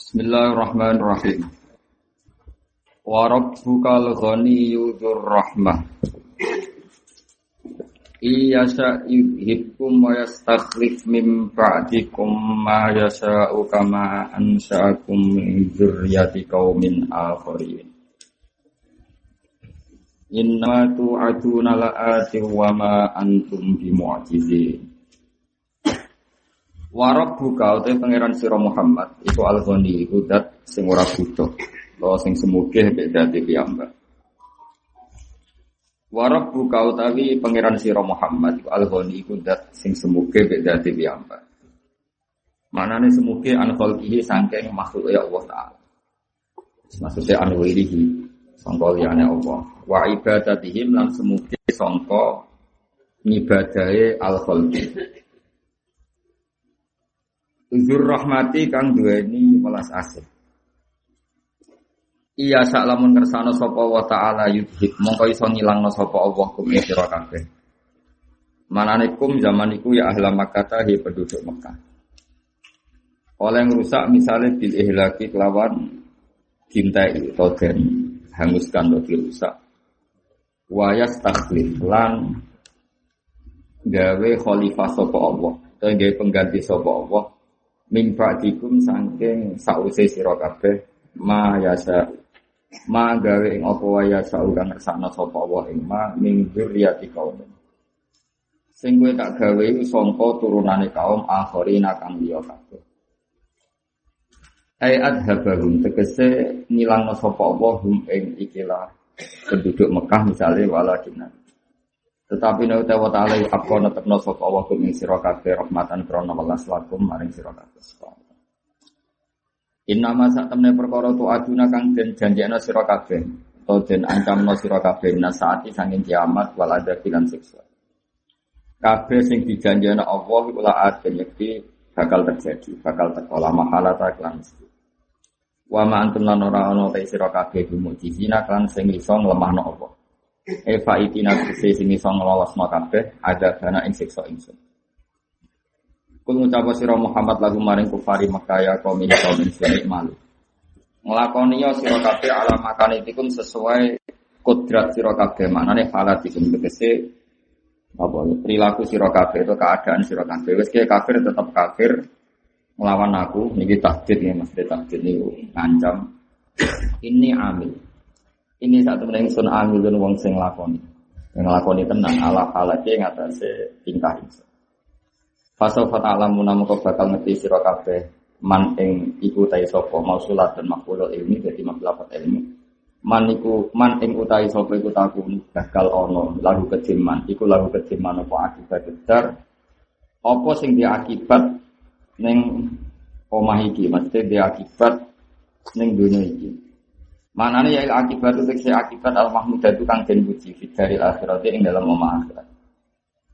Bismillahirrahmanirrahim. Wa rabbukal ghaniyyu dzur rahmah. Iya yudhibkum wa yastakhlif min ba'dikum ma yasha'u kama ansha'akum min dzurriyyati qaumin akharin. Inna tu'aduna la'ati wa ma antum bimu'jizin. Warab buka utai pangeran siro Muhammad iku al ghani iku dat sing ora butuh lo sing semuge beda dadi piyambak. Warab buka utawi pangeran siro Muhammad iku al ghani iku dat sing semuge beda dadi piyambak. Manane semuge an khalqihi saking makhluk ya Allah taala. Maksudnya an wirihi sangka liyane Allah. Wa ibadatihim lan semuge sangka ngibadahe al Uzur rahmati kang duweni welas asih. Iya sak lamun kersane sapa wa taala yudhib mongko iso ngilangno sapa Allah kum sira kabeh. Manane kum zaman iku ya ahla Makkah hi penduduk Mekah. Oleh rusak misalnya bil ihlaki kelawan cintai atau den hanguskan atau dirusak. Wayas takhlif lan gawe khalifah sapa Allah, atau gawe pengganti sapa Allah min ba'dikum saking sause sira kabeh ma yasa ma gawe ing apa wae yasa kang ngersakno sapa wa ing ma min dzurriyyati kaum. Sing kowe tak gawe sangka turunane kaum akhirina kang liya kabeh. Ai adhabahum tegese ngilangno sapa Allah hum ing ikilah penduduk Mekah misalnya walakinna tetapi nek tawa taala apa netepno sapa Allah kum ing sira kabeh rahmatan krana welas lakum maring sira kabeh. Inna ma sak temne perkara tu aduna kang den janjekno sira kabeh atau den ancamno sira kabeh nasaati sanging kiamat wal adab lan siksa. Kabeh sing dijanjekno Allah iku la yakti bakal terjadi, bakal teko la mahala ta lan mesti. Wa ma antum lan ora ana ta sira kabeh sing iso nglemahno. Eva itina kese sing iso nglolosno kabeh ada dana ing siksa ingsun. Kul ngucapa sira Muhammad lagu maring kufari Mekah ya kaum kaum ini malu. Nglakoni ya sira kabeh ala makanitikum sesuai kodrat sira kabeh manane halatikum tegese apa ya, perilaku sira kabeh itu keadaan sira kabeh wis kafir tetap kafir melawan aku niki takdir ya Mas takdir niku ngancam ini amil ini satu meneng sun amilun wong sing lakoni. Yang lakoni tenang ala ala ke ngatasé tingkah ingsun. Fasal fata alamu namu kau bakal ngerti sira kabeh man ing iku tai sapa mausulat dan maqulul ilmi dadi maklafat ilmi. Man iku man ing utai sapa iku takun bakal ono lagu kejiman iku lagu kejiman apa akibat besar apa sing dia akibat ning omah iki mesti dia akibat ning dunia iki Mana nih ya akibat itu tekse akibat al mahmud itu kang den puji dari akhirat ing dalam omah akhirat.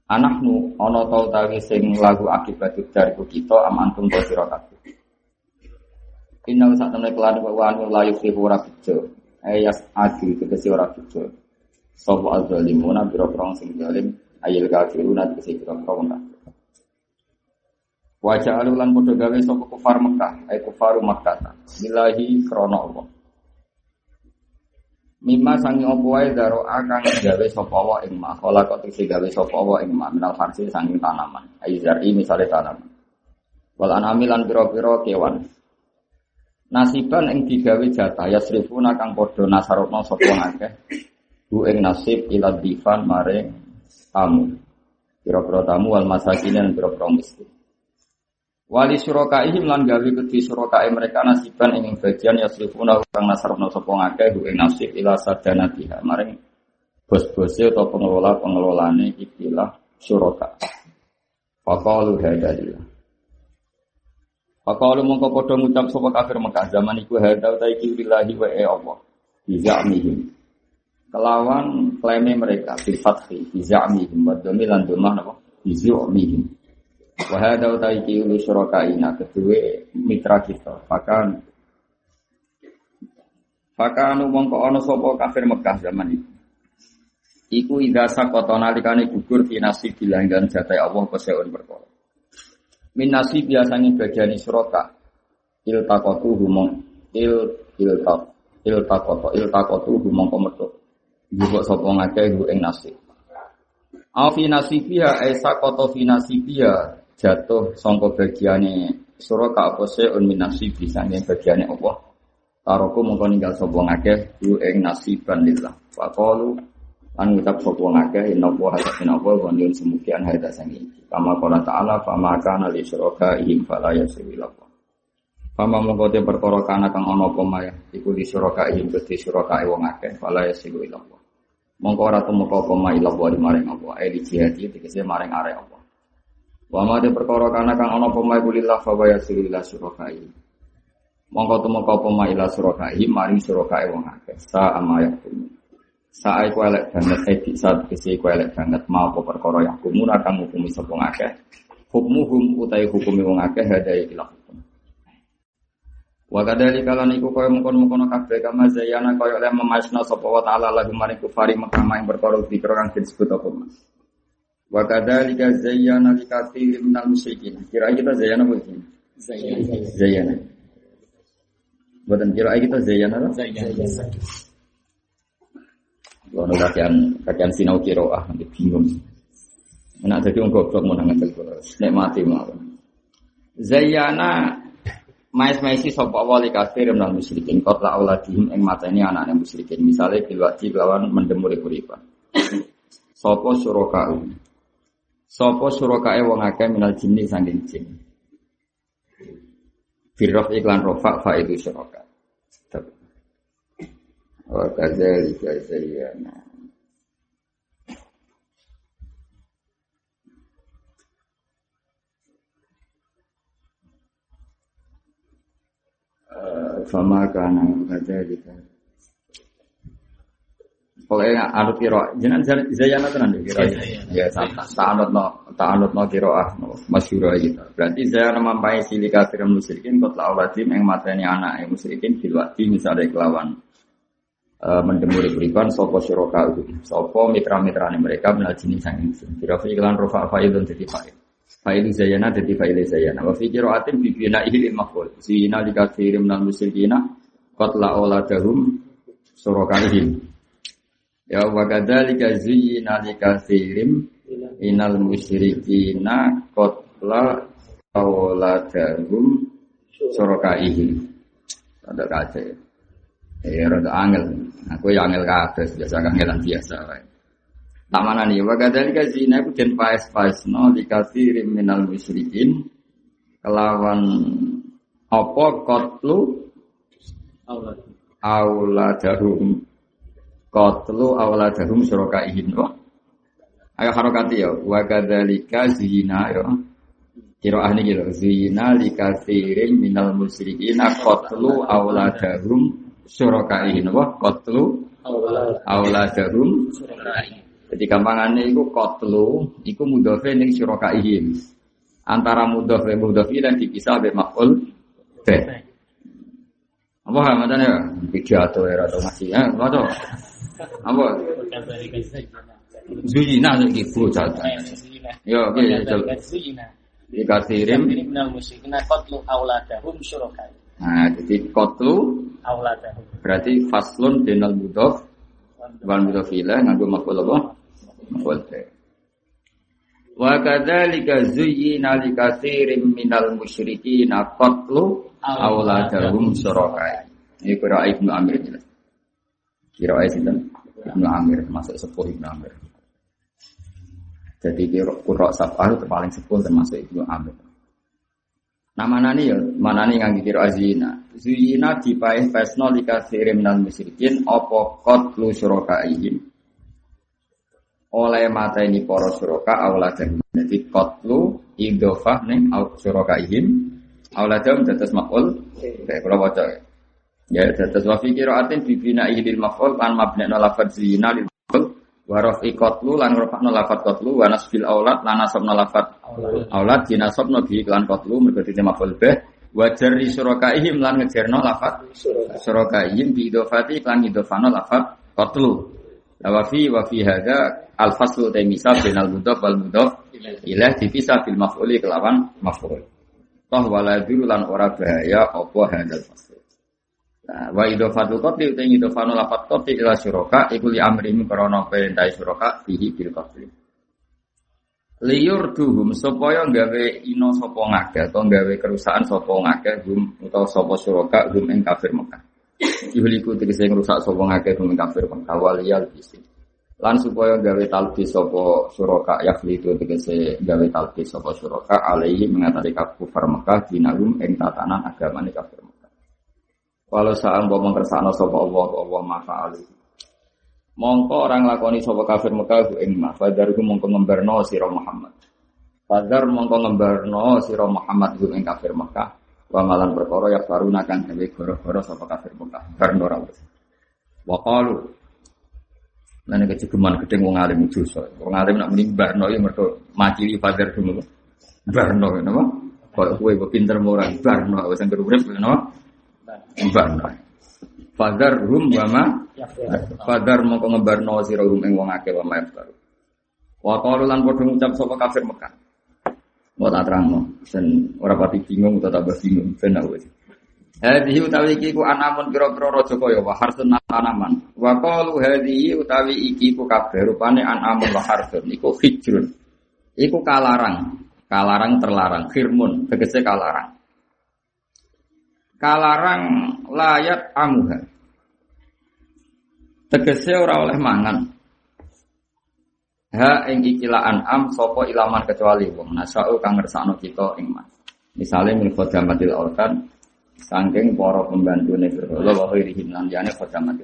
Anakmu ono tau tawi sing lagu akibat dari kita amantum to sira kabeh. Inna sak temne kelan wa anu la yufihu ora bejo. Ayas adi tegese ora bejo. Sapa azzalimuna biro-biro sing zalim ayil kafiruna tegese biro-biro wong kafir. Wajah alulan podo gawe sapa kufar Mekah, ay kufaru Makkah. Bilahi krana Allah. Mima sangi opo wae daro akang gawe sapa wa ing ma. Kala kok gawe sapa wa ing ma. Minal farsi sangi tanaman. Aizari misale tanaman. Wal anami lan pira-pira kewan. Nasiban ing digawe jatah yasrifuna kang padha nasarokno sapa akeh. Bu ing nasib ila difan mare tamu. Pira-pira tamu wal masakin lan pira-pira miskin Wali ihim lan gawe kedhi surakae mereka nasiban ing bagian yasrifuna kang nasarno sapa ngakeh ing nasib ila sadanatiha maring bos-bose atau pengelola-pengelolane ikilah suraka. Faqalu hadalillah. Faqalu mongko padha ngucap sapa kafir Mekah zaman iku hadal ta wa e Allah. Bizamihim. Kelawan klaime mereka bil fathi bizamihim wa domilan domah napa? Bizamihim. Wahada utai ki ulu ina kedua mitra kita. Bahkan Bahkan umong ko ono sopo kafir Mekah zaman itu. Iku idza sakota nalikane gugur fi nasib bilanggan jatai Allah keseun perkara. Min nasib biasanya bagian il takotu humong il il tak il takoto il takotu humong kometu juga sapa ngake hu ing nasib Afi nasibia esa koto fi nasibia jatuh sangka bagiane surah ka apa seun min nasibi sange bagiane Allah. Taroku mongko ninggal sapa ngake hu ing nasiban lillah. Faqalu an ngucap sapa ngake inna wa hasana wa wa nyun semukian haida sangi kama qala ta'ala fama kana li syuraka ihim fala yaswi Pama mongko te perkara kana kang ana apa maya iku di suraka ing gede suraka wong akeh fala yasilu ila Allah. Mongko ora tumeka apa maya ila Allah maring apa e di jihad iki tegese maring arek apa. Wa ma te perkara kana kang ana apa maya kulillah fa yasilu ila suraka Mongko tumeka apa maya ila suraka maring suraka wong akeh. Sa ama yakum. Sa iku elek banget e di saat kese iku elek banget mau apa perkara yakum kang hukumi sapa akeh. Hukmuhum utai hukumi wong akeh hadai ila Wa kadali kalan iku kaya mengkon-mengkon kabeh kama zayana kaya oleh memasna sapa wa ta'ala lagu maring kufari Mekah yang berkoro dikira kang disebut apa Mas. Wa kadali ka zayyana li katsirin minal musyrikin. Kira kita zayyana apa ini? Zayyana. Zayyana. Buatan kira kita zayyana apa? Zayyana. Kalau kajian kajian sinau kiroah nanti bingung. Enak jadi orang goblok mau nangan Nek mati mau. Zayyana Mais-maisi sapa wali kafir minal musyrikin kot la auladihim ing mateni anaknya musyrikin misale bil wajib lawan mendemuri kuripan sapa suraka sapa surakae wong akeh minal jinni saking jin? Firrof iklan rofa fa itu suraka Wa kadzalika zayyana Fama kana kadzalika. Pokoknya anut kiro, jenengan zayana tenan deh kiro. Ya, tak anut no, tak anut no kiro ah, masyuro gitu. Berarti zayana mampai sili kafir musyrikin, kot laulati yang matanya anak yang musyrikin filwati misalnya kelawan uh, mendemuri berikan sopo syuroka itu, sopo mitra-mitra mereka menal jenis insun. Kira iklan rofa faidun jadi faid. Failu zayana jadi failu zayana. Wa fi qira'atin bi bina ihil maf'ul. Zina li katsirin minal musyrikina qatla auladahum surakaihim. Ya wa kadzalika zina li katsirin minal musyrikina qatla auladahum surakaihim. Ada kaca ya. Ya rada angel. Aku yang angel kabeh biasa angelan biasa wae. Tak mana nih, wakadali zina itu dan paes paes no dikasih minal musyrikin kelawan apa kotlu auladarum kotlu auladarum surokaihin no. Ayo harokati ya, wakadalika zina ya. Kiro ahli gitu, zina likasirin minal musyrikin kotlu auladarum surokaihin no. Kotlu auladarum surokaihin jadi gampangannya itu kotlu, itu mudofe ning syurakaihim. Antara mudofe mudofi dan dipisah be be. Apa hal macam ya? Pidato ya atau masih ya? Apa? Apa? Zuyina lagi bocah. Ya, oke. Zuyina. Dikasirin. auladahum syurakai. Nah, jadi kotlu auladahum. Berarti faslun denal mudof wal mudhafila nganggo maf'ul apa? Maf'ul Wa kadzalika zuyyina likatsirin minal musyrikin qatlu auladahum syurakai. Ini kira Ibnu Amir jelas. Kira sinten? Ibnu Amir masuk sepuh Ibnu Amir. Jadi kurok sabah itu paling sepuh termasuk Ibnu Amir. Nah mana nih ya, mana nih nggak kira azina. Zuyina dipaih pesno likasirim dan musyrikin opo kot lu syurakaihim. Oleh mata ini poro suraka dan Jadi kot lu idofah nih syurakaihim. Auladam tetes makul. Kayak kalau baca ya. Tetes wafi kiraatin bibina ihil makul lan mabna lafad zina lil makul wa rafi qatlu lan rafa'na lafat qatlu wa nasbil aulad lan nasabna lafat aulad. Dinasabna bi lan qatlu mergo dite maf'ul bih wa jarri surakaihim lan ngejerno lafat surakaihim bi idofati lan idofano lafat qatlu. Wa fi wa fi hadza al faslu ta misal bainal mudhaf wal mudhaf ilah dipisah bil maf'uli kelawan maf'ul. Toh waladur lan ora bahaya apa hadal fasl. Nah, wa idofatul qatli uta idofanu lafat qatli ila syuraka iku li amrihim krana perintah syuraka fihi bil qatli. Liur duhum supaya gawe ino sapa ngake atau gawe kerusakan sapa ngake hum utawa sapa syuraka hum ing kafir Mekah. Yuhliku tegese ngrusak sapa ngake hum ing kafir Mekah waliyal bisi. Lan supaya gawe talbis sapa suraka yakli itu tegese gawe talbis sapa suraka alaihi mengatasi kafir Mekah dinalum ing tatanan agamane kafir. Walau saat mbok mengkersakno sapa Allah Allah maha alih. Mongko orang lakoni sapa kafir Mekah ing ma fadar ku mongko ngembarno sira Muhammad. Fadar mongko ngembarno sira Muhammad ing kafir Mekah. Wa malan perkara ya faruna kang gawe goro-goro kafir Mekah. Barno ora wis. Wa qalu Lan nek kejegeman gedeng wong alim dosa. Wong alim nak muni barno ya mergo macili fadar dulu. Barno napa? Kok kowe pinter ora barno wis anggere urip napa? Barno. Fadar rum wama Fadar mongko ngebarno sira rum ing wong akeh wa maftar. Wa qalu lan ngucap sapa kafir Mekah. Mau tak sen ora pati bingung utawa tambah bingung ben aku. Hadhihi utawi iki ku anamun pira-pira raja kaya wa harsun tanaman. Wa qalu utawi iki ku kabeh rupane anamun wa harsun iku hijrun. Iku kalarang, kalarang terlarang, khirmun tegese kalarang. Kalarang layat amuha. Tegese ora oleh mangan. Ha ing ikilah an'am sapa ilaman kecuali wong nasau kang ngersakno kita ing mas. Misale min khadamatil orkan Sangking para pembantu ne berhala wa khairihim lan jane khadamati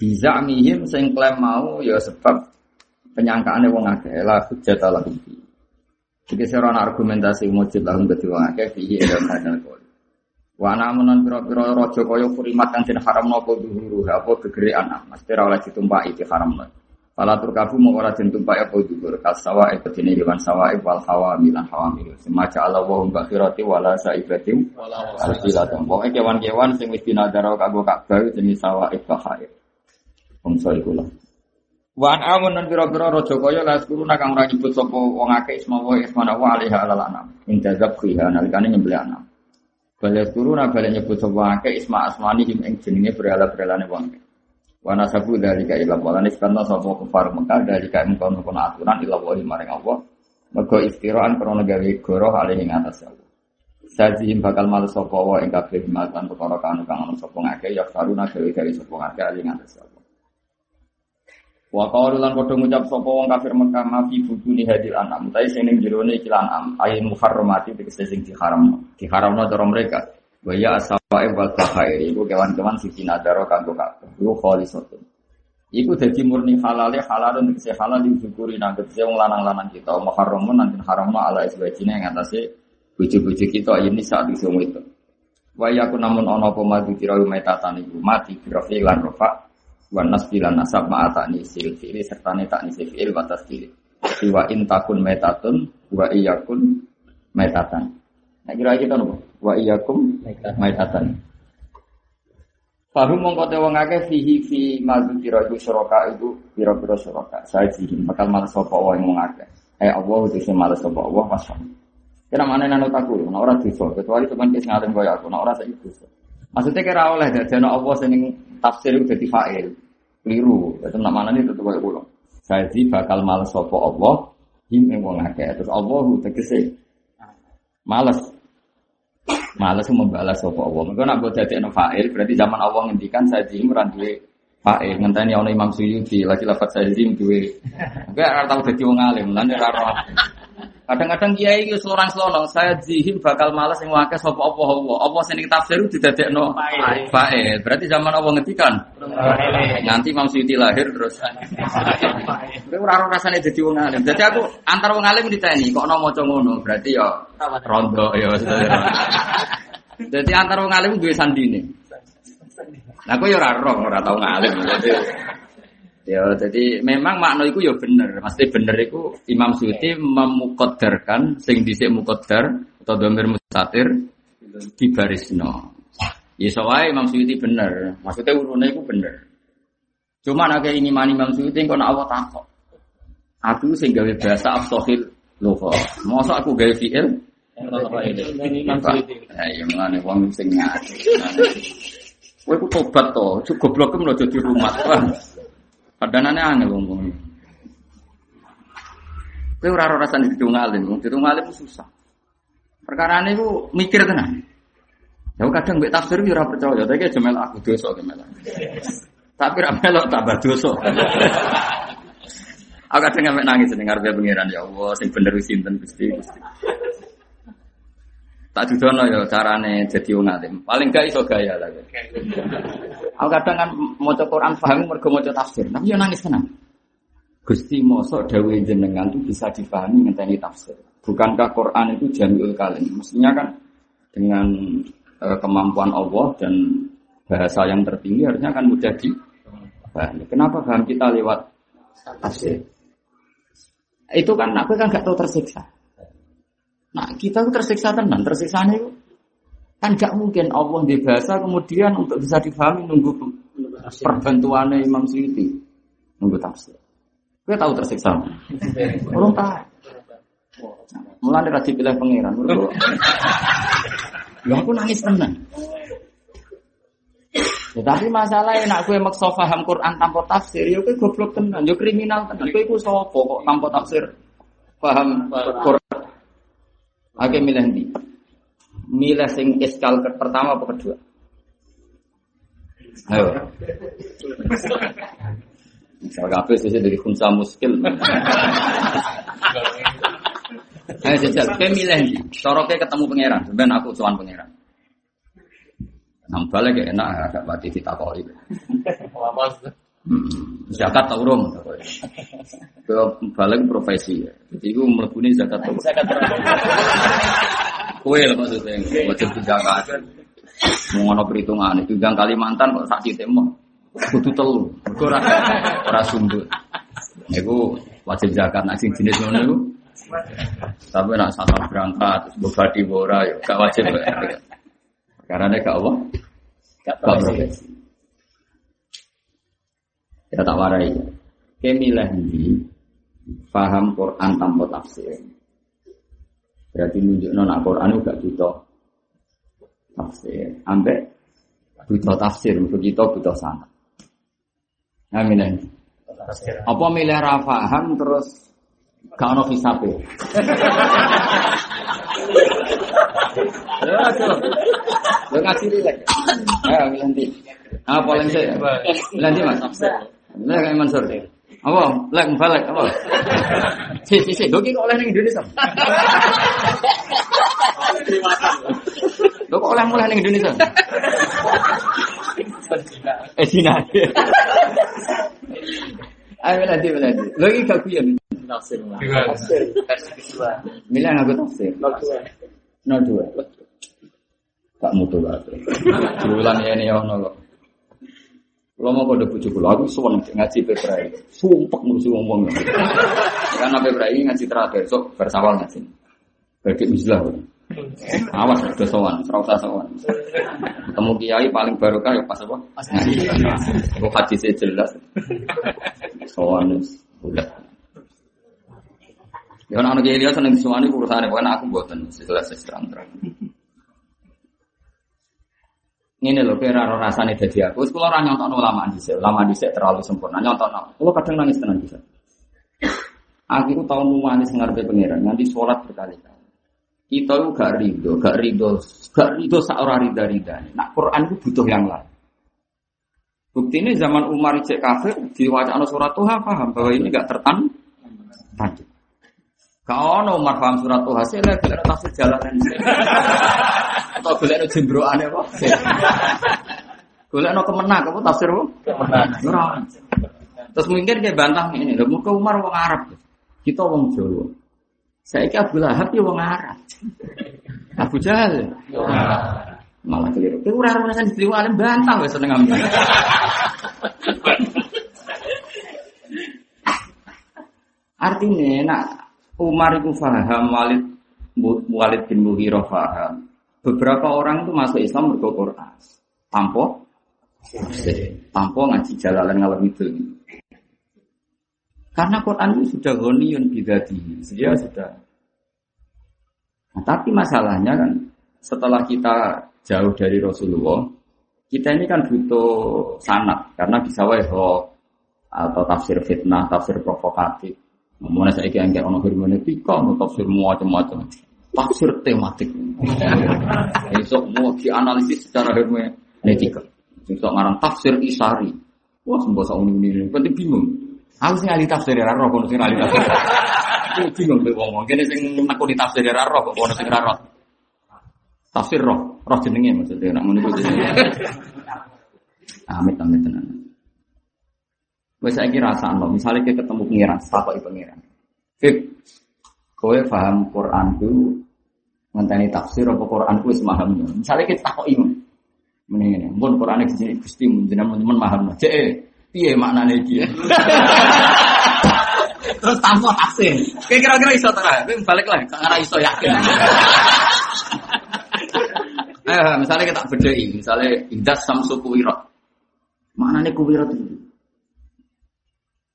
Bisa mihim sing klaim mau ya sebab penyangkaane wong akeh la hujjat ala fi. Iki serana argumentasi mujib lahum dadi wong akeh fi ila hadal qaul. Wa namunan pira-pira raja kaya kurimat kang den haramno apa dhuhuru apa gegere anak mesti ora oleh ditumpaki di haramno. Fala turkabu mau ora den tumpaki apa dhuhur kasawa e bedine hewan sawa wal hawa milan hawa mil. Semaca Allah wa hum bakhirati wala saibatim alfilatum. Pokoke kewan-kewan sing wis dinadaro kanggo Ka'bah jenis sawa bahair. Bangsa iku lah. Wan amun nan pira-pira raja kaya la sekuruna kang ora nyebut sapa wong akeh isma wa ismana wa alaiha alal anam. Ing jazab khiha nalikane nyembelih anam. Bala sekuruna bala nyebut sapa akeh isma asmani him ing jenenge berhala-berhalane wong akeh. Wa nasabu dalika ila wala nisbana sapa kufar Mekah dalika ing kono kono aturan ila wa maring Allah. Mergo istiraan krana gawe goroh alih ing atas Allah. Sajihim bakal malu sapa wa ing kabeh matan perkara kanu kang ana ngake ya faruna gawe-gawe sapa ngake alih ing atas. Wa qalu lan padha ngucap sapa wong kafir Mekah ma fi buduni hadil anam. Tapi sing ning jerone iki lan am ayin muharramati tegese sing diharamno. Diharamno cara mereka. Wa ya asawae wal bahair iku kewan-kewan sing dinadaro kanggo kabeh. Iku khalisatun. Iku dadi murni halal halalun tegese halal disyukuri nang tegese wong lanang-lanang kita. Muharramun nanti haramno ala iswajine ing atase bojo-bojo kita ini saat iso itu. Wa yaku namun ana apa madu kira metatan iku mati kira lan rofa wan nasbilan nasab ma'atani sil fi'li serta ne tak nisi fi'il wa tasdil wa in takun metatun wa iyakun metatan nah kira kita nopo wa iyakum metatan Fahum mongko te wong akeh fihi fi madu kira iku suraka itu pira-pira suraka saji bakal malas sapa wong wong akeh. Eh Allah itu malas sapa Allah pasang Kira mana nano takut, nah orang dosa, kecuali teman kis ngalim kaya aku, orang saya dosa. Maksudnya kira oleh dari Allah seneng tafsir itu jadi fa'il. Keliru. Itu nak mana tetap kayak pulang. Jadi bakal males sopo Allah. Him yang wong akeh. Terus Allah tegese males. Males membalas sopo Allah. Mereka nak buat jadi fa'il. Berarti zaman Allah ngendikan saya jim randuwe fa'il. Ngenteni ono Imam Suyuti. Lagi lafat saya jim duwe. Enggak ora tau dadi wong alim. Lan ora Kadang-kadang kiai itu selorang selorong, saya jihim bakal malas yang wakil sopo apa Allah. Apa sing tafsir itu tidak no fae. Berarti zaman Allah ngetikan. Nanti Imam Suyuti lahir terus. Kowe ora rasane dadi wong alim. Jadi aku antar wong alim diteni kok maca ngono, berarti ya rondo ya. Jadi antar wong alim duwe sandine. Nah, aku ya ora roh, ora tau ngalim. Ya, jadi memang makna itu ya bener. Mesti bener itu Imam Suyuti memukodarkan sing dhisik mukodar atau domir mustatir di barisno. Ya soalnya Imam Suyuti bener. Maksudnya urunnya itu bener. Cuma nak ini mani Imam Suyuti kau Allah takut. Aku sing gawe bahasa afsohil loho. Masa aku gawe fiil Ini Ya mulane wong sing ngaji. Kowe ku tobat to, cukup goblok lo jadi rumah. Padanane angel wong Kowe ora ora rasane alim, wong alim susah. Perkara ku mikir tenan. Ya kadang mbek tafsir ora percaya, tapi jemel aku dosa jemel. Tapi ra melok tambah dosa. Aku kadang ngambil nangis ning ngarepe pangeran ya Allah sing bener sinten Gusti Gusti. Tak dudono ya carane jadi wong alim. Paling gak iso gaya lah. Aku kadang kan maca Quran paham mergo maca tafsir, tapi ya nangis tenan. Gusti mosok dawe jenengan itu bisa dipahami ngenteni tafsir. Bukankah Quran itu jamiul kalim? Mestinya kan dengan e, kemampuan Allah dan bahasa yang tertinggi harusnya kan mudah dipahami. Kenapa paham kita lewat tafsir? Itu kan aku kan gak tahu tersiksa. Nah kita tuh tersiksa tenan, tersiksa itu kan gak mungkin Allah di bahasa kemudian untuk bisa dipahami nunggu perbantuannya Imam Syuuti nunggu tafsir. Gue tahu tersiksa. Belum tahu. Mulai dari pilih pangeran. Ya aku nangis tenang. Ya, tapi masalahnya nak gue maksa paham Quran tanpa tafsir, ya gue goblok tenan, ya kriminal tenan. Gue gue sopo kok tanpa tafsir paham Quran. Oke milih nanti. Milih sing ke pertama apa kedua? Ayo. Misal kafe sesuai dari kunsa muskil. Ayo jajal, kayak milih nih. Soroknya ketemu pangeran, sebenarnya aku cuman pangeran. Nang balik ya enak, agak bati kita kau itu. Zakat tau rom, ke balik profesi ya. Jadi gue melebuni zakat tau. Zakat Kue lah maksudnya, wajib zakat. Mau ngono perhitungan, itu yang Kalimantan kok saksi tembok. Kudu telu. Ora ora sundut. Niku wajib zakat sing jenis ngono niku. Tapi nak sasal berangkat terus bobadi ora ya gak wajib. Karena nek gak apa? Gak profesi. Ya tak warai. Kemilah ini paham Quran tanpa tafsir. Berarti nunjuk nona Quran juga butuh tafsir. Ambek butuh tafsir, begitu butuh sangat. Amin. Apa milih rafaham terus gak ono hisabe. Lo kasih rilek. Ayo nanti. Paling sih. Nanti mas. Lah kayak Mansur. Apa? Lek balik apa? Si si si, doki kok oleh ning Indonesia. Lo kok oleh mulai ning Indonesia? Eh Cina. Ayo nanti nanti. Lo ini gak kuya tafsir. Tafsir. Milih aku tafsir. Nol dua. Tak mutu lah. Diulang ya ini ya nol. Kalau mau kode bujuk kulo, aku suwon ngaji pebrai. Sumpah musuh ngomong. Karena pebrai ngaji terakhir, sok bersawal ngaji. Bagi mislah. Awas udah sowan, usah sowan. Ketemu kiai paling barokah ya pas apa? Kok haji saya jelas. Sowan udah. Ya ana kiai dia seneng sowan iku urusane bukan aku mboten jelas terang-terang. Ini loh, kira roh rasanya jadi aku. Kalau orang nyontok ulama di sini, ulama di terlalu sempurna. Nyontok, kalau kadang nangis tenang bisa. Aku itu tahu manis ngarpe pangeran, nanti sholat berkali-kali. Kita itu gak ridho, gak ridho, gak ridho seorang rida rida. Nah Quran itu butuh yang lain. Bukti ini zaman Umar cek kafir di wacana surat Tuhan paham bahwa ini gak tertan tadi. Kau no Umar paham surat Tuhan sih lagi ada tafsir jalan ada jembroan ya kok. Boleh no kemenang, kamu tafsir bu? Kemenang. Terus mungkin dia bantah ini, muka Umar orang Arab, kita orang Jawa. Saya kira Abu Lahab ya wong Arab. Abu Jahal. Malah keliru. Kowe ora di diterima alim bantah wis seneng ambil. Artinya nak Umar itu faham Walid Walid bin Mughirah faham. Beberapa orang itu masuk Islam berkor Quran. Tanpa tanpa ngaji jalalan ngalor itu. Karena Quran itu sudah ghaniyun bidati. Dia sudah Nah, tapi masalahnya kan setelah kita jauh dari Rasulullah, kita ini kan butuh sanat karena bisa wae atau tafsir fitnah, tafsir provokatif. Ngomongnya saya kira kayak orang hermeneutika, mau tafsir macam-macam, tafsir tematik. Besok mau dianalisis secara hermeneutika. Besok ngarang tafsir isari. Wah, semua sama ini, penting bingung. Aku sih ahli tafsir ya, roh, kono sing ahli tafsir. Aku bingung kowe wong, kene sing di tafsir ya roh kok sing roh. Tafsir roh, roh jenenge maksudnya nak ngono kuwi. Amit amit tenan. Wes saiki rasakno, misale kita ketemu pangeran, takoki pangeran. Fik, kowe paham Quran ku ngenteni tafsir apa Quran ku wis paham. Misale kita takoki Mending ini, pun Quran di sini gusti jenengan teman paham. Cek, Piye maknane iki? Terus tanpa tafsir. Kayak kira-kira iso ta? Kowe balik lah, ora iso yakin. Eh, misalnya kita bedai, misalnya indas samsu kuwira. Maknane kuwira itu?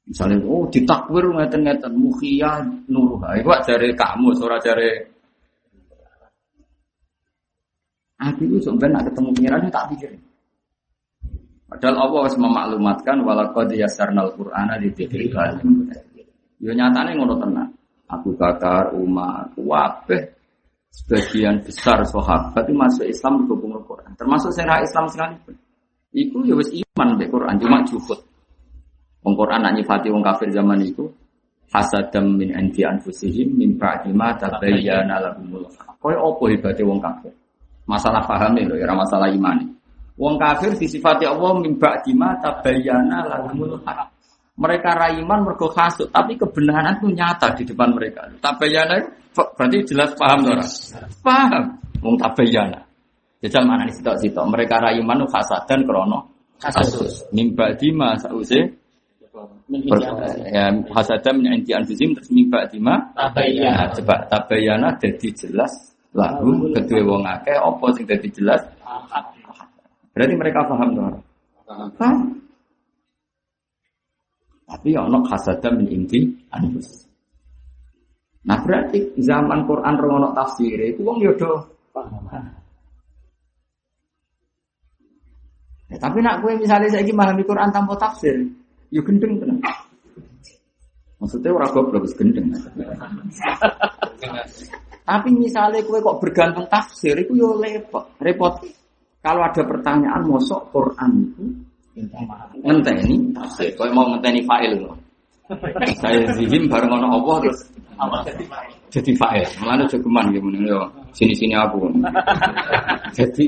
Misalnya, oh ditakwir ngeten-ngeten mukhiyah nuruha. Itu dari kamu, suara dari Aku itu sebenarnya ketemu pengirannya tak pikirin. Padahal Allah harus memaklumatkan walaqad yasarnal Qur'ana di Yo nyatane ngono tenan. Abu Bakar, Umar, kabeh sebagian besar sahabat itu masuk Islam berhubung Quran. Termasuk saya Islam sekalipun. Iku ya wis iman be Quran cuma juhud. Wong Quran nak nyifati wong kafir zaman itu hasadam min anti anfusihim min ba'di ma tabayyana lahumul haq. Opo hebate wong kafir? Masalah paham lho ya masalah iman. Wong kafir disifati Allah mimba dima tabayana lahumul haq. Mereka raiman mergo kasut, tapi kebenaran itu nyata di depan mereka. Tabayana berarti jelas paham ora? Paham. Wong tabayana. Jajal mana nih sitok sitok. Mereka raiman itu dan krono kasus. Mimba dima sause ya hasadan min anfusim terus mimba dima tabayana. Coba tabayana jadi jelas lalu kedua wong akeh apa sing jadi jelas Berarti mereka paham tuh. Paham. Tapi ono hasada min inti anfus. Nah berarti zaman Quran rongono tafsir itu wong yodo paham. Ya, tapi nak gue misalnya saya ingin memahami Quran tanpa tafsir, yo ya gendeng tenan. Maksudnya orang goblok gendeng. tapi misalnya gue kok bergantung tafsir, itu yo ya repot, repot. Kalau ada pertanyaan mosok Quran itu ngenteni tafsir. Kau mau ngenteni file loh. Saya zihim bareng ono Allah terus jadi file. Malah jogeman gitu yo sini-sini aku. jadi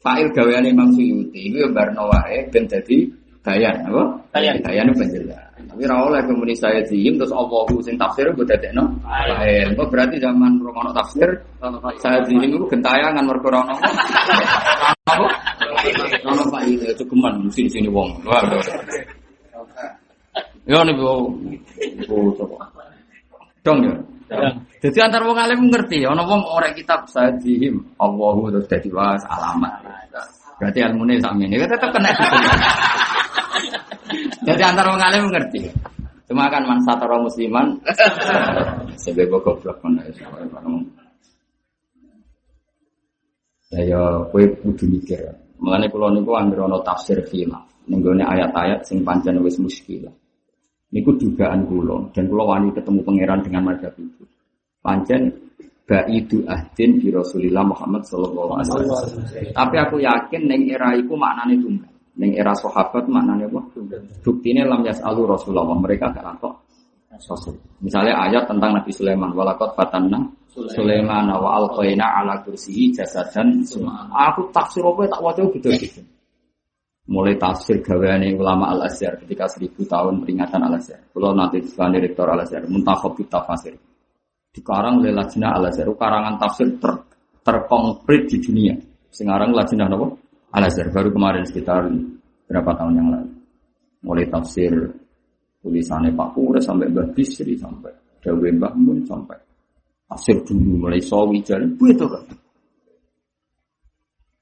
file gaweane Imam Suyuti itu ya barno wae ben dadi bayan apa? Bayan. Bayan penjelas. Tapi oleh kemudian saya zihim terus Allah sing tafsir gue dadekno. File. Kok berarti zaman romono tafsir saya zihim itu gentayangan mergo rono. Apa? Ono Pak itu cukuman sini sini wong. Ya nih bu, bu coba. Dong ya. Jadi antar wong alim ngerti, ono wong ora kitab sajihim, Allahu terus dadi was alamat. Berarti ilmune sakmene tetep kena. Jadi antar wong alim ngerti. Cuma kan man satara musliman sebab goblok kan Ya ya kowe kudu mikir. Mulane kula niku anggere ana tafsir khilaf ning ayat-ayat sing pancen wis muskil. Niku dugaan kula dan kula wani ketemu pangeran dengan madhab itu. Pancen baidu ahdin di Rasulillah Muhammad sallallahu alaihi wasallam. Tapi aku yakin ning era iku maknane tunggal. Ning era sahabat maknane apa? Buktine lam yasalu Rasulullah mereka gak Rasul. Misalnya ayat tentang Nabi Sulaiman walakot fatanna Sulaiman wa alqaina ala kursiyi jasadan. Aku tafsir apa tak waca gitu gitu. Mulai tafsir gaweane ulama Al Azhar ketika seribu tahun peringatan Al Azhar. Kalau nanti sebagai direktur Al Azhar, muntakhab tafsir. Dikarang oleh Al Azhar, karangan tafsir ter di dunia. Sekarang Lajnah apa? Al Azhar baru kemarin sekitar berapa tahun yang lalu. Mulai tafsir tulisannya Pak Pura sampai Mbak Bisri sampai Dawe Mbak Mun sampai Asir dulu mulai sawi jalan, itu kan?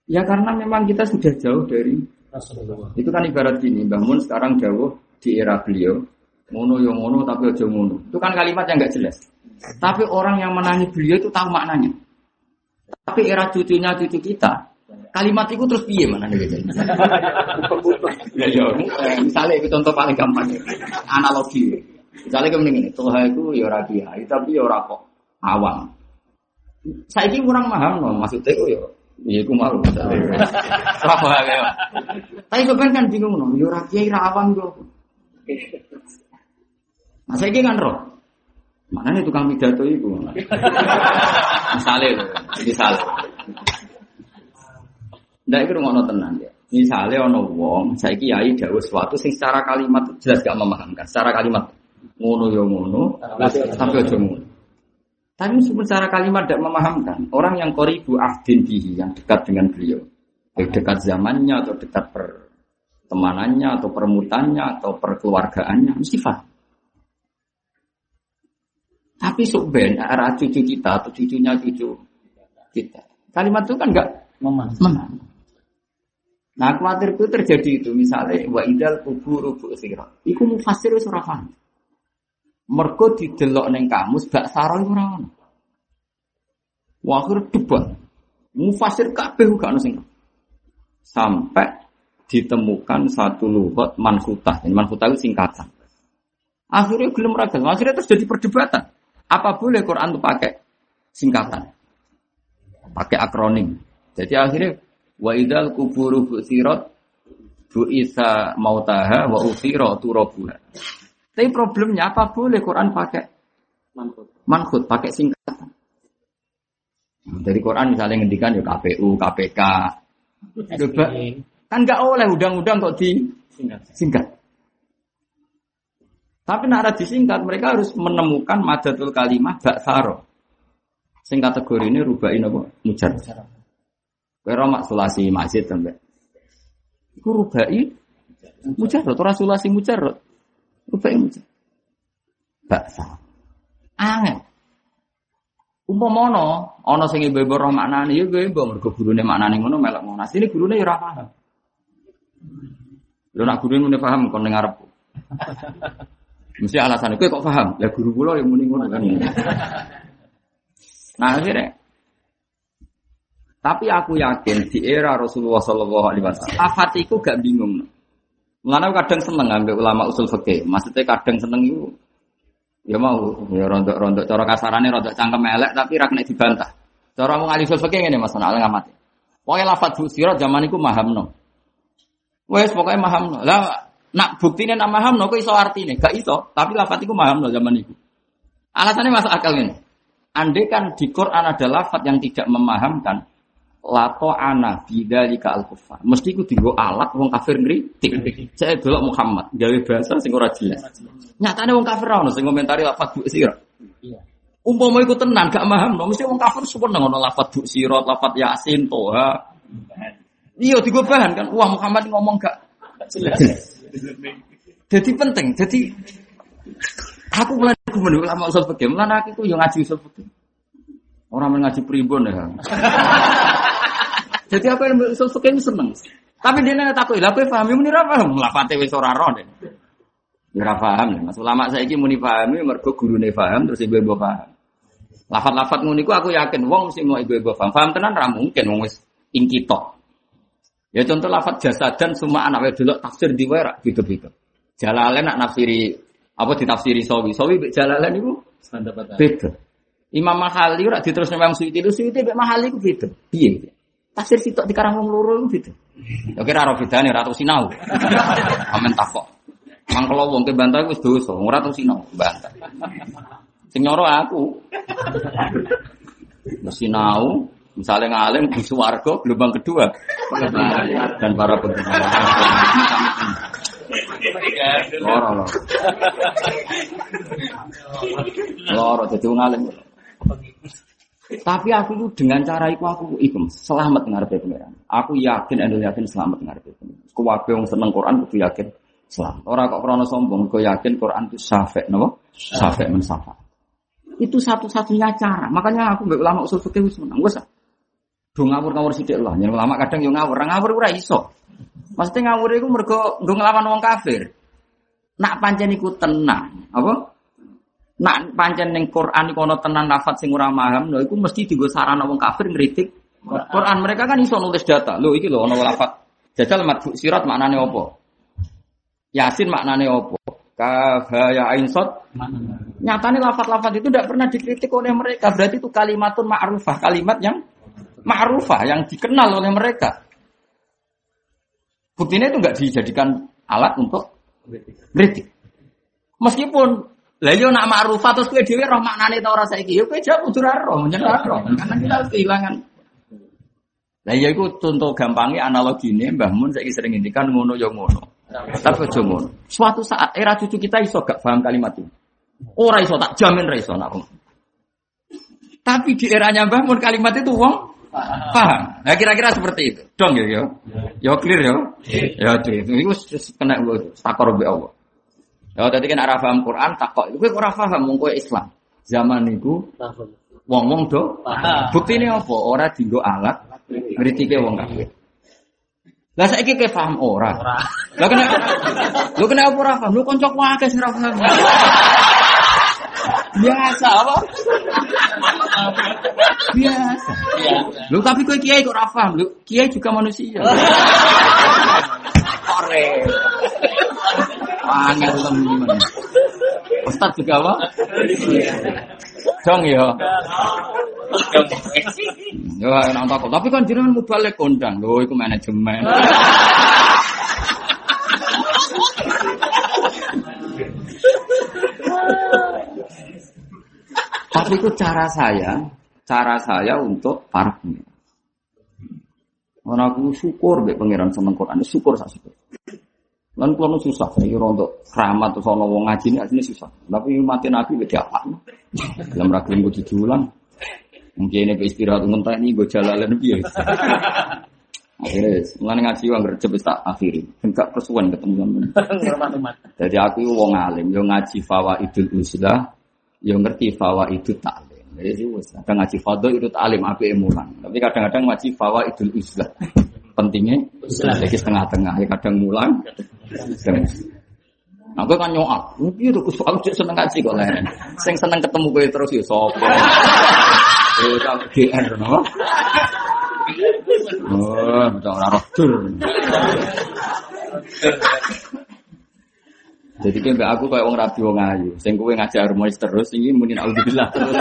Ya karena memang kita sudah jauh dari Itu kan ibarat gini, bangun sekarang jauh di era beliau, mono yang mono tapi aja mono. Itu kan kalimat yang nggak jelas. Tapi orang yang menangi beliau itu tahu maknanya. Tapi era cucunya cucu kita, kalimat itu terus piye mana nih ya ya, misalnya itu contoh paling gampang analogi. Misalnya kayak ini, Tuhan itu ya ora kiai, tapi ya kok awam. Saya ini kurang paham loh, maksudnya itu ya Iya, aku malu. Apa ya? Tapi sebenarnya kan bingung loh, ya ora kiai awam yo. Nah, saya kan roh. Mana nih tukang pidato itu? misalnya, misalnya. Nggak itu ngono tenang ya. Misalnya ono wong, saya kiai jauh sesuatu sing secara kalimat jelas gak memahamkan. Secara kalimat ngono yo ngono, tapi aja ngono. Tapi meskipun secara kalimat tidak memahamkan, orang yang koribu ahdin bihi, yang dekat dengan beliau, baik dekat zamannya atau dekat pertemanannya atau permutannya atau perkeluargaannya, mesti faham. Tapi subben arah cucu kita atau cucunya cucu kita. Kalimat itu kan enggak memaham. Nah khawatir itu terjadi itu misalnya wa idal kubur bu sirah. Iku mufasir wis ora paham. Mergo didelok ning kamus bak iku ora ono. Wa akhir debat. Mufasir kabeh gak ono sing sampai ditemukan satu lugat manhutah. Manhutah itu singkatan. Akhirnya belum ragal. Akhirnya terus jadi perdebatan. Apa boleh Quran itu pakai singkatan? Pakai akronim. Jadi akhirnya wa idal kuburu bu'sirat bu'isa mautaha wa usira turabuha. Tapi problemnya apa boleh Quran pakai manhut, manhut pakai singkatan. Dari Quran misalnya ngendikan ya KPU, KPK. Coba kan nggak oleh undang-undang kok di singkat. Tapi nak disingkat mereka harus menemukan madatul kalimah baksaro. Sing kategori ini rubain apa? Mujar. Kira maksulasi masjid sampai. Iku rubai mujarrad, ora sulasi mujarrad. Rubai mujarrad. Baksa. Angel. Umpamono ana sing ibu-ibu roh maknane ya ibu mergo gurune maknane ngono melok ngono. Asline gurune ya ora paham. Lho nak gurune muni paham kon ning arep. Mesti alasan itu kok paham? Ya guru kula yang muni ngono kan. Nah akhirnya tapi aku yakin di era Rasulullah Shallallahu Alaihi Wasallam, afat itu gak bingung. Mengenai kadang seneng ambil ulama usul fikih. Maksudnya kadang seneng itu, ya mau, ya rontok rontok cara kasarannya rontok cangkem elek tapi raknya dibantah. Cara mau ngalih usul fikih ini mas, ngamati. Pokoknya lafat busirat zaman itu maham no. Wes pokoknya maham no. Lah Nak buktinya nak maham no, kok iso artinya? Gak iso, tapi lafat itu maham no zaman itu. Alasannya masuk akal ini. Andai kan di Quran ada lafat yang tidak memahamkan, lato ana bidzalika al kufar. Mesti ku dienggo alat wong kafir ngritik. Saya delok Muhammad gawe bahasa sing ora jelas. Nyatane wong kafir ono sing komentari lafat bu sira. Iya. Umpama iku tenan gak paham no, mesti wong kafir nang ono lafat bu sira, lafat yasin, toha. Iya digo bahan kan. Wah Muhammad ngomong gak jelas. Jadi penting. Jadi aku mulai aku menurut lama usul fikih. Mulai aku yang ngaji usul fikih. Orang ngaji pribon ya. Jadi aku yang usul fikih seneng. Tapi dia nanya takut, lah aku paham, ini apa? Melapate wis ora roh deh. Ora paham ya. Mas ulama saiki muni pahami mergo gurune paham terus ibu-ibu paham. Lafat-lafat ngono aku yakin wong mesti mau ibu-ibu paham. Paham tenan ra mungkin wong wis ingkito. Ya contoh lafat jasa dan semua anak wedok tafsir di wera gitu-gitu. Jalalain nak nafsiri apa ditafsiri sawi. Sawi jalalain itu beda. Imam Mahali ora diterus Imam Suyuti Suyuti mek Mahali ku beda. Piye? Tafsir sitok di karang wong ku beda. Ya kira ora bedane ora tau sinau. Amen takok. Mangkelo wong ke bantah wis dosa, ora tau sinau bantah. Sing aku. Sinau, Misalnya ngalim di suwargo gelombang kedua dan para pendengar. Loro loro. Loro jadi ngalim. Tapi aku itu dengan cara itu aku itu selamat ngarepe pangeran. Aku yakin endo yakin selamat ngarepe pangeran. Kuwabe wong seneng Quran kudu yakin selamat. Orang kok krana sombong kok yakin Quran itu syafa' napa? Syafa' mensafa. Itu satu-satunya cara. Makanya aku mbek ulama usul fikih wis menang. Wes Do ngawur-ngawur sithik lah. Yang lama kadang yo ngawur, ngawur ora iso. Maksudnya ngawur iku mergo nggo nglawan wong kafir. Nak pancen iku tenang, apa? Nak pancen ning Quran iku ana tenan lafat sing ora paham, lho iku mesti dienggo sarana wong kafir ngritik Quran. Mereka kan iso nulis data. Lho iki lho ana lafat. Jajal madhu sirat maknane apa? Yasin maknane apa? Ya ain sot. Nyatane lafat-lafat itu tidak pernah dikritik oleh mereka. Berarti itu kalimatun ma'rufah, kalimat yang ma'rufah yang dikenal oleh mereka. Buktinya itu nggak dijadikan alat untuk kritik. Meskipun lah yo nak ma'rufah terus kowe dhewe roh maknane ta ora saiki yo kowe jawab kudu roh, menyen roh. Karena kita kehilangan. Lah ya iku contoh gampangnya analogi ini Mbah Mun saiki sering ngendikan ngono yo ngono. Tapi aja ngono. Suatu saat era cucu kita iso gak paham kalimat itu. Ora iso tak jamin ra iso nak. Tapi di eranya Mbah Mun kalimat itu wong paham. Nah kira-kira seperti itu. Dong ya yo. Yo clear yo. Ya itu itu kena takor be Allah. Ya tadi kan arah paham Quran takok. Kowe ora paham mung kowe Islam. Zaman niku wong-wong do Bukti ini apa? Ora dienggo alat ngritike wong kafir. Lah saiki ke paham ora. Lah kena Lu kena apa ora paham? Lu koncok wae sing ora paham. Biasa apa? Biasa. Lu tapi kowe kiai kok ora paham? Lu kiai juga manusia. Ore. Angel temen. Ustaz juga apa? Dong ya. Ya enak takut. Tapi kan jenengan mubalek kondang. Lho iku manajemen. Tapi itu cara saya, cara saya untuk pengiran. Karena aku syukur deh pangeran sama Quran, syukur saya syukur. Lan kalau susah, saya kira untuk keramat atau soal wong ngaji ini susah. Tapi mati nabi beda apa? Dalam ragam gue diulang. Mungkin ini istirahat mentah ini gue jalan lebih ya. Akhirnya, mulai ngaji uang gercep tak akhiri. Enggak persuan ketemu sama Jadi aku wong alim, yang ngaji fawa idul uslah, yang ngerti fawa itu taklim. Jadi kadang ngaji fado itu taklim, aku emulan. Tapi kadang-kadang ngaji fawa idul uslah. Pentingnya, jadi setengah-tengah. Ya kadang mulang, Nah, gue kan nyoak. Mungkin itu soal cek seneng ngaji kok lah. Sing seneng ketemu gue terus ya sopo. Eh, tak GR no. Oh, betul ora roh Jadi kan mbak aku kayak wong rapi wong ayu. Sing kowe ngajar harmonis terus ini muni naudzubillah terus.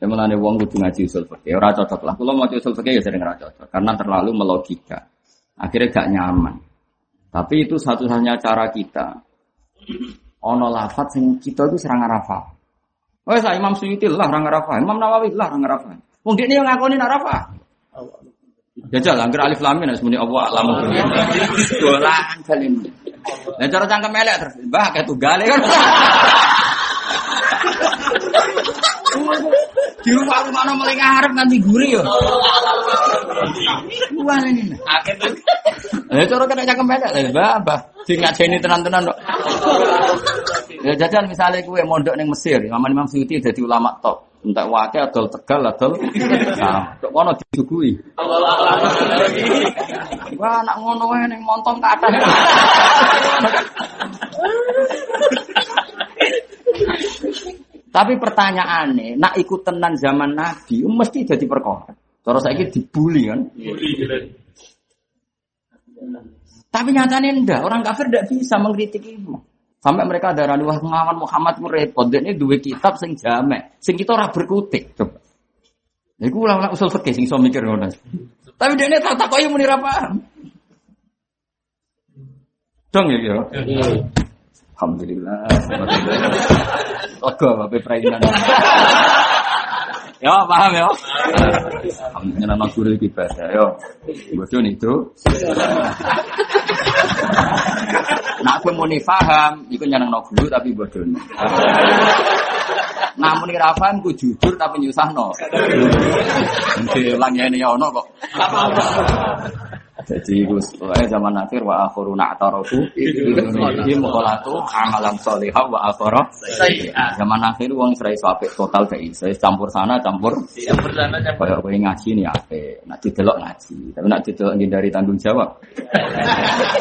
Ya mulane wong kudu ngaji usul fikih. Ora cocok lah. Kalau mau usul fikih ya sering ora cocok karena terlalu melogika. Akhirnya gak nyaman. Tapi itu satu-satunya cara kita. Ono lafat sing kita itu serang arafa. Oh, saya Imam Suyuti lah orang arafa. Imam Nawawi lah orang arafa. Mungkin ini yang ngakoni arafa. Jajal, angker alif lamin muni Allah alamu. Dolan kalim. Nah cara cangkem elek terus. Mbah kayak tunggale kan. Di rumah rumah no mulai ngarep nganti guri yo. Wah ini. Ya cara kena cangkem elek lah, Mbah. Sing ngajeni tenan-tenan kok. Ya jajal misalnya kue mondok neng Mesir, Imam Imam Suyuti jadi ulama top. Entah wake atau tegal atau nah, kok kono disuguhi. Wah, anak ngono wae ning montong ke atas. Tapi pertanyaannya, nak ikut tenan zaman Nabi, mesti jadi perkara. Terus saya dibully kan? Tapi nyatanya enggak, orang kafir tidak bisa mengkritik itu. Sampai mereka ada wah pengawan Muhammad mu repot. Ini dua kitab sing jame, sing kita ora berkutik. Coba. Iku ulah usul fikih sing iso mikir ngono. Tapi dia ini tak takoki muni ra paham. Dong ya ya. Alhamdulillah. Oke, bapak perainan. Ya, paham ya? Alhamdulillah nama guru ibadah. Yo, bodoh itu. Nak aku mau paham, iku nyeneng no guru tapi bodoh. Namun kira paham, ku jujur tapi nyusah no. Nanti ulang ya ini ya ono kok. Jadi pokoknya zaman akhir wa akhiru na'tarafu ini mukhalatu amalan sholihah wa akhiru Zaman akhir wong serai apik total kayak saya campur sana campur Campur sana campur. kayak kowe ngaji nih apik. Nak didelok ngaji, tapi nak didelok dari tanggung jawab.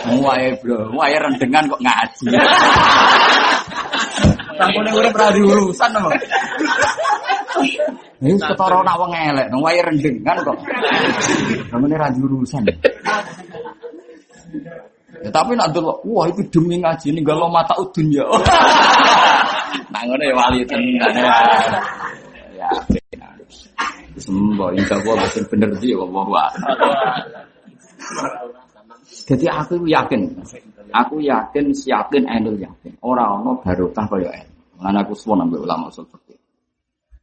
Muaye bro, muaye rendengan kok ngaji. Sampune urip ra diurusan apa? Ini ketara nak wong elek, nang wae rendengan kok. Namanya ra diurusan. Ya, tapi nak delok, wah itu demi ngaji ini galau mata udun ya. nah ngono ya wali tenan. Ya, benar. Sembo insya Allah betul bener sih, Allah Jadi aku yakin, aku yakin, siakin, enul yakin. Orang ono barokah kaya en. Lan aku suwon ambek ulama fikih.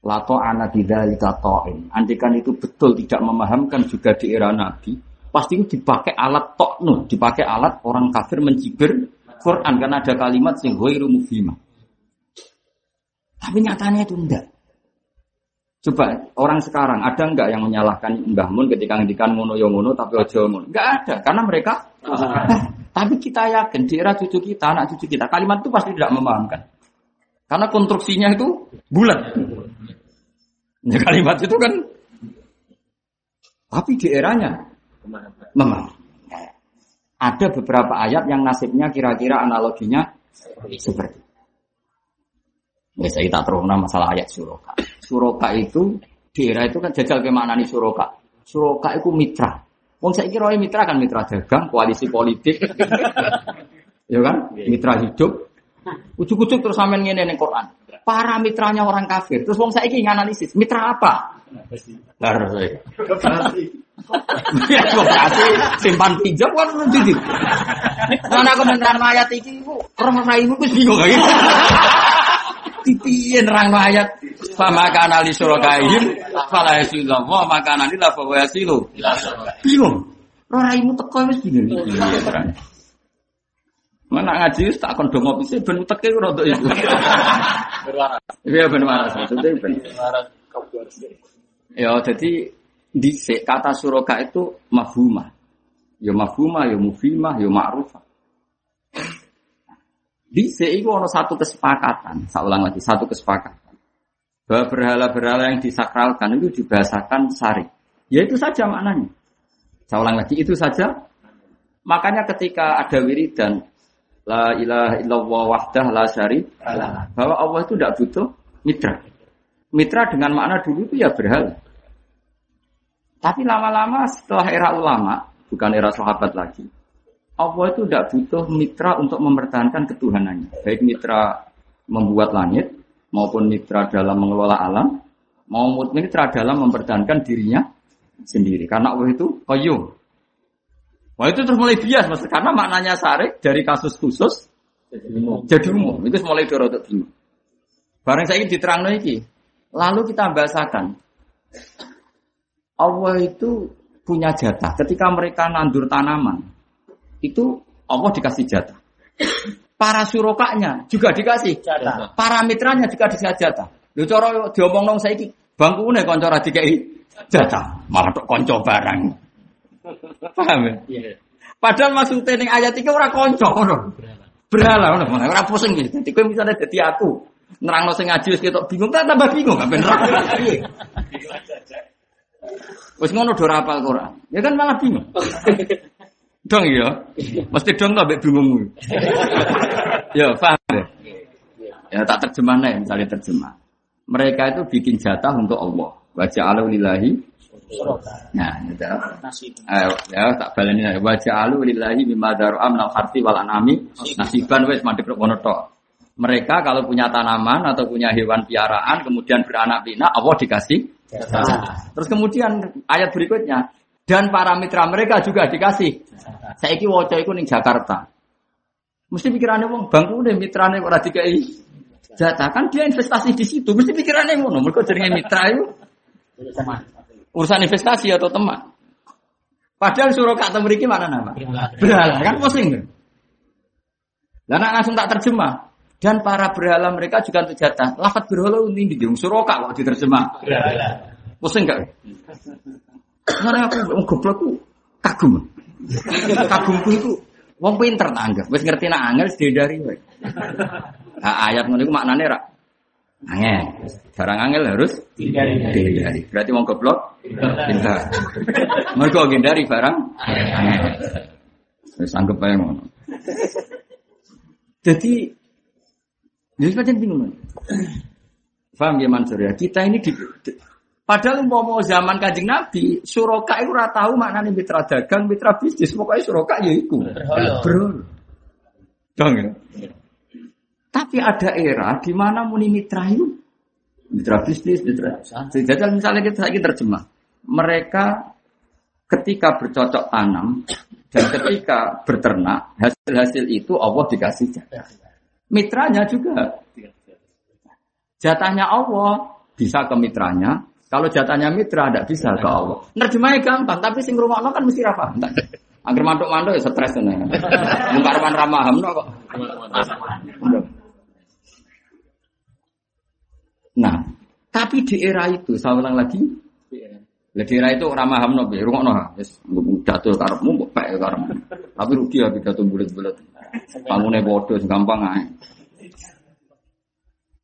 Lato ana bidzalika ta'in. Andikan itu betul tidak memahamkan juga di era Nabi, pasti itu dipakai alat toknu, dipakai alat orang kafir mencibir Quran karena ada kalimat sing ghairu mufhimah. Tapi nyatanya itu enggak. Coba orang sekarang ada enggak yang menyalahkan Mbah Mun ketika ngendikan ngono yo ngono tapi ojo ngono? Enggak ada karena mereka tapi kita yakin di era cucu kita, anak cucu kita kalimat itu pasti tidak memahamkan. Karena konstruksinya itu bulat. Ya, kalimat itu kan tapi di eranya memang ada beberapa ayat yang nasibnya kira-kira analoginya seperti Ya saya tak terus masalah ayat suroka. Suroka itu di era itu kan jajal ke nih suroka. Suroka itu mitra. Wong saya kira mitra kan mitra dagang, koalisi politik, ya kan, mitra hidup. Ujuk-ujuk terus sampean ngene ning Quran. Para mitranya orang kafir. Terus wong saiki nganalisis, mitra apa? Harus saya. Ya kasih simpan pinjam kan jadi. Mana aku menerang ayat iki iku, orang raimu wis bingung lagi. Piye nerang ayat sama kana li surakaihim fala yasillah wa makana lillah fa yasilu. Bingung. Ora raimu teko wis bingung. Mana ngaji tak kon dongo pise ben uteke ora untuk itu. Iya ben waras maksudnya ben. Kau Ya jadi di kata suroka itu mafhumah. Ya mafhumah, ya mufimah, ya ma'rufah. Di itu ada satu kesepakatan, saya ulang lagi, satu kesepakatan. Bahwa berhala-berhala yang disakralkan itu dibahasakan sari. Ya itu saja maknanya. Saya ulang lagi, itu saja. Makanya ketika ada wiridan, La ilaha illallah wahdah la syari, bahwa Allah itu tidak butuh mitra. Mitra dengan makna dulu itu ya berhala. Tapi lama-lama setelah era ulama, bukan era sahabat lagi, Allah itu tidak butuh mitra untuk mempertahankan ketuhanannya. Baik mitra membuat langit, maupun mitra dalam mengelola alam, maupun mitra dalam mempertahankan dirinya sendiri. Karena Allah itu qayyum. Wah itu terus mulai bias, mas, karena maknanya sarik dari kasus khusus jadi umum. Itu mulai dorotot bingung. Barang saya ini diterang lagi. Lalu kita bahasakan Allah itu punya jatah. Ketika mereka nandur tanaman, itu Allah dikasih jatah. Para surokanya juga dikasih Jatah. Para mitranya juga dikasih jatah. Lho cara diomong nong saiki bangkune kanca ra dikai jatah, malah tok kanca barang. Paham ya? Iya. Padahal maksudnya ning ayat iki ora kanca ngono. Berhala ngono, ora pusing iki. Dadi kowe misalnya dadi aku, nerangno sing ngaji wis ketok bingung, tak tambah bingung kan bener. Wis ngono do ora hafal Quran. Ya kan malah bingung. Dong ya. Mesti dong tak mbek bingungmu. ya, paham ya? Ya tak terjemah nih, misalnya terjemah. Mereka itu bikin jatah untuk Allah. Wajah alu lillahi. Nah, itu. Nasib. Ayo, ya tak baleni ya. Wajah alu lillahi mimma daru'am nal harti wal anami. Nasiban wes mandek kono tok. Mereka kalau punya tanaman atau punya hewan piaraan kemudian beranak pinak, Allah dikasih Terus kemudian ayat berikutnya dan para mitra mereka juga dikasih. Saiki waca iku ning Jakarta. Mesti pikirannya wong bangku deh mitrane ora dikai jatah kan dia investasi di situ. Mesti pikirannya ngono. Mereka jenenge mitra itu urusan investasi atau teman. Padahal suruh kata memiliki mana nama? Berhala kan pusing. Dan langsung tak terjemah. Dan para berhala mereka juga untuk jatah. Lafat berhala ini di suroka kok diterjemah. Pusing gak? Karena aku goblok ku kagum. Kagumku itu wong pinter tak anggap. Wis ngerti nak angel wae. Nah, ayat ngono iku maknane ra angel. Barang angel harus dihindari. Berarti wong goblok pinter. Mergo ngindari barang angel. Wis anggap ae ngono. Jadi jadi macam bingung. Paham ya Mansur ya? Kita ini di, padahal mau zaman Kanjeng Nabi, suroka itu ora tahu maknanya mitra dagang, mitra bisnis, pokoknya suroka ya iku. Berhala. Berhala. Dong ya. Tapi ada era di mana muni mitra itu mitra bisnis, mitra. Jajal misalnya kita lagi terjemah. Mereka ketika bercocok tanam dan ketika berternak, hasil-hasil itu Allah dikasih jatah. Mitranya juga Jatahnya Allah bisa ke mitranya. Kalau jatahnya mitra tidak bisa ke Allah. Nerjemahnya gampang, tapi sing rumah kan mesti rafa. Agar manduk-manduk ya stres nih. Mungkarman ramaham no kok. Nah, tapi di era itu, saya ulang lagi, di era itu ramaham no, be, rumah no, yes, jatuh karepmu, pek karepmu. Tapi rugi ya pidato bulat-bulat. Bangunnya bodoh, gampang aja.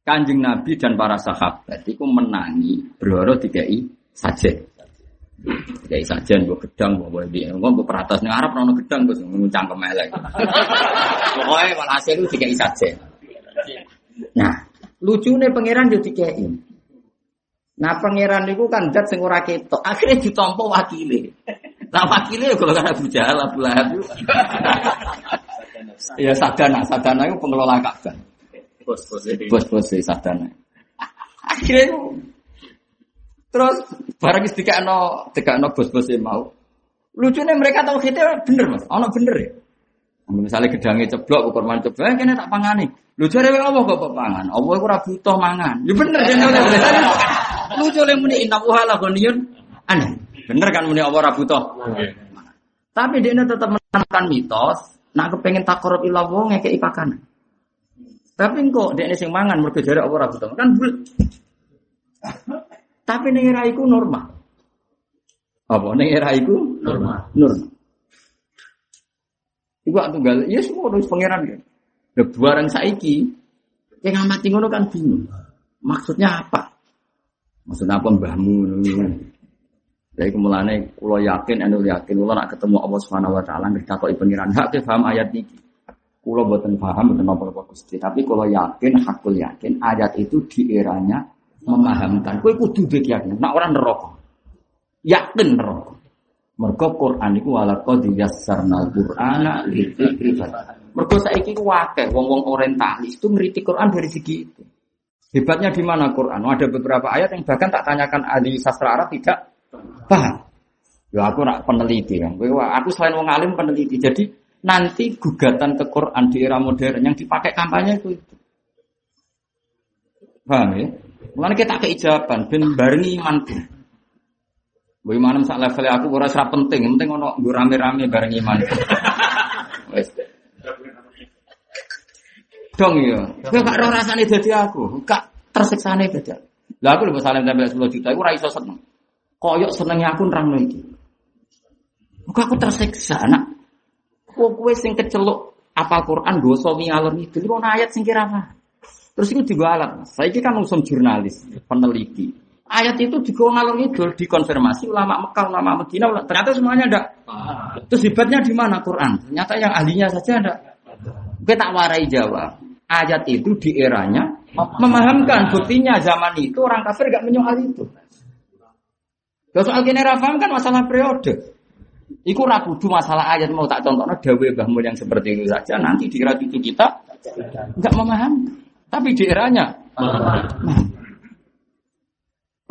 Kanjeng Nabi dan para sahabat itu menangi berharap dikai sajen. Dikai sajen, gue gedang, gue boleh biar, gue gue peratas nih Arab nono gedang, gue nguncang ke melek. Pokoknya malah hasil itu dikai sajen. Nah, lucunya pangeran jadi dikai. Nah pangeran itu kan dat sing ora ketok, akhirnya ditompo wakile. Nah wakile kalau kan Abu Jahal, Abu Lahab. Ya sadana, sadana itu pengelola Ka'bah Bos-bos bos-bos sih sadana. Akhirnya itu terus barang is dikakno dikakno bos-bos yang mau. Lucunya mereka tahu kita bener mas, ono bener ya. Misalnya gedangnya ceblok, ukur ceblok, eh, kene tak pangani. Lu cari apa kok kok pangan? Allah ora butuh mangan. Ya bener kan Lucu le muni inna uhala ghaniyun aneh. Bener kan muni Allah ora butuh. Tapi dia tetap menanamkan mitos, nak kepengen takorup ilah wong ngekei pakanan. Tapi kok dia sing mangan mergo jare apa ora butuh. Kan bulet. Tapi ning era iku normal. Apa ning era iku Normal. Normal. Iku tunggal, ya semua harus pangeran kan. Nah, barang saiki yang ngamati ngono kan bingung. Maksudnya apa? Maksudnya apa mbahmu? Jadi kemulane kula yakin anu yakin kula nak ketemu Allah Subhanahu wa taala nggih takoki pangeran hak paham ayat iki. Kula boten paham boten apa-apa Gusti, tapi kula yakin hakul yakin ayat itu di eranya memahamkan. Kowe kudu yakin, nak ora neraka. Yakin neraka. Mergo Quran iku ala qad yassarnal Qur'ana lidzikri Mergo saiki ku akeh wong-wong orientalis itu ngerti Quran dari segi itu. Hebatnya di mana Quran? Ada beberapa ayat yang bahkan tak tanyakan ahli sastra Arab tidak paham. Ya aku nak peneliti kan. Aku selain wong alim peneliti. Jadi nanti gugatan ke Quran di era modern yang dipakai kampanye itu itu. Paham ya? Mulane kita keijaban ben barengi imanku. Mbok imanem sak level aku ora serap penting, penting ono nggo rame-rame bareng iman. Dong ya. Kowe gak ora rasane dadi aku, gak tersiksane aku. Lah aku lho salam tempel 10 juta iku ora iso seneng. Koyok senengnya aku nerangno iki. Muga aku tersiksa nak. Kok kowe sing keceluk apa Quran dosa ngalor itu ono ayat sing kira apa? Terus itu juga alat. Saya kan usum jurnalis, peneliti. Ayat itu juga ngalor ngidul dikonfirmasi ulama Mekah, ulama Medina, ulama- ternyata semuanya ada. Terus hebatnya di mana Quran? Ternyata yang ahlinya saja ada. Kita tak warai jawab. Ayat itu di eranya memahamkan buktinya zaman itu orang kafir gak menyoal itu. Kalau soal kini rafaham kan masalah periode. Iku rakudu masalah ayat mau tak contohnya dawe Mbah Mun yang seperti itu saja nanti di era cucu kita nggak memahami. Tapi di eranya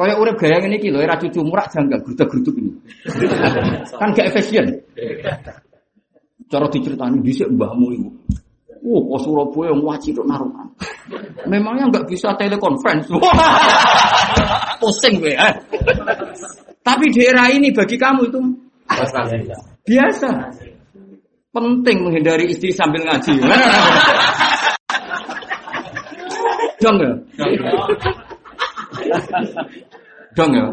Kayak urip gaya ngene iki lho, era cucu murah janggal grudak-gruduk ini. kan gak efisien. Cara diceritani dhisik mbahmu iku. Wah, kok Surabaya wajib naruhan. Memangnya nggak bisa telekonferensi. Pusing gue. Eh. Tapi di era ini bagi kamu itu biasa. Penting menghindari istri sambil ngaji. Dong ya. Dong ya.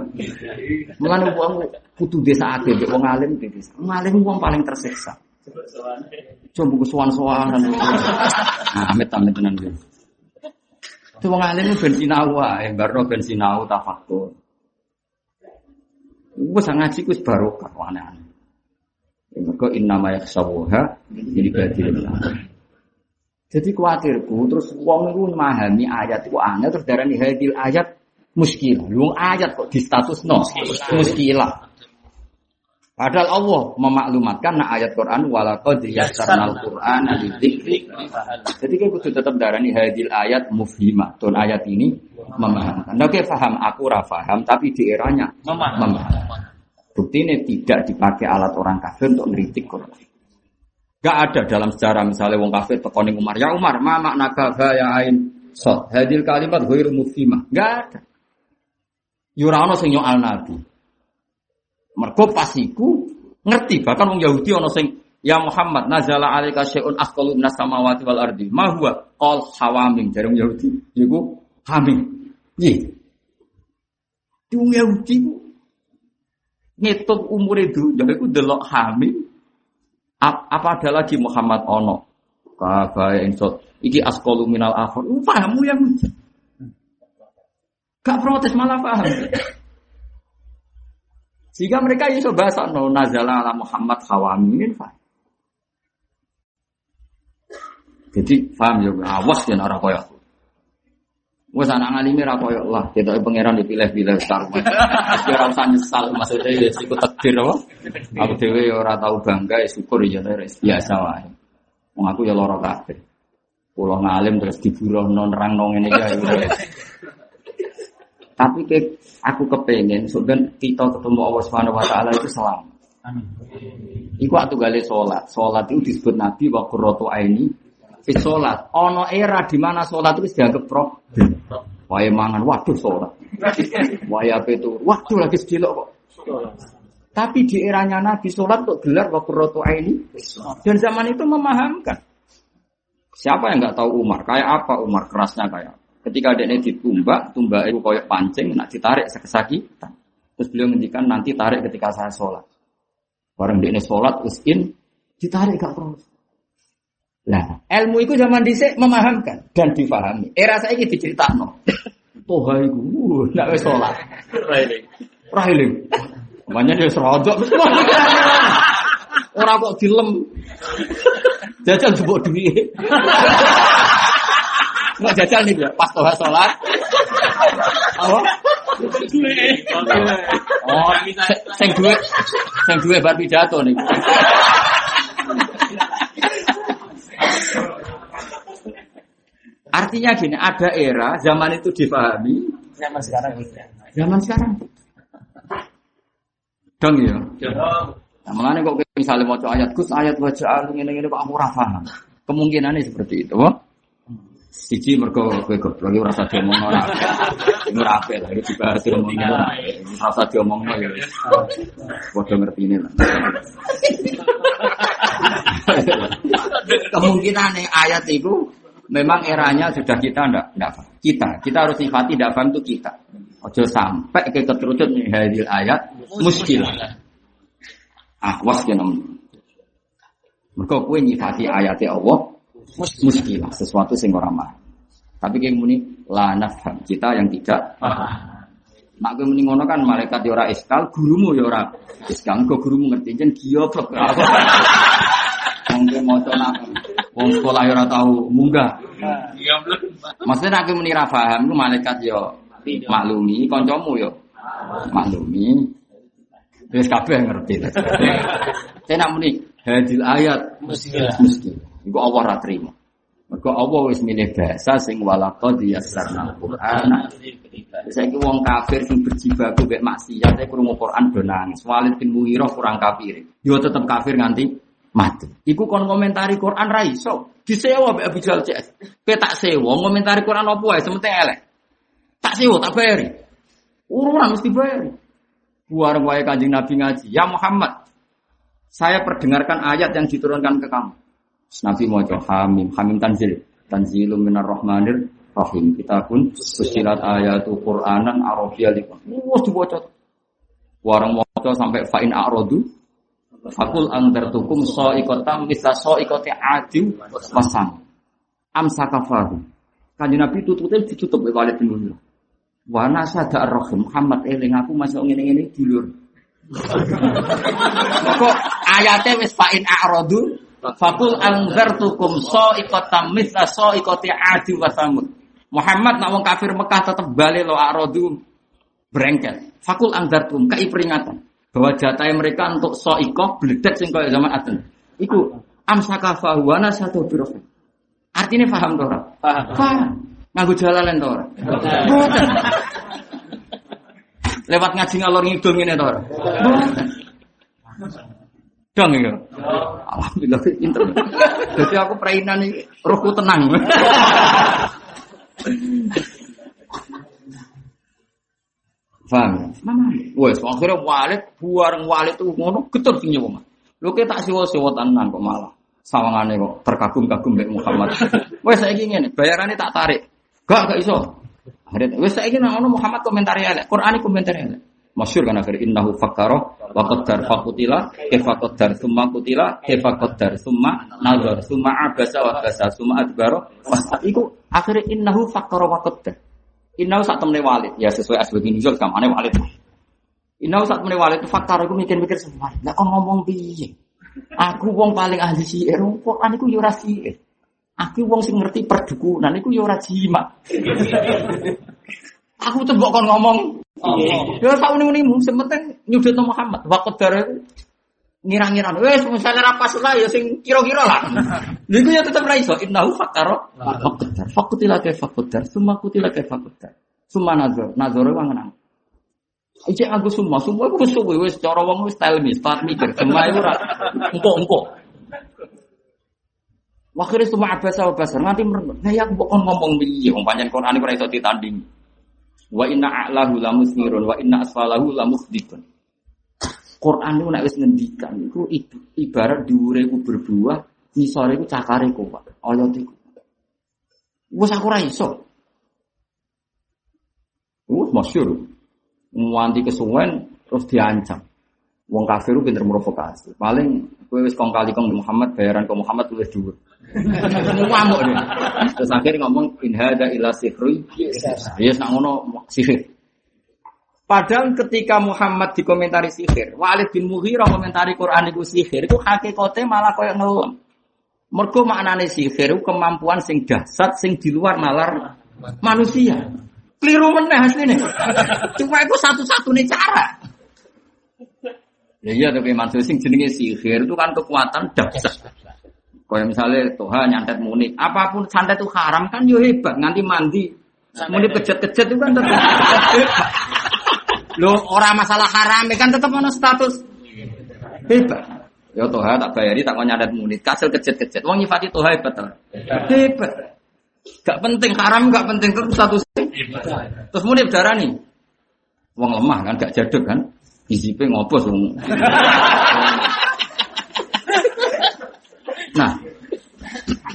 Mulane wong kudu desa akeh mbek wong alim di desa. Wong alim wong paling tersiksa. Coba buku sowan-sowanan. Nah, amit amit tenan iki. Itu wong alim ben sinau wae, barno ben sinau tafakkur. Wes ngaji ku wis barokah aneh-aneh. Ya, Mergo innama yakhsawuha jadi badilillah. Jadi kuatirku terus wong itu memahami ayat itu aneh terus darani hadil ayat muskilah. Lu ayat kok di status no muskilah. Padahal Allah memaklumatkan nah ayat Quran walaqad yassarnal Qur'ana lidzikri. Jadi kita kudu tetap darani hadil ayat mufhimah. Tuh ayat ini memahamkan. Oke paham aku ora paham tapi di eranya Memaham. Bukti ini tidak dipakai alat orang kafir untuk ngeritik Quran. Gak ada dalam sejarah misalnya wong kafir tekoning Umar, ya Umar, ma makna ya ain sot. Hadil kalimat ghairu mufhimah. Gak ada. Yurano sing al Nabi. Mergo pasiku ngerti bahkan wong Yahudi ono sing ya Muhammad nazala alaika syai'un asqalu minas samawati wal ardi. Ma huwa qal hawamim wong Yahudi. Iku hamim. Nggih. Wong Yahudi ngitung umur itu jadi aku delok hamil Ap- apa ada lagi Muhammad ono kafa insot iki askolu minal akhir pahamu yang gak protes malah paham sehingga mereka iso bahasa no nazala ala Muhammad hawamin paham jadi paham ya awas ya ora koyo Wes anak ngalimi ra koyo lah, kita pangeran dipilih-pilih sekarang. Ya ora usah nyesal maksudnya ya ikut takdir apa? Aku dhewe ya ora tau bangga syukur ya biasa wae. Wong aku ya lara kabeh. Pulau ngalim terus diburuhno nerangno ngene iki ya. Tapi ke, aku kepengen sebenarnya kita ketemu Allah Subhanahu wa taala itu selamat. Iku waktu gale sholat. Sholat itu disebut Nabi wa qurratu aini fi sholat. Ono era di mana sholat itu dianggap problem. Wae mangan, waduh sholat. Wae apa itu, waduh lagi sedilok kok. Tapi di eranya Nabi sholat kok gelar wa qurratu aini. Dan zaman itu memahamkan. Siapa yang nggak tahu Umar? Kayak apa Umar? Kerasnya kayak. Ketika dia ditumbak, tumbak itu koyok pancing, nak ditarik sekesakitan. Terus beliau ngendikan nanti tarik ketika saya sholat. Barang dia sholat, usin, ditarik gak terus. Nah, ilmu itu zaman dhisik memahamkan dan difahami. Era saya ini diceritakno. Toha iku, uh, nak wis sholat. Railing. Rahiling. Makanya dia serodok. Orang kok dilem. Jajal jebuk duit. Nggak jajal nih dia, pas toha sholat. Apa? Oh, se- sing duit, sing duit bar pidato nih. Artinya gini, ada era zaman itu difahami, Zaman sekarang zaman sekarang. Dong ya. Nah, mengenai kok misalnya mau ayat Gus ayat wajah ini ini kok aku paham. Kemungkinannya seperti itu. Siji mergo kowe goblok ora usah diomongno ora. Ini ora apik lah, iki dibahas diomongno ora. Ora usah diomongno ya. wis. Padha ngertine lah. Kemungkinan ayat itu memang eranya sudah kita ndak ndak. Kita, kita harus sifati ndak paham itu kita. Ojo sampai ke keterucut nih hadil ayat muskilah. Ah, was nom. Mergo kowe nyifati ayat Allah muskilah, sesuatu sing ora mah. Tapi kayak muni la nafham, kita yang tidak Nak kowe muni ngono kan malaikat ya ora iskal, gurumu ya ora iskal. Engko gurumu ngerti jen goblok. Wong kowe maca nak wong sekolah ya ora tau munggah. Belum. Maksudnya nak kowe muni ra paham ku malaikat ya maklumi, kancamu ya maklumi. Wis kabeh ngerti. Nak muni hadil ayat Muskilah. mesti. Iku Allah ra trimo. Mergo Allah wis milih bahasa sing walaqad yassarna Qur'ana. Saiki wong kafir sing berjibaku mek maksiat saya krungu Quran do nangis. Walid bin Mughirah kurang kafir. Yo tetep kafir nganti mati. Iku kon komentari Quran ra iso. Disewa mek Abu Jahal CS. Kowe tak sewa komentari Quran apa wae sementing elek. Tak sewa tak bayari. Urunan mesti bayari. Buar wae kanjeng Nabi ngaji. Ya Muhammad, saya perdengarkan ayat yang diturunkan ke kamu. Nabi mau hamim, hamim tanzil, tanzilum minar rahmanir Rahim. Kita pun fusilat ayatu Qur'anan Arabiyya liqan. Wah dibaca. Warang maca sampai fa'in a'radu Fakul angdartukum so'ikotam misla so'ikoti adi wasang. Amsakafahu. Kanjeng Nabi tutupnya ditutup oleh Walid bin Mughirah. Wa nasada ar-rahim Muhammad eling aku masuk ngene-ngene dilur. Kok ayatnya wis fa'in a'radu Fakul anzartukum so'ikotam misla so'ikoti adi wasamud. Muhammad nak wong kafir Mekah tetep balik lo a'radu berengket. Fakul anzartum kai peringatan bahwa jatah mereka untuk so'ikoh bledek sing kaya zaman Aden. Iku amsaka fahuana satu birofin. Artinya paham tuh orang? Paham. Paham. Jalalan orang? Lewat ngaji ngalor ngidul ngene tuh orang? Dong ya. Alhamdulillah pinter. Jadi aku perainan ini rohku tenang. Paham? Mana? Wes, akhirnya walid, buareng walid itu ngono getur sing nyewa. Lho ke tak siwa-siwa tenan kok malah. Sawangane kok terkagum-kagum Mbak Muhammad. Wes saiki ngene, bayarane tak tarik. Gak gak iso. Akhirnya, wes saiki nang ono Muhammad komentari elek, Quran komentari elek. Masyur kan akhirnya innahu fakkara wa qaddar faqutila kaifa qaddar summa qutila kaifa qaddar summa nazar summa abasa wa abasa summa adbara wa iku akhirnya innahu fakkara wa qaddar Inau saat temen walid, ya sesuai asbab nuzul kamane walid. Inau saat temen walid fakar aku mikir-mikir semua. Lah kok ngomong piye? Aku wong paling ahli sihir, Quran iku yo ora. Aku wong sing ngerti perdukunan iku yo ora jimat. Aku tuh kon ngomong. Ya sak muni-munimu, sementing nyudutno Muhammad. Wa qadar ngira-ngira wes misalnya ra pas lah ya sing kira-kira lah. Lha iku ya tetep ra iso innahu fakaro fakar. Fakutila ka fakar. Summa kutila ka fakar. Summa nazar. Nazar wong nang. Iki aku semua, semua aku suwe wis cara wong wis style mi, start mikir. Semua iku ora engko-engko. Wakhire semua abasa wa basar nganti merenung. Nah ya aku kok ngomong piye wong pancen Quran ora iso ditanding. Wa inna a'lahu lamusmirun wa inna asfalahu lamusdikun. Quran itu nek wis ngendikan iku ibarat dhuwure iku berbuah, ngisore iku cakare kuat. Ayat iku. Wes aku ora iso. Uh, masyhur. Nganti kesuwen terus diancam. Wong kafir pinter provokasi. Paling kowe wis kong kali kong Muhammad bayaran ke Muhammad tulis dhuwur. Ngamuk. Terus akhirnya ngomong in hada ila sihri. Ya nak ngono sihir. Padahal ketika Muhammad dikomentari sihir, Walid bin Mughirah komentari Quran itu sihir, itu hakikatnya malah koyo ngelem. Mergo maknane sihir itu kemampuan sing dahsyat sing di luar nalar manusia. Keliru meneh asline. Cuma itu satu-satunya cara. Ya iya tapi maksud sing jenenge sihir itu kan kekuatan dahsyat. Kayak misalnya Tuhan nyantet muni, apa pun santet itu haram kan yo hebat, nganti mandi. Muni kejet-kejet itu kan tetap Lo orang masalah haram kan tetap ono status hebat. Ya Tuhan tak bayari tak mau nyadat munit, kasil kejet-kejet. Wong nyifati Tuhan hebat tuh. Hebat. Gak penting haram gak penting terus status Terus munit darah nih. Wong lemah kan gak jaduk kan. Isipe ngopos wong. Nah,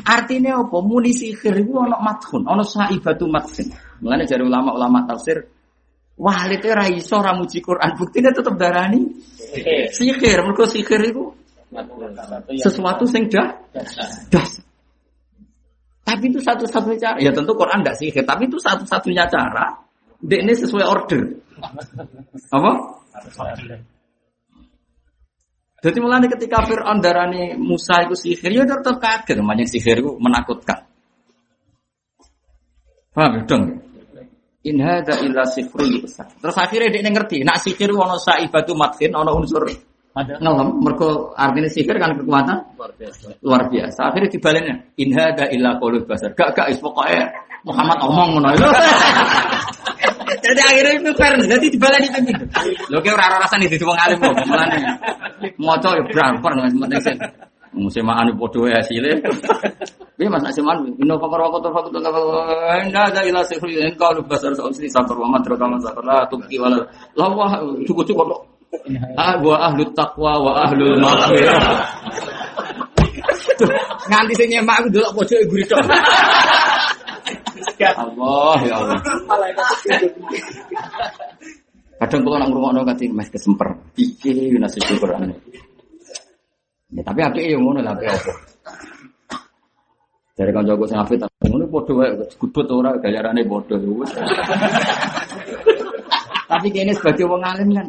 artinya apa? Muni sihir itu ono mathun, ono saibatu mathin. Mulane dari ulama-ulama tafsir Walid itu ra iso ra muji Quran, buktine tetep darani sihir. Mergo sihir itu sesuatu sing dah. Tapi itu satu-satunya cara. Ya tentu Quran tidak sihir, tapi itu satu-satunya cara. Dek ini sesuai order. Apa? Jadi mulai ketika Fir'aun darani Musa itu sihir, ya tetap kaget. Namanya sihir itu menakutkan. Paham ya dong? In hadza illa sihrun yusah. Terus akhirnya dia ngerti, nak sihir ono saibatu matkin ono unsur ngelem mergo artinya sihir kan kekuatan Luar biasa. luar biasa. Akhirnya dibaliknya in hadza illa qaulul basar. Gak gak is pokoknya Muhammad omong ngono. Jadi akhirnya itu fair, jadi itu gitu. Lho ki ora rasane dadi wong alim kok, mulane. Maca ya bramper nang penting sih. Musimaan podo hasilnya. Piye Mas Asiman, inna fakar wa qatar fakut inna ada ila sihri in qalu basar sa'usri sakar wa madra kama sakar la tubqi wala la wah cukup-cukup kok. Ah wa ahlut taqwa wa ahlul maghfirah. Nganti sing nyemak aku delok pojok ibu tok. Allah ya Allah. Kadang kalau nak ngurungokno kati mas kesemper. Iki nasi syukuran. Ya tapi apike yo ngono lah apa. Dari kanca gue sing afit ngono padha wae gudut ora gayarane wis. Tapi kene sebagai wong alim kan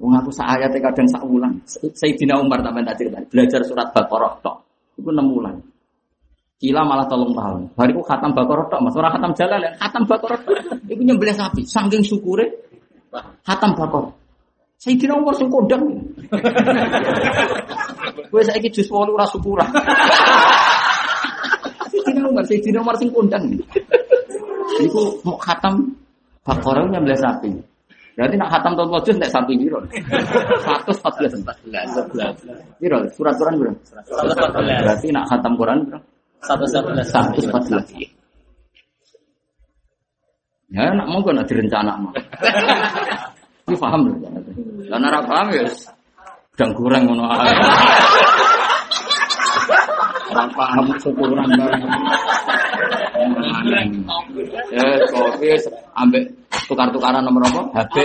Wong aku sak ayat kadang sak wulan. Sayyidina Umar tak tak cerita. Belajar surat Baqarah tok. Iku 6 wulan. Kila malah tolong tahun. Bariku khatam Baqarah tok, Mas ora khatam Jalal ya. Khatam Baqarah tok. Iku nyembelih sapi saking syukure khatam Baqarah. Sayyidina Umar sing kondang. Kowe saiki jus 8 ora syukuran. Sayyidina Umar, Sayyidina Umar sing kondang. Iku mau khatam Baqarah nyembelih sapi. Berarti nak khatam tahun wajud nek sapi biro. 114 14 Biro surat Quran biro. Berarti nak khatam Quran biro. 114 Ya nak mau nak direncana mah. Ini paham lho. Lah nek paham ya sedang kurang ngono ae. Ora paham syukuran bareng. Ya, kopi ambek tukar-tukaran nomor apa? HP.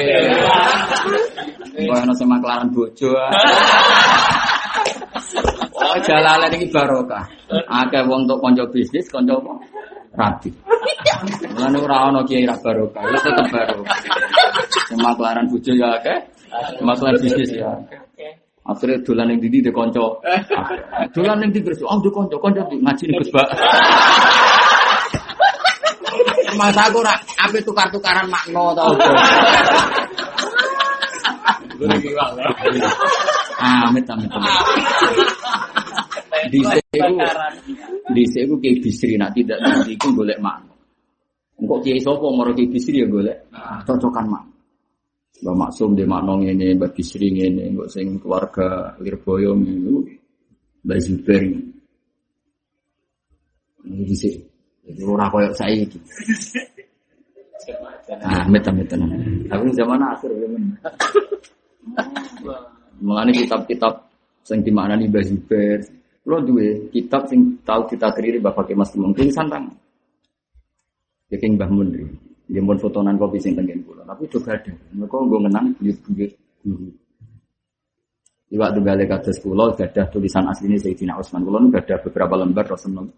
Kok ana sing maklaran bojo. Oh, jalale iki barokah. Akeh wong untuk kanca bisnis, kanca apa? Rabi. Mulane ora ana kiai ra barokah, wis tetep barokah. Sing maklaran bojo ya akeh, maklaran bisnis ya akeh. Akhirnya dolan yang didi de konco. Dolan yang didi oh de konco, konco ngaji nih Bak. Masa aku rak ape tukar-tukaran makna tau. Amit amit amit. Di seku, di seku kiai bisri nak tidak nanti itu golek makna. Engkau kiai sopo moro kiai bisri ya golek cocokan makna. Mbak Maksum di makna ini, Mbak Bisri ini, Mbak sing keluarga Lirboyo ini, Mbak Zuber ini. Ini di sini. Jadi orang koyok saya itu. Ah, meta meta Tapi zaman akhir zaman. Mengenai kitab-kitab sing dimaknani Mbak Zuber. Lo dua kitab sing kita kiri Bapak Kemas Kemung. Kini santang. Ya King Mbah Mun. Dia pun fotonan kopi sing tengen kula, tapi juga ada. Mereka gue menang buyut-buyut guru. Di waktu balik kados kula gadah tulisan asli ini Sayyidina Utsman. Kula nu gadah beberapa lembar Rasulullah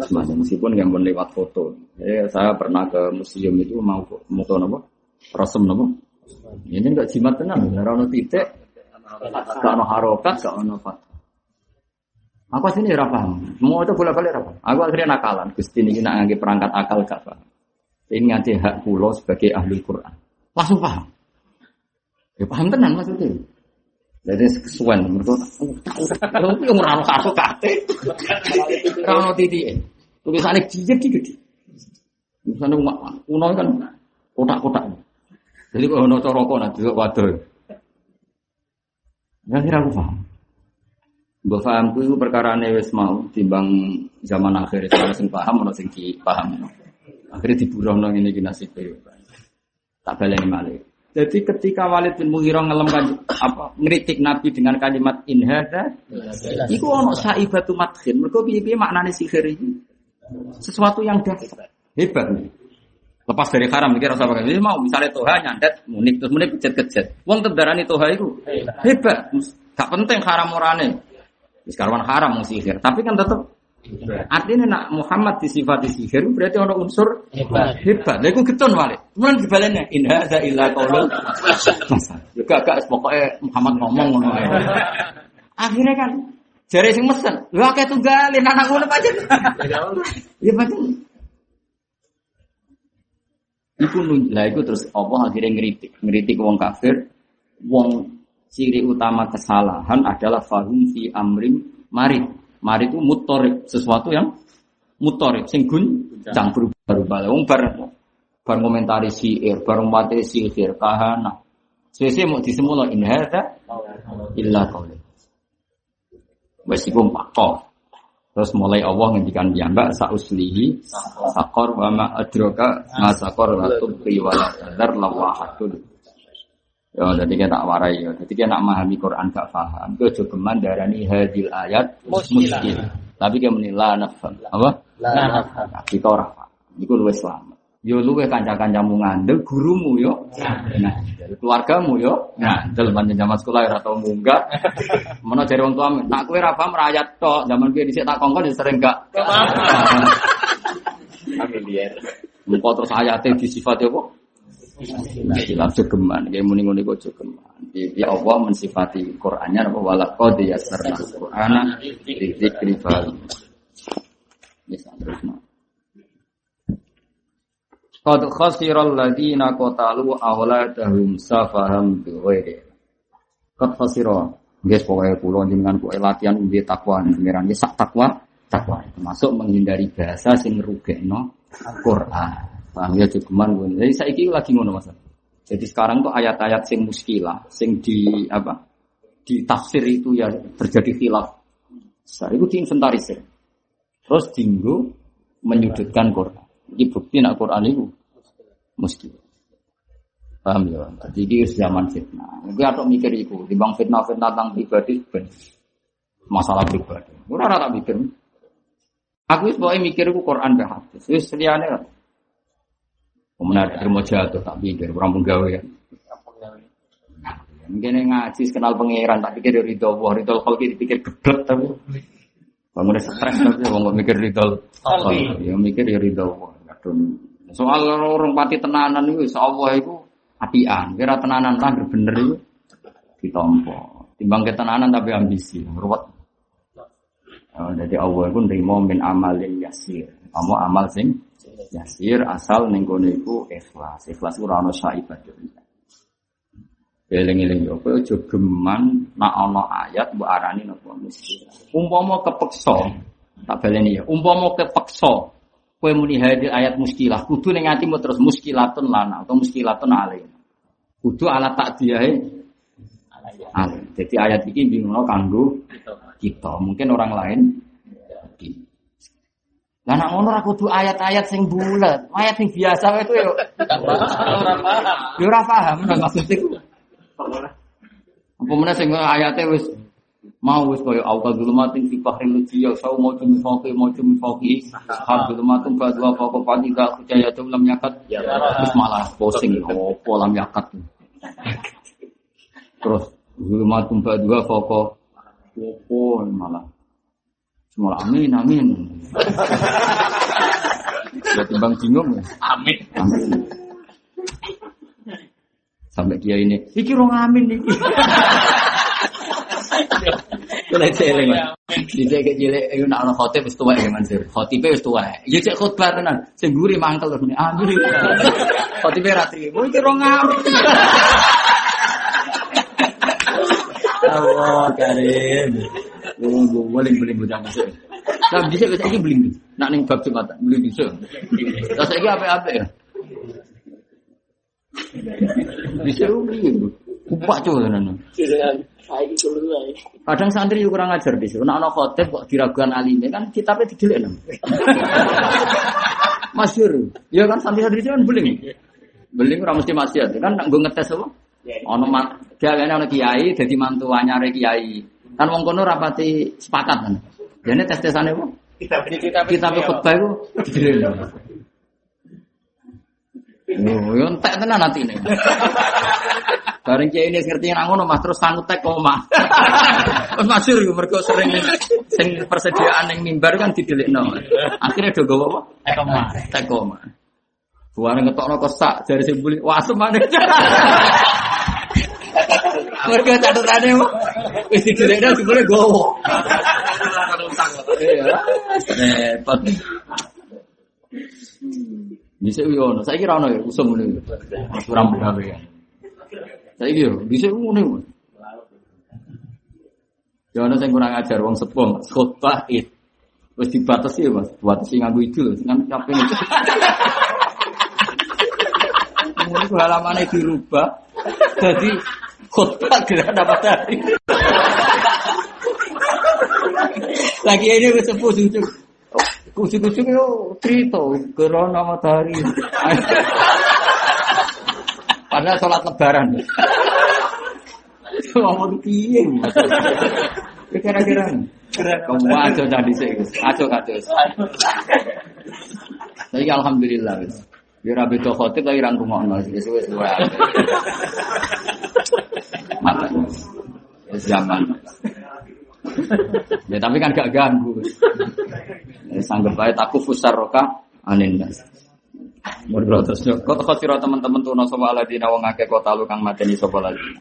Utsman. Meskipun yang pun lewat foto. Jadi saya pernah ke museum itu mau foto nopo? Rasul nopo? Ini enggak jimat tenan, ora ono titik, gak harokat, gak ono. Aku sini ora paham. Mau itu bolak-balik apa? Aku akhirnya nakalan. Gusti ini nak perangkat akal gak paham. Ini nganti hak pulau sebagai ahli Quran. Langsung paham. Ya paham tenan maksudnya. Jadi kesuwen mereka tahu yang merano kartu kate, rano titi, tulisannya jijik gede. Tulisannya kuno kan kotak-kotak. Jadi kalau ono coroko nanti waduh. Ya kira aku paham. Mbak paham itu perkara wis mau timbang zaman akhir itu sing paham ono sing paham. Akhirnya diburohno ini ki nasib Tak baleni malih. Jadi ketika Walid bin Mughirah ngelem kan apa ngeritik Nabi dengan kalimat in hadza iku ono saibatu madkhin. Mergo piye-piye maknane sihir ini? Sesuatu yang dasar. Hebat nih. Lepas dari haram mikir rasa pakai mau misalnya toha nyandet munik terus munik kejet-kejet. Wong tebarani toha itu hebat. Gak penting haram orane. Sekarang haram mau sihir, tapi kan tetap Artinya nak Muhammad disifati sihir berarti orang unsur hebat. Hebat. Lha iku getun wale. Kemudian dibalenya in hadza illa qaulul Juga gak pokoknya Muhammad ngomong ngono Akhirnya kan jari sing mesen, lho akeh tunggalin anak ngono pancen. Ya pancen. Iku lah iku terus apa akhirnya ngeritik, ngeritik wong kafir, wong ciri utama kesalahan adalah fahum fi amrim marid Mari itu mutorik sesuatu yang mutorik, sing gun cang berubah-ubah. Wong bar bar komentari siir, bar sihir, kahana. Sesuai mau disemula in hadza illa qaul. Wes iku pakok. Terus mulai Allah ngendikan ya mbak sauslihi sakor wa ma adraka ma sakor tubqi wa la lawahatul. Ya, jadi kita tak warai ya. Jadi kita nak memahami Quran gak paham. Itu juga geman darani hadil ayat muskil. Tapi kita menilai nafam. Apa? La nafham. Kita orang Iku luwih selamat. Yo luwih kanca-kancamu ngandel, gurumu yo ngandel, keluargamu yo ngandel pancen zaman sekolah ora tau munggah. Menawa jare wong tuamu, nak kowe ra paham rakyat tok, zaman biyen dhisik tak kongkon ya sering gak. Familiar. Muka terus ayatnya disifati apa? Nah, jogeman, kayak muni muni kok jogeman. Ya Allah mensifati Qur'annya apa wala qad yassarna Qur'ana dzikri fal. Bisa terus no. Qad khasiral ladina qatalu awladahum safaham bighairi. Qad khasira. Guys, pokoknya pulau jenengan kue latihan ubi takwa pengiran Nggih, sak takwa takwa termasuk menghindari bahasa sing no Quran. Paham ya cukuman gue. Jadi saya ini lagi ngono mas. Jadi sekarang tuh ayat-ayat sing muskilah, sing di apa? Di tafsir itu ya terjadi khilaf. Saya itu diinventarisir. Terus dinggo menyudutkan Quran. Ini bukti nak Quran itu muskilah. Paham ya? Jadi ini zaman fitnah. Gue atau mikir itu, bang fitnah-fitnah tentang pribadi, ben. masalah pribadi. Gue rata mikir. Aku itu mikir itu Quran dan hadis. Seliane Kemudian ada terima jatuh tak pikir, orang penggawe ya. Mungkin ngaji kenal pangeran tak pikir dari Allah, ridho kalau kita pikir geblek tapi bangun stres tapi mau mikir ridho ya mikir ya ridho Allah. Soal orang pati tenanan itu, Allah itu apian, kira tenanan lah bener itu ditompo. Timbang ketenanan tapi ambisi, ruwet. Oh, jadi Allah itu nerima min amalin yasir. Kamu amal sing yasir asal ning kono iku ikhlas. Ikhlas ora ono saibat. Eling-eling yo kowe aja geman nak ayat mbok arani napa mesti. Umpama kepeksa, tak baleni ya. Umpama kepeksa kowe muni hadir ayat muskilah, kudu ning atimu terus muskilatun lana atau muskilatun alaina. Kudu ala takdiyahe alaina. Jadi ayat ini bingung kanggo kita. Mungkin orang lain lah nak ngono ra kudu ayat-ayat sing bulat. Ayat sing biasa itu ya ora paham. Ya ora paham. Maksud iku. Apa meneh sing ayate wis mau wis koyo awal zulumatin fi bahri lujiya sau mau cumi fauqi mau cumi fauqi. Hal zulumatun fa dua fauqa fa tiga kujaya lam yakat. Terus malah. Posing opo lam yakat. Terus zulumatun fa dua fauqa opo malah semua amin amin Ya timbang bingung ya. Amin. Amin. Sampai dia ini, iki rong amin iki. Kula celeng. Dite ke cilik iku nak ana khotib wis tuwek ya Mansur. Khotibe wis tuwek. Ya cek khotbah tenan. Sing guri mangkel terus amin. Khotibe ra trimo iki rong amin. Allah karim. Wong boleh beli bocah masuk. Nah, bisa bisa ini beli. Nak ning bab Jumat beli bisa. Terus saiki apa-apa ya? Bisa beli. Kupak cuy tenan. Kadang santri kurang ajar di sini. Nak anak khotib kok diragukan alime kan kitabnya didelik nang. Masyur. Ya kan santri-santri kan beling. Beling ora mesti maksiat. Kan nak gue ngetes apa? Ono mak, dia ono kiai, jadi mantu anyare kiai. Kan wong kono rapati sepakat kan. Jadi tes tesannya apa? Kita kita Kita khutbah itu didelil. Oh, yo entek tenan atine. Bareng kiai ini ngerti yang ngono Mas terus sanggup tek koma. Wis masyhur yo mergo sering sing persediaan ning mimbar kan didelikno. Akhirnya do gowo apa? Tek koma. Tek koma. Buare ngetokno kesak jari sing buli wasem maneh. Mergo catatane mah wis didelikno jebule gowo. Repot. Bisa yo ono, saiki ra ono ya usum ngene. Ora gawe ya. Saiki yo bisa ngene. Ya ono sing kurang ajar wong sepuh, khotbah it. Wis dibatasi ya, Mas. Batasi nganggo itu lho, kan capek itu. Mulai halamannya dirubah, jadi khotbah gerhana matahari. Lagi ini wis sepuh sujuk. Kucing-kucing itu cerita gerhana matahari. Padahal sholat lebaran. Ngomong piye? Ya Kira-kira. Kamu aja tadi sih. Aja aja. Tapi alhamdulillah wis. Ya beda khotib tapi ra ngrungokno wis wis. Mata. Zaman. Ya tapi kan gak ganggu. Ya sanggep bae taku fusar roka anin nas. Menurut terus khotiro teman-teman tuh sapa aladina wong akeh kota lu kang mateni sapa lagi.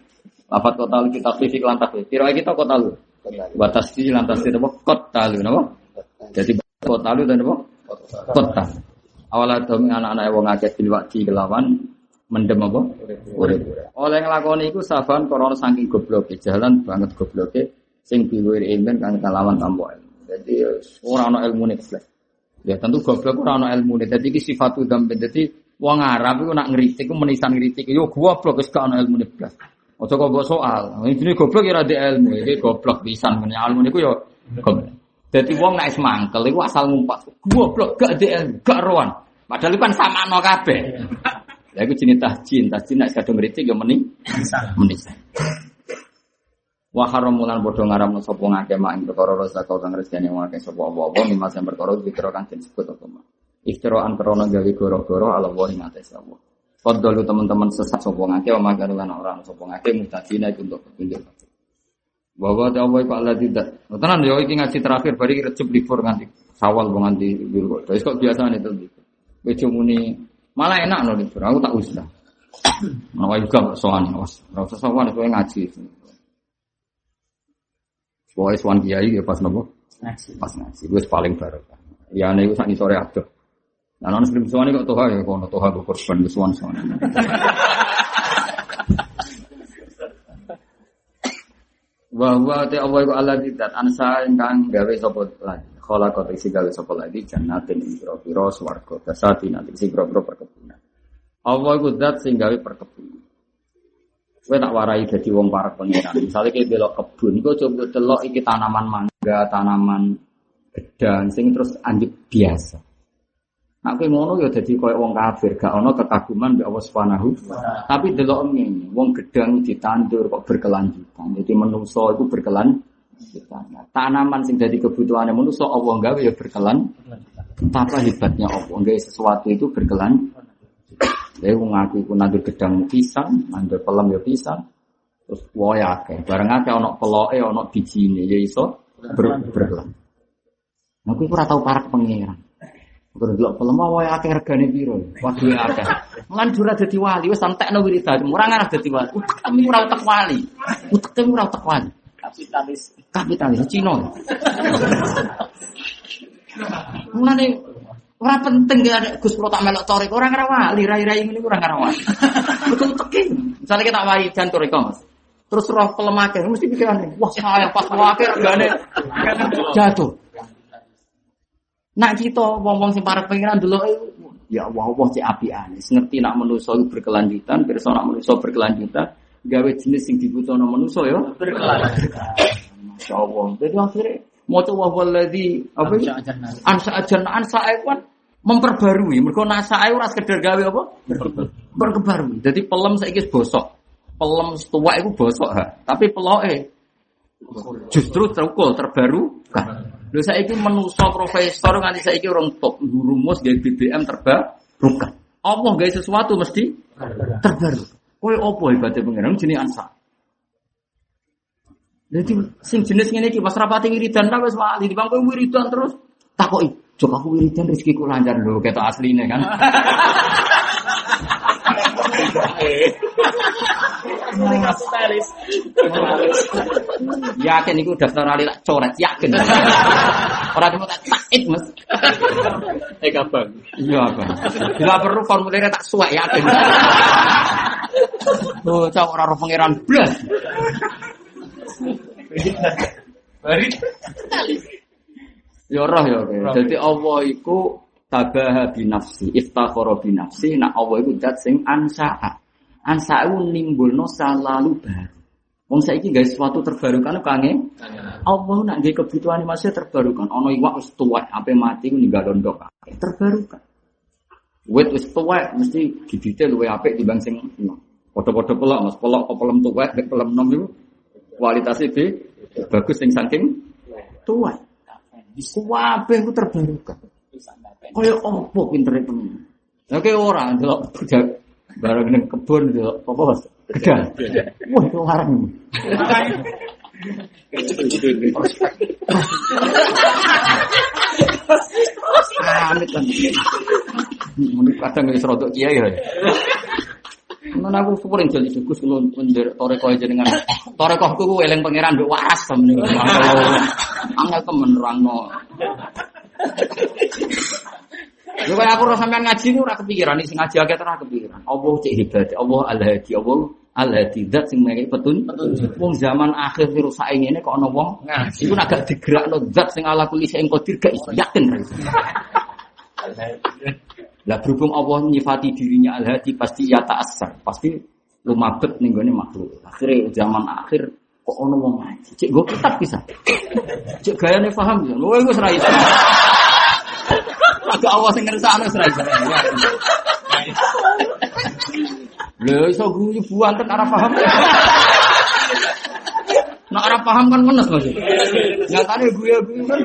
Lapat kota lu kita fisik lantak. Kira kita kota lu. Batas di lantas itu? Kota lu napa? Jadi kota lu dan apa? Kota. Awal demi anak-anak wong akeh bil wakti kelawan mendem apa? Urip. Oleh nglakoni iku saban korona saking gobloke, jalan banget gobloke sing biwir ilmen kang kelawan tanpa ilmu. Jadi ora ana ilmune blas. Ya tentu goblok ora ana ilmune. Dadi iki sifatu dzambe. Dadi wong Arab iku nak ngritik iku menisan ngritik yo goblok wis gak ana ilmune blas. Ojo kok mbok soal. Ini goblok ya ora ilmu. Iki goblok pisan men ilmu niku yo goblok. Dadi wong nek wis mangkel iku asal ngumpat. Goblok gak ada ilmu, gak roan. Padahal itu kan sama no kabeh. Ya iku jenis tahjin, tahjin nek kadung ngritik yo meni menisan. Wa haramulan padha ngaramno sapa ngake mak ing perkara rasa kau kang rezeki wong akeh sapa apa-apa mimma sing perkara dikira kang disebut apa mak. Iftiraan krana gawe goro-goro ala wa ing atas Allah. Fadlu teman-teman sesat sapa ngake wa magar lan ora sapa ngake mutadina iku untuk petunjuk. Bahwa ta Allah iku Allah tidak. Tenan yo iki ngaji terakhir bari recep libur nganti sawal nganti kok. Wis kok biasa itu. Kowe muni malah enak no libur. Aku tak usah. Nawa juga sowan awas. Ora usah sowan kowe ngaji. Pokoknya suan kiai ya pas nopo pas ngaji. Gue paling barokah. Ya ane gue sangi sore adoh. Nah, non sebelum suan kok toha ya, kono toha gue korban gue suan suan. Bahwa te Allah iku Allah tidak ansa ingkang gawe sapa lagi. Kala kota isi gawe sapa lagi jannatin ing pira-pira swarga dasati nanti isi pira-pira perkebunan. Allah iku zat sing gawe perkebunan. Kowe tak warai dadi wong para pangeran. Misale kowe belok kebun, iku coba delok iki tanaman mangga, tanaman gedang sing terus anjuk biasa. Nak kowe ngono ya dadi koyo wong kafir, gak ono kekaguman mbek Allah Subhanahu. Tapi delok ngene, wong gedang ditandur kok berkelanjutan. Jadi menungso itu berkelanjutan. Nah, tanaman sing dadi kebutuhane menungso Allah gawe ya berkelan. Betapa hebatnya Allah, gawe sesuatu itu berkelanjutan. Jadi wong aku iku nandur gedang pisang, nandur pelem ya pisang. Terus woe akeh. Bareng akeh ana peloke, ana bijine ya iso ber berkelan. Nah, aku ora tau parak pangeran. Kalau delok pelem wae akeh regane piro? Waduh akeh. Mulan jura dadi wali wis entekno wiridan. Ora ngarah dadi wali. Utek temi ora utek wali. Utek temi ora utek wali. Kapitalis. Kapitalis Cina. Mulane ora penting ya Gus Pro tak melok torek ora ngarah wali, rai-rai ngene ora. Betul teki. Misalnya kita wali jan torek Mas. Terus roh pelemake mesti pikirane, wah saya pas wake regane jatuh. Nak kita wong-wong sing parek pengiran dulu ya Allah Allah cek apian. Ngerti nak iku berkelanjutan, pirsa nak manusa berkelanjutan, gawe jenis sing dibutuhno manusa ya Allah. Jadi akhirnya mau coba waladi apa itu? Ansa ajan ansa kan memperbarui. Mereka nasa ora sekedar gawe apa? Berkebarui. Jadi pelem saiki wis bosok. Pelem tua itu bosok ha. Tapi peloke justru terukul terbaru kan. Lho saiki menuso profesor nganti saiki orang top rumus gawe BBM terbarukan. Allah gawe sesuatu mesti terbaru. Kowe opo hebatnya pengiran jenis ansa. Jadi sing jenis ngene iki pas wiridan ta wali, di bangku wiridan terus takoki, "Jok aku wiridan rezekiku lancar lho, ketok asline kan." Kapitalis. yakin iku daftar ali tak coret, yakin. Ora cuma tak taik, Mas. Eh kabang. Iya apa? Bila perlu formulirnya tak suwek yakin. Oh, cowok ora roh pangeran blas. Bari. Ya roh ya. Jadi Allah iku tabaha binafsi, iftakhara binafsi, nak Allah iku zat sing ansa'a. Ansa'a iku nimbulno salalu baru. Wong saiki gawe sesuatu terbarukan kange Allah nak nggih kebutuhan masih terbarukan. Ono iwak wis tuwek, ape mati ku ninggal ndok. Terbarukan. Wit wis tuwek mesti gigite luwe apik dibanding sing enom. Padha-padha pelok, Mas. Pelok kok pelem tuwek, nek pelem enom iku kualitasnya be bagus sing saking tuwek. Kabeh ku terbarukan. Kaya opo pintere temen. Lah kaya ora ndelok bareng ning kebun ndelok apa Mas? Gedang. Wah, itu larang. Amit kan. Muni kadang wis rodok kiai ya. Mun aku syukur yang jadi sukus kalau mendir toreko aja dengan torekohku ku eleng pangeran mbek waras temen niku. Angel temen nerangno. Lha kaya aku ora sampean ngaji ora kepikiran sing ngaji akeh ora kepikiran. Allah cek hebat, Allah al-hadi, Allah al-hadi zat sing mengke petun. Wong zaman akhir virus sae ngene kok ana wong ngaji ku agak digerakno zat sing ala kulli sing qadir gak yakin. Lah berhubung Allah nyifati dirinya al-hadi pasti ya ta'assar, pasti lumabet ning gone makhluk. Akhirnya zaman akhir kok ono wong ngaji. Cek go kitab bisa. Cek gayane paham ya. Lho iku ora iso. Agak Allah sing ngersakno iso. Lho iso guyu buanten ora paham. Nak paham kan menes Mas. Nyatane guyu-guyu kan.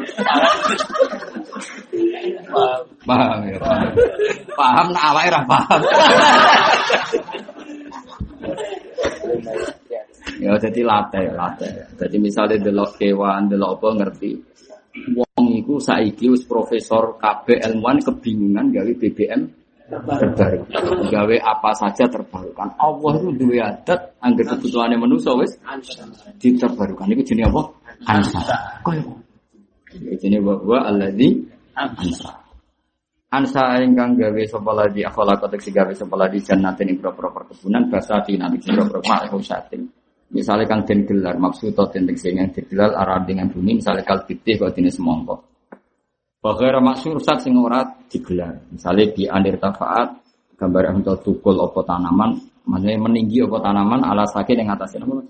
Paham ya, paham. Paham nak awake paham. ya jadi latih, latih. Jadi misalnya delok kewan, delok apa ngerti. Wong iku saiki wis profesor KB ilmuwan kebingungan gawe BBM terbarukan. Gawe apa saja terbarukan. Allah itu dua adat angger kebutuhannya manusia wis diterbarukan. Iku jenenge apa? Ansa. Koyo. Jenenge wa alladzi ansa. Ansa ingkang gawe sapa lagi akhala kotek gawe sapa lagi jannatin ing propro perkebunan propro ma'hu satin. Misalnya kang den gelar maksud atau den sing yang digelar arah dengan bumi misalnya kal pitih kok dene semongko. Bahwa maksud sat sing ora digelar. Misalnya di andir tafaat gambar untuk tukul opo tanaman, maksudnya meninggi opo tanaman ala sakit yang atasnya apa?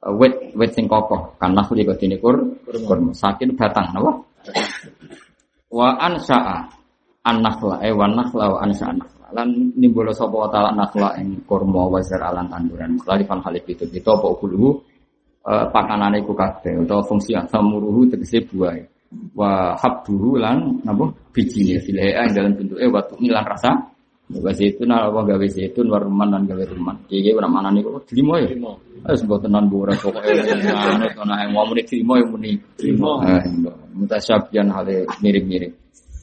Uh, wet wet sing kokoh kan nahli kok dene kur kurma sakin batang napa? Wa ansa'a an-nakhla eh wa nakhla wa ansa'a lan nimbolo sapa wa ta'ala nakhla ing kurma wa alan tanduran. Lali fan halik itu itu apa ukuluhu uh, pakanane iku kabeh utawa fungsi asamuruhu tegese buah wa habduhu lan napa bijine filha ing dalam bentuke wa tumilan rasa Wa zaitun apa gawe zaitun wa rumman lan gawe rumman. Iki ora manane kok dilimo ya. Wis mbok tenan bu ora pokoke ana yang mau muni dilimo ya muni. Dilimo. Mutasyabihan hale mirip-mirip.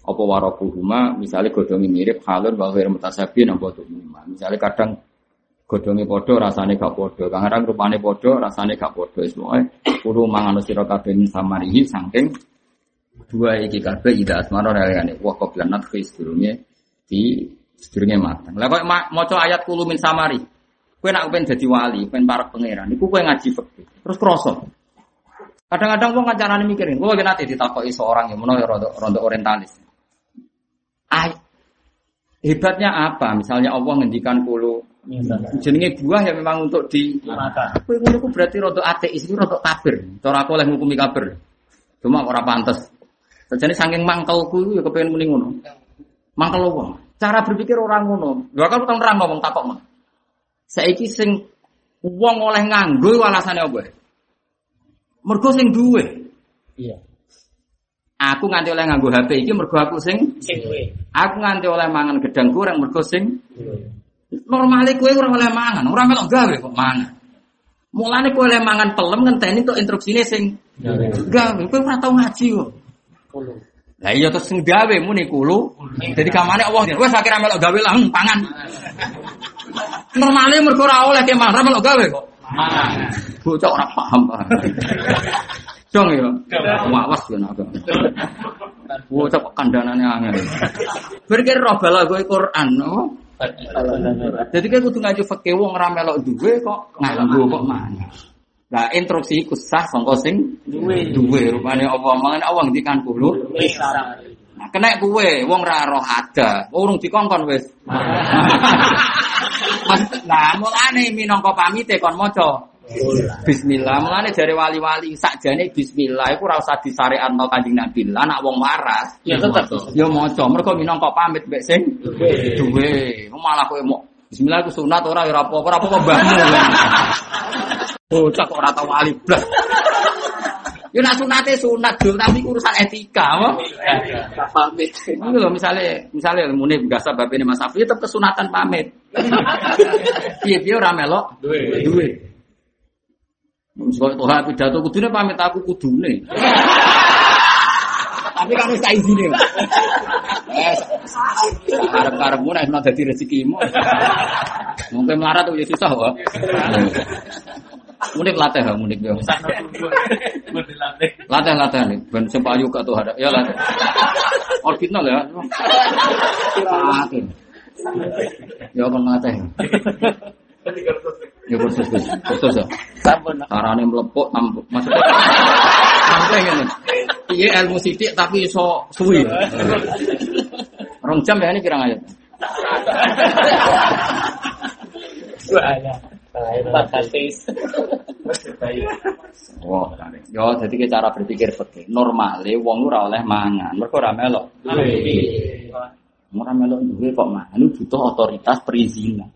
Apa warakuhuma misalnya godhongi mirip halun wa ghair mutasyabihin apa tuhuma. Misalnya kadang godhongi padha rasane gak padha. Kadang rupane padha rasane gak padha. Wis pokoke kudu mangan sira kabeh samarihi saking dua iki kabeh ida asmara realane wa qablan nadhi sedurunge di sedurunge matang. Lah kok maca ayat kulo min samari. Kowe nak pengen dadi wali, pengen para pangeran, iku kowe ngaji fikih. Terus krasa. Kadang-kadang wong kancanane mikirin, kowe nate ditakoki seorang yang menawa rada rada orientalis. Ay, hebatnya apa? Misalnya Allah ngendikan kulo jenenge buah yang memang untuk di Kowe ngono ku berarti rada ateis, iku rada kafir. Cara aku oleh ngukumi kafir. Cuma ora pantes. Sajane saking mangkelku ya kepengen muni ngono. Mangkel wong. Cara berpikir orang ngono. Dua kali tahun orang ngomong takok mah. Saiki sing wong oleh nganggo alasane apa? Mergo sing duwe. Iya. Aku nganti oleh nganggo HP iki mergo aku sing aku nganti oleh mangan gedang goreng mergo sing normale kowe ora oleh mangan, ora melok gawe kok mangan. Mulane kowe oleh mangan pelem ngenteni tok instruksine sing gawe. Kowe ora tau ngaji kok. Lah iya terus sing gawe muni kulo. Jadi kamane Allah wis akhirnya melok gawe lah hmm, pangan. Normale mergo ora oleh ke mangan melok gawe kok. Mangan. Bocah ora paham. Dong ya. Wawas ya nak. Bocah kok kandhanane angel. Berkira roh bala kowe Quran, no? Jadi kayak kudu ngaji fakih wong ora melok duwe kok nganggo kok mangan. Nah, instruksi iku sah sangka sing Duwe. duwe rupane apa mangan Allah ngendikan kulo. Nah, kena kuwe wong ra roh ada. Urung dikongkon wis. Nah, mulane minangka pamite kon maca Bismillah. Mulane dari wali-wali sakjane bismillah iku ora usah disyariatno Kanjeng Nabi. Lah anak wong waras Ya tetep. ya maca. Mergo minangka pamit mbek sing duwe. Malah kowe mau Bismillah iku sunat ora ya ora apa-apa, ora apa-apa mbahmu. Bocah kok ora tau wali blas. Yo nak sunate sunat dul tapi urusan etika, apa? Pamit. Ini loh misalnya, misalnya muni biasa bab ini Mas Afi tetap kesunatan pamit. Piye piye ora melok Duwe. duwe. Sebab Tuhan pidato kudune pamit aku kudune. Tapi kamu tak izine. Eh, karep-karepmu nek ana dadi rezekimu. Mungkin melarat tuh ya susah kok. Munik latih ya, munik ya. Latih latih nih, ben sempayu gak tuh ada. Ya latih. Original ya. Latih. Ya kan latih. Ya kursus kursus kursus ya. Sampun. Carane mlepuk. Maksudnya sampai ngene. Iya ilmu sidik tapi iso suwi. Rong jam ya ini kira ayat. Wala. Empat katis. Wah, yo jadi cara berpikir fikih. Normale wong ora oleh mangan, mergo ora melok. Ora melok duwe kok mangan butuh otoritas perizinan.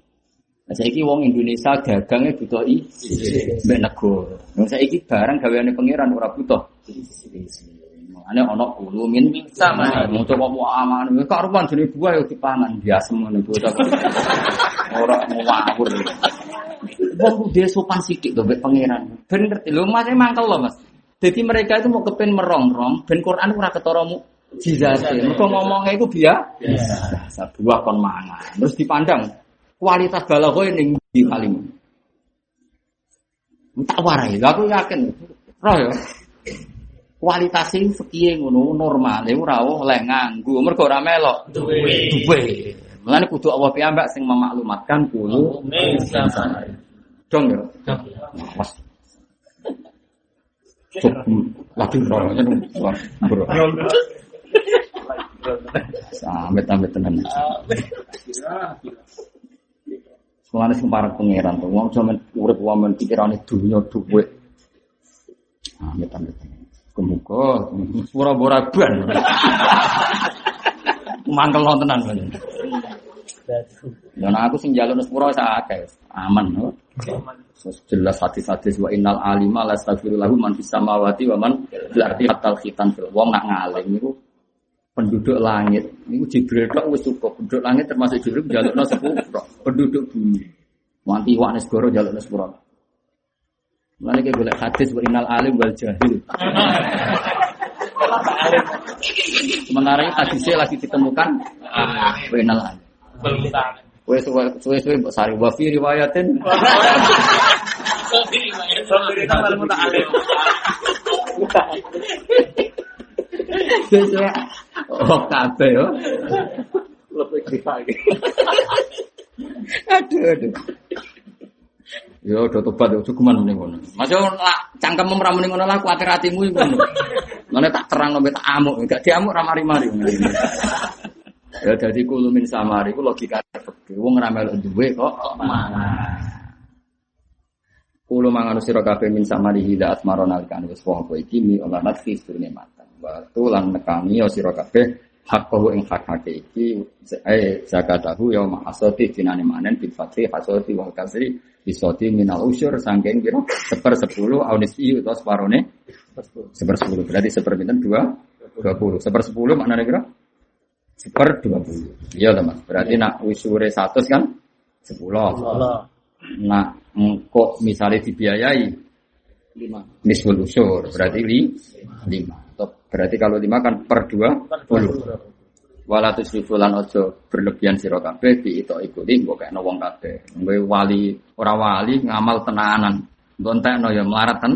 Nah, saiki wong Indonesia dagangnya butuh izin mbek negara. Nah, saiki barang gaweane pangeran ora butuh. Ane ana kulo min Sama. Mau coba mau aman, karuan jenis buah yo dipangan biasa ngono iku. Ora mau ngawur. Wong kudu sopan sithik to mbek pangeran. Ben ngerti lho Mas mangkel lho Mas. Jadi mereka itu mau kepen merongrong, ben Quran ora ketara mu jizate. Mergo ngomongnya itu biasa. Biasa buah kon mangan. Terus dipandang kualitas balaghah ning di kalim. Tak warai, lha aku yakin. Roh ya. Kualitasnya fikih ngono normal, ora oleh nganggo mergo ora melok Duwe. duwe. Mulane kudu Allah piyambak sing memaklumatkan kulo dong ya. Awas. Cuk, lagi bro, bro. Sampai sampai tenan. Mulane sing parek pangeran tuh, wong jaman urip wong pikirane dunya dhuwit. Amit amit. Kemuka, pura-pura ban. Mangkel tenan. Dan aku sing jalur sepuro sak akeh, aman. jelas hadis-hadis wa innal alima la astaghfirullahu man fis samawati wa man fil ardi hatta khitan fil wong nak ngalim niku penduduk langit. Niku Jibril tok wis cukup penduduk langit termasuk Jibril jalukna sepuro. Penduduk bumi. Wanti wak negara jalukna sepuro. Mulane ki golek hadis wa innal alim wal jahil. Sementara ini hadisnya lagi ditemukan wa innal alim. Wes suwe suwe mbok sari. Wa fi riwayatin suwe oh kabeh yo. Aduh aduh. Yo do tobat yo cukuman mending ngono. Mas yo lak cangkem ora mending ngono lah kuwatir atimu iku ngono. Mane tak terang sampe tak amuk, gak diamuk ra mari-mari. Ya dadi kulo min samari ku logika fikih. Wong ora melok duwe kok mangan. Kulo mangan sira kabeh min samari hida asmaro nalikan wis wong iki mi olah nafsi surne matan. Wa lan nekani ya sira kabeh hak kau ing hak hak iki eh zakatahu ya mahasati dinane manen bil fatri hasati wal kasri bisoti minal usyur sangking kira seper sepuluh aunisi atau separone? Seper sepuluh. Berarti seper pinten? Dua? Dua puluh. Seper sepuluh maknanya kira seper dua puluh. Iya teman berarti nak usure satu kan? Sepuluh. Nak engkok misalnya dibiayai Lima. nisful usur. Berarti li, lima Atau berarti kalau lima kan per dua puluh. Wala tusrifu lan ojo berlebihan sira kabeh di itu ikuti mbok kena wong kabeh. Kowe wali ora wali ngamal tenanan. Gontekno ya melarat ten.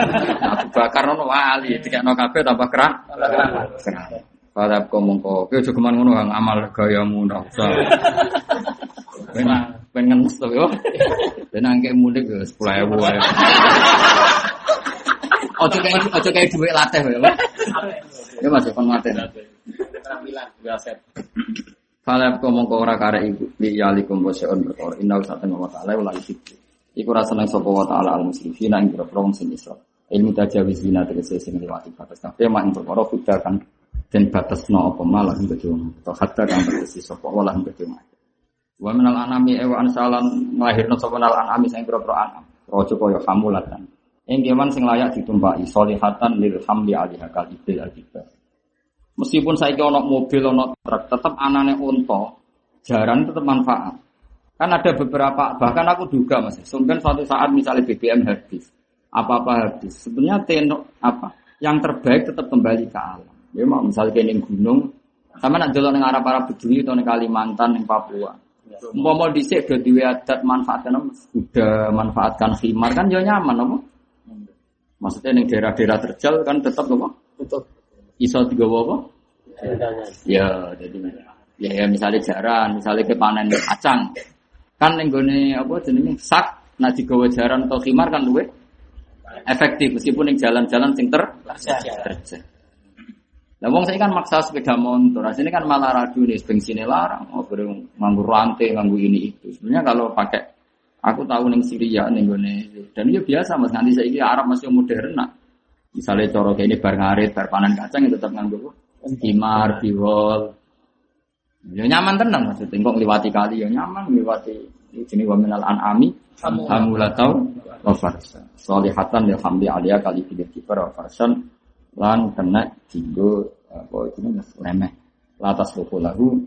Abu Bakar ono wali dikekno kabeh tambah kerah kerah Pada kau mongko, kau juga mana ngono ngamal gayamu ndak usah. Pengen pengen ngenes to yo. Angke mudik 10000 wae. Ojo kayak ojo kayak duit latih ya. Ya Mas, kon ngaten. Tampilan. Gaset. Fala kau mongko ora kare iku li yalikum wasyun perkara inna sa'atan wa ta'ala wala isik. Iku ra seneng sapa wa ta'ala al musrifina ing pira-pira wong sing isra. Ilmu tajawizina tegese sing liwati batas kabeh mak ing perkara kuda kan den batasno apa malah ing kedung. Atau hatta kang tegese sapa wala ing kedung. Wa minal anami ewa ansalan lahirna sapa nal anami sing pira-pira anam. Raja kaya hamulatan. Yang kewan sing layak ditumpaki solihatan lil hamli alihha kal ibil Meskipun saya ono mobil, ono truk, tetap anane unta, jaran tetap manfaat. Kan ada beberapa, bahkan aku juga mas, sungkan suatu saat misalnya BBM habis, apa-apa habis. Sebenarnya tenok apa, yang terbaik tetap kembali ke alam. Ya mau misalnya kayak gunung, sama nak jalan dengan arah para bedui atau di Kalimantan, di Papua. Mau mau disek udah diwiadat manfaatkan, udah manfaatkan khimar kan jauh nyaman, apa? Maksudnya di daerah-daerah terjal kan tetap apa? Tetap iso tiga apa? Ya, jadi ya, ya misalnya jaran, misalnya kepanen kacang, kan yang gue apa jenenge sak, nah digawa jaran atau khimar kan luwe efektif meskipun yang jalan-jalan sing ter terjal. Lah wong saya kan maksa sepeda motor, ini kan malah radio nih bensinnya larang, oh nganggur rantai, nganggur ini itu. Sebenarnya kalau pakai aku tahu neng Syria neng gue dan itu biasa mas. Nanti saya ini Arab masih modern nak. Misalnya coro kayak ini bar ngarit, bar panen kacang itu tetap nganggo kimar, biwol. Ya nyaman tenang maksudnya. Kok lewati kali ya nyaman, lewati ini wa minal an'ami. Hamulatau wa farsa. Solihatan ya hamdi alia kali pilih kiper wa farsan. Lan kena jinggo apa itu lemeh. Latas luku lahu.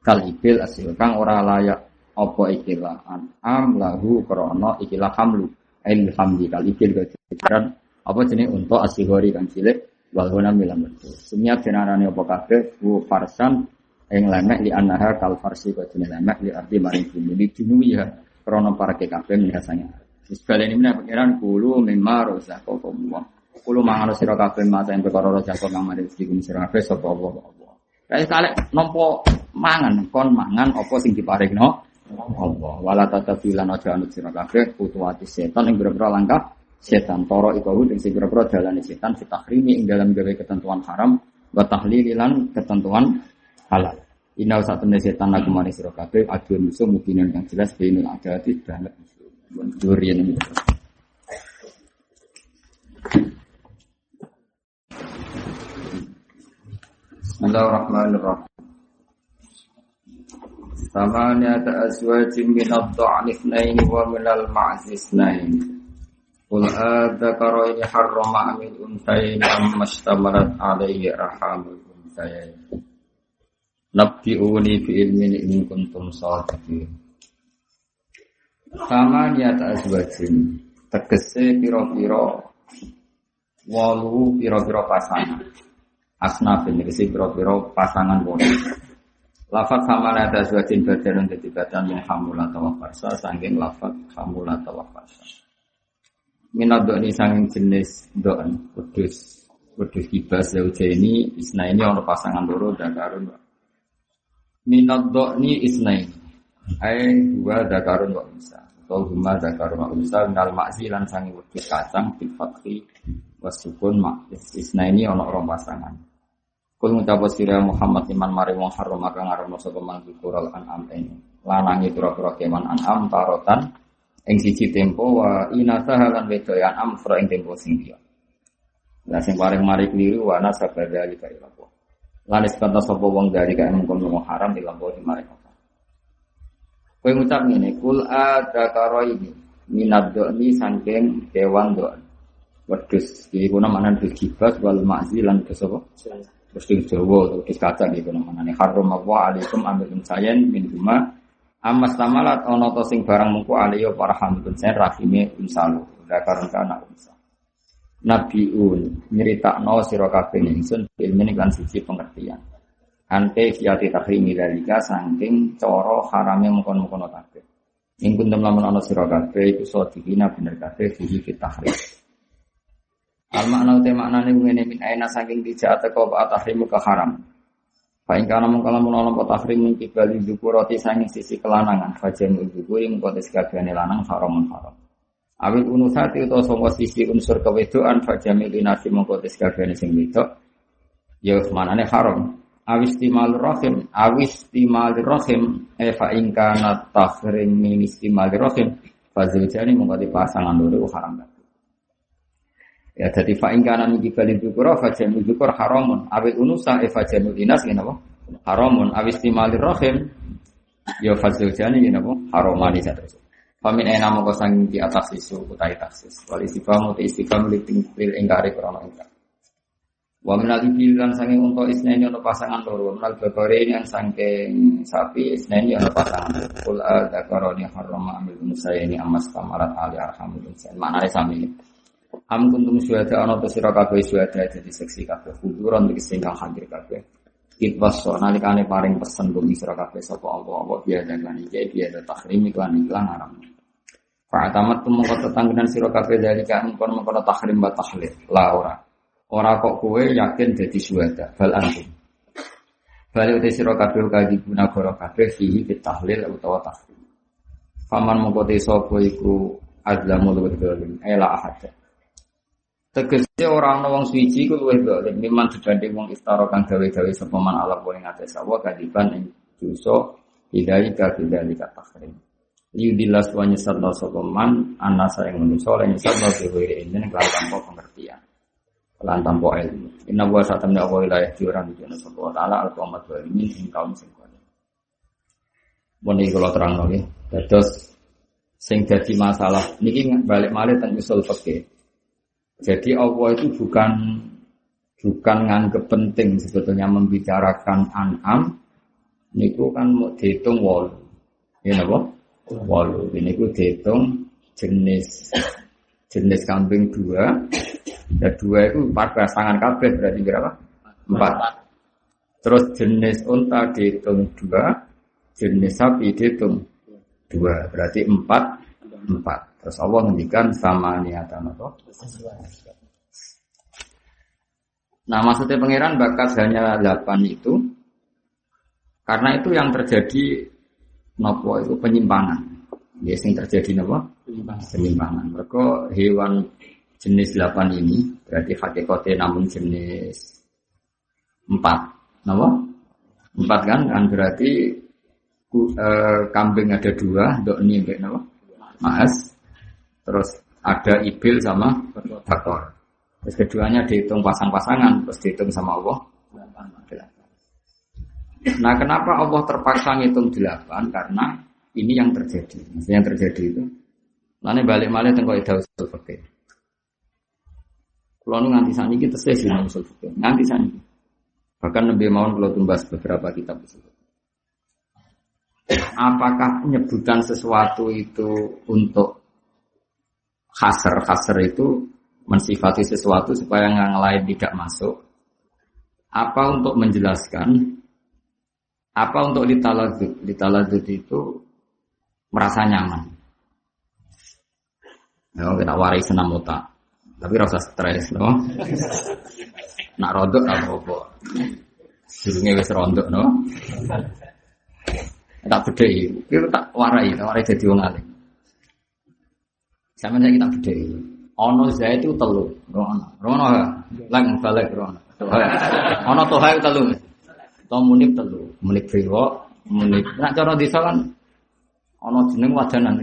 Kal ibil asil. Kang ora layak apa ikilah an'am lahu krono ikilah hamlu. Ail hamdi kal ibil kejaran apa jenis untuk asihori kan cilik walhuna milam betul. Semuanya benarane apa kabeh bu farsan yang lemek di anaha kal farsi jenis lemek di arti maring bumi di dunia ya krono para kabeh biasanya. Sekali ini mana pikiran memar rosa kau semua. Kulu mangan sira kabeh mata yang perkara rosa kau nang mari di gunung sira kabeh sapa apa apa. Kayak kali nompo mangan kon mangan apa sing diparingno Allah. Wala tatabilan aja anut sira kabeh putuati setan yang berbeda langkah setan toro iku ing sing pira dalane setan fitahrimi ing dalam gawe ketentuan haram wa tahlililan ketentuan halal. Saat temen setan aku mari sira kabeh adu musuh mungkinan yang jelas bainul adati banget musuh. Durian ini. Bismillahirrahmanirrahim. Samaniyata azwajin min ad-da'ni wa min al-ma'zis Qul ini harrama amil unsayin amma ishtamalat alaihi rahamul unsayin. Nabbi'uni fi ilmin in kuntum shadiqin. Sama niat azwajin tegese pira-pira walu pira-pira pasangan. Asnafin tegese pira-pira pasangan wong. Lafat sama niat azwajin badan dadi badan yang hamulat wa farsa saking lafat hamulat wa farsa minat ini sanging jenis doan kudus kudus kibas zauja ini isna ini orang pasangan loro dakarun minat ini isna ini. Ay dua dakarun wa unsa atau huma dakarun wa unsa minal makzilan sanging kudus kacang bil fakri wasukun mak isna ini orang orang pasangan Kul ngucap sira Muhammad iman mari wong haram maka ngarono sapa man kural an'am ini lanangi pura-pura keman an'am tarotan ing siji tempo wa inasa halan wedoyan amfro ing tempo sing liya. Lah sing paling mari keliru wa nasa badali ka ilapo. Lan kata sapa wong dari kae mengkon wong haram di lampu di mari kota. Kowe ngucap ngene, kul ada karo ini minad ini saking kewan do. Wedhus iki kuna manan fil kibas wal ma'zi lan kesapa? Terus di Jawa, terus kaca gitu namanya. Harum apa alaikum ambil sayen min rumah Amas tamalat ono to sing barang mungku aliyo para hamdun sen rahime unsalu dakar kana unsa. Nabiun nyeritakno sira kabeh ingsun ilmu kan siji pengertian. Ante fiati tahrimi dalika saking cara harame mengkon-mengkon kabeh. Ing kuntum lamun ana sira kabeh iku sadikina bener kabeh fihi tahrim. Al makna uta maknane ngene min aina saking dijak teko tahrimu ke haram. Paling karena mengkala menolong kota tahrim mingki bali sangi sisi kelanangan fajem yang kota sekabiane lanang haram haram. Awil unusati utawa sangka sisi unsur kewedoan fajamil inasi mengko sekabiane sing wedok ya manane haram. Awis timal rohim, awis timal rohim, eva ingkana tahrim min istimal jani mengko pasangan loro haram. Ya jadi fa'in kana min kibali dzukura fa jamu dzukur haramun. Awil unusa e fa jamu dinas ngene apa? Haramun awis timali rahim ya fazil jani ngene apa? Haramani terus. Famin ena moko sanging di atas isu utai taksis. Wal istiqam utai istiqam liting lil ingkari krono ingkar. Wa minal ibil lan sanging untuk isneni ono pasangan loro. Minal babare yang sangking sapi isneni ono pasangan. Kul adakaroni harrama amil ini amas kamarat ali arhamul insan. Maknane sami. Am kuntum syuhada ono to sira kabeh syuhada dadi seksi kabeh kuburan iki sing hadir kabeh. Itwaso nalikane paring pesen bumi sira kabeh sapa Allah apa biasa kan iki biasa tahrim iklan iklan haram. Fa'atamat tu mengko tetanggenan sira kabeh dalika mengkon mengkon tahrim wa tahlil. La ora. Ora kok kowe yakin dadi syuhada bal antum. Balik uti sira kabeh kaji guna goro kabeh fihi tahlil utawa tahrim. Faman mengko te sapa iku azlamu luwih dolim ela ahad. Tegese ora ana wong suci ku luwih dolim. Miman dibanding wong istara kang gawe-gawe sapa man ala kowe ngates sawa kadiban ing dosa bidalika bidalika tahrim liudilas wa nyesatna sapa man anasa ing manusa lan nyesatna biwiri ini kelan tanpa pengertian. Kelan tanpa ilmu. Inna wa satamna wa ila yahdiran dina sapa taala al qamat wa min ing kaum sing kuwi Muni kula terang nggih. Dados sing dadi masalah. Niki balik malih teng usul fikih jadi Allah itu bukan bukan nganggep penting sebetulnya membicarakan an'am niku kan mau dihitung wol ya napa Walu ini ku dihitung jenis jenis kambing dua, ya dua itu empat pasangan kabeh berarti berapa? Empat. Terus jenis unta dihitung dua, jenis sapi dihitung dua, berarti empat empat. Terus Allah ngendikan sama niatan apa? Nah maksudnya pangeran bakat hanya delapan itu karena itu yang terjadi nopo itu penyimpangan. Ya sing terjadi nopo? Penyimpangan. Mereka hewan jenis 8 ini berarti hakikatnya namun jenis 4. Nopo? 4 kan? Kan berarti uh, kambing ada dua, dok ini nopo? Mas. Terus ada ibil sama bakor. Terus keduanya dihitung pasang-pasangan, terus dihitung sama Allah. Nah kenapa Allah terpaksa ngitung delapan? Karena ini yang terjadi. Maksudnya yang terjadi itu. Lalu balik balik tengok itu usul fakir. Kalau nganti sana kita sesi usul fakir. Nganti sana. Bahkan lebih mau kalau tumbas beberapa kitab usul Apakah penyebutan sesuatu itu untuk khasar khasar itu mensifati sesuatu supaya yang lain tidak masuk? Apa untuk menjelaskan apa untuk ditalazut? Ditalazut itu merasa nyaman. Ya, kita warai senam otak. Tapi rasa stres, no? Nak rodok apa apa? Durungnya wis rondok, no? Tak bedhei, itu tak warai, tak warai jadi alim. Sama saya kita bedhei. Ono saya itu telu, rono, rono, lagi balik rono. Ono toha itu telu. Atau munib telu, munib priwo, munib. Nak cara desa kan ana jeneng wadanan.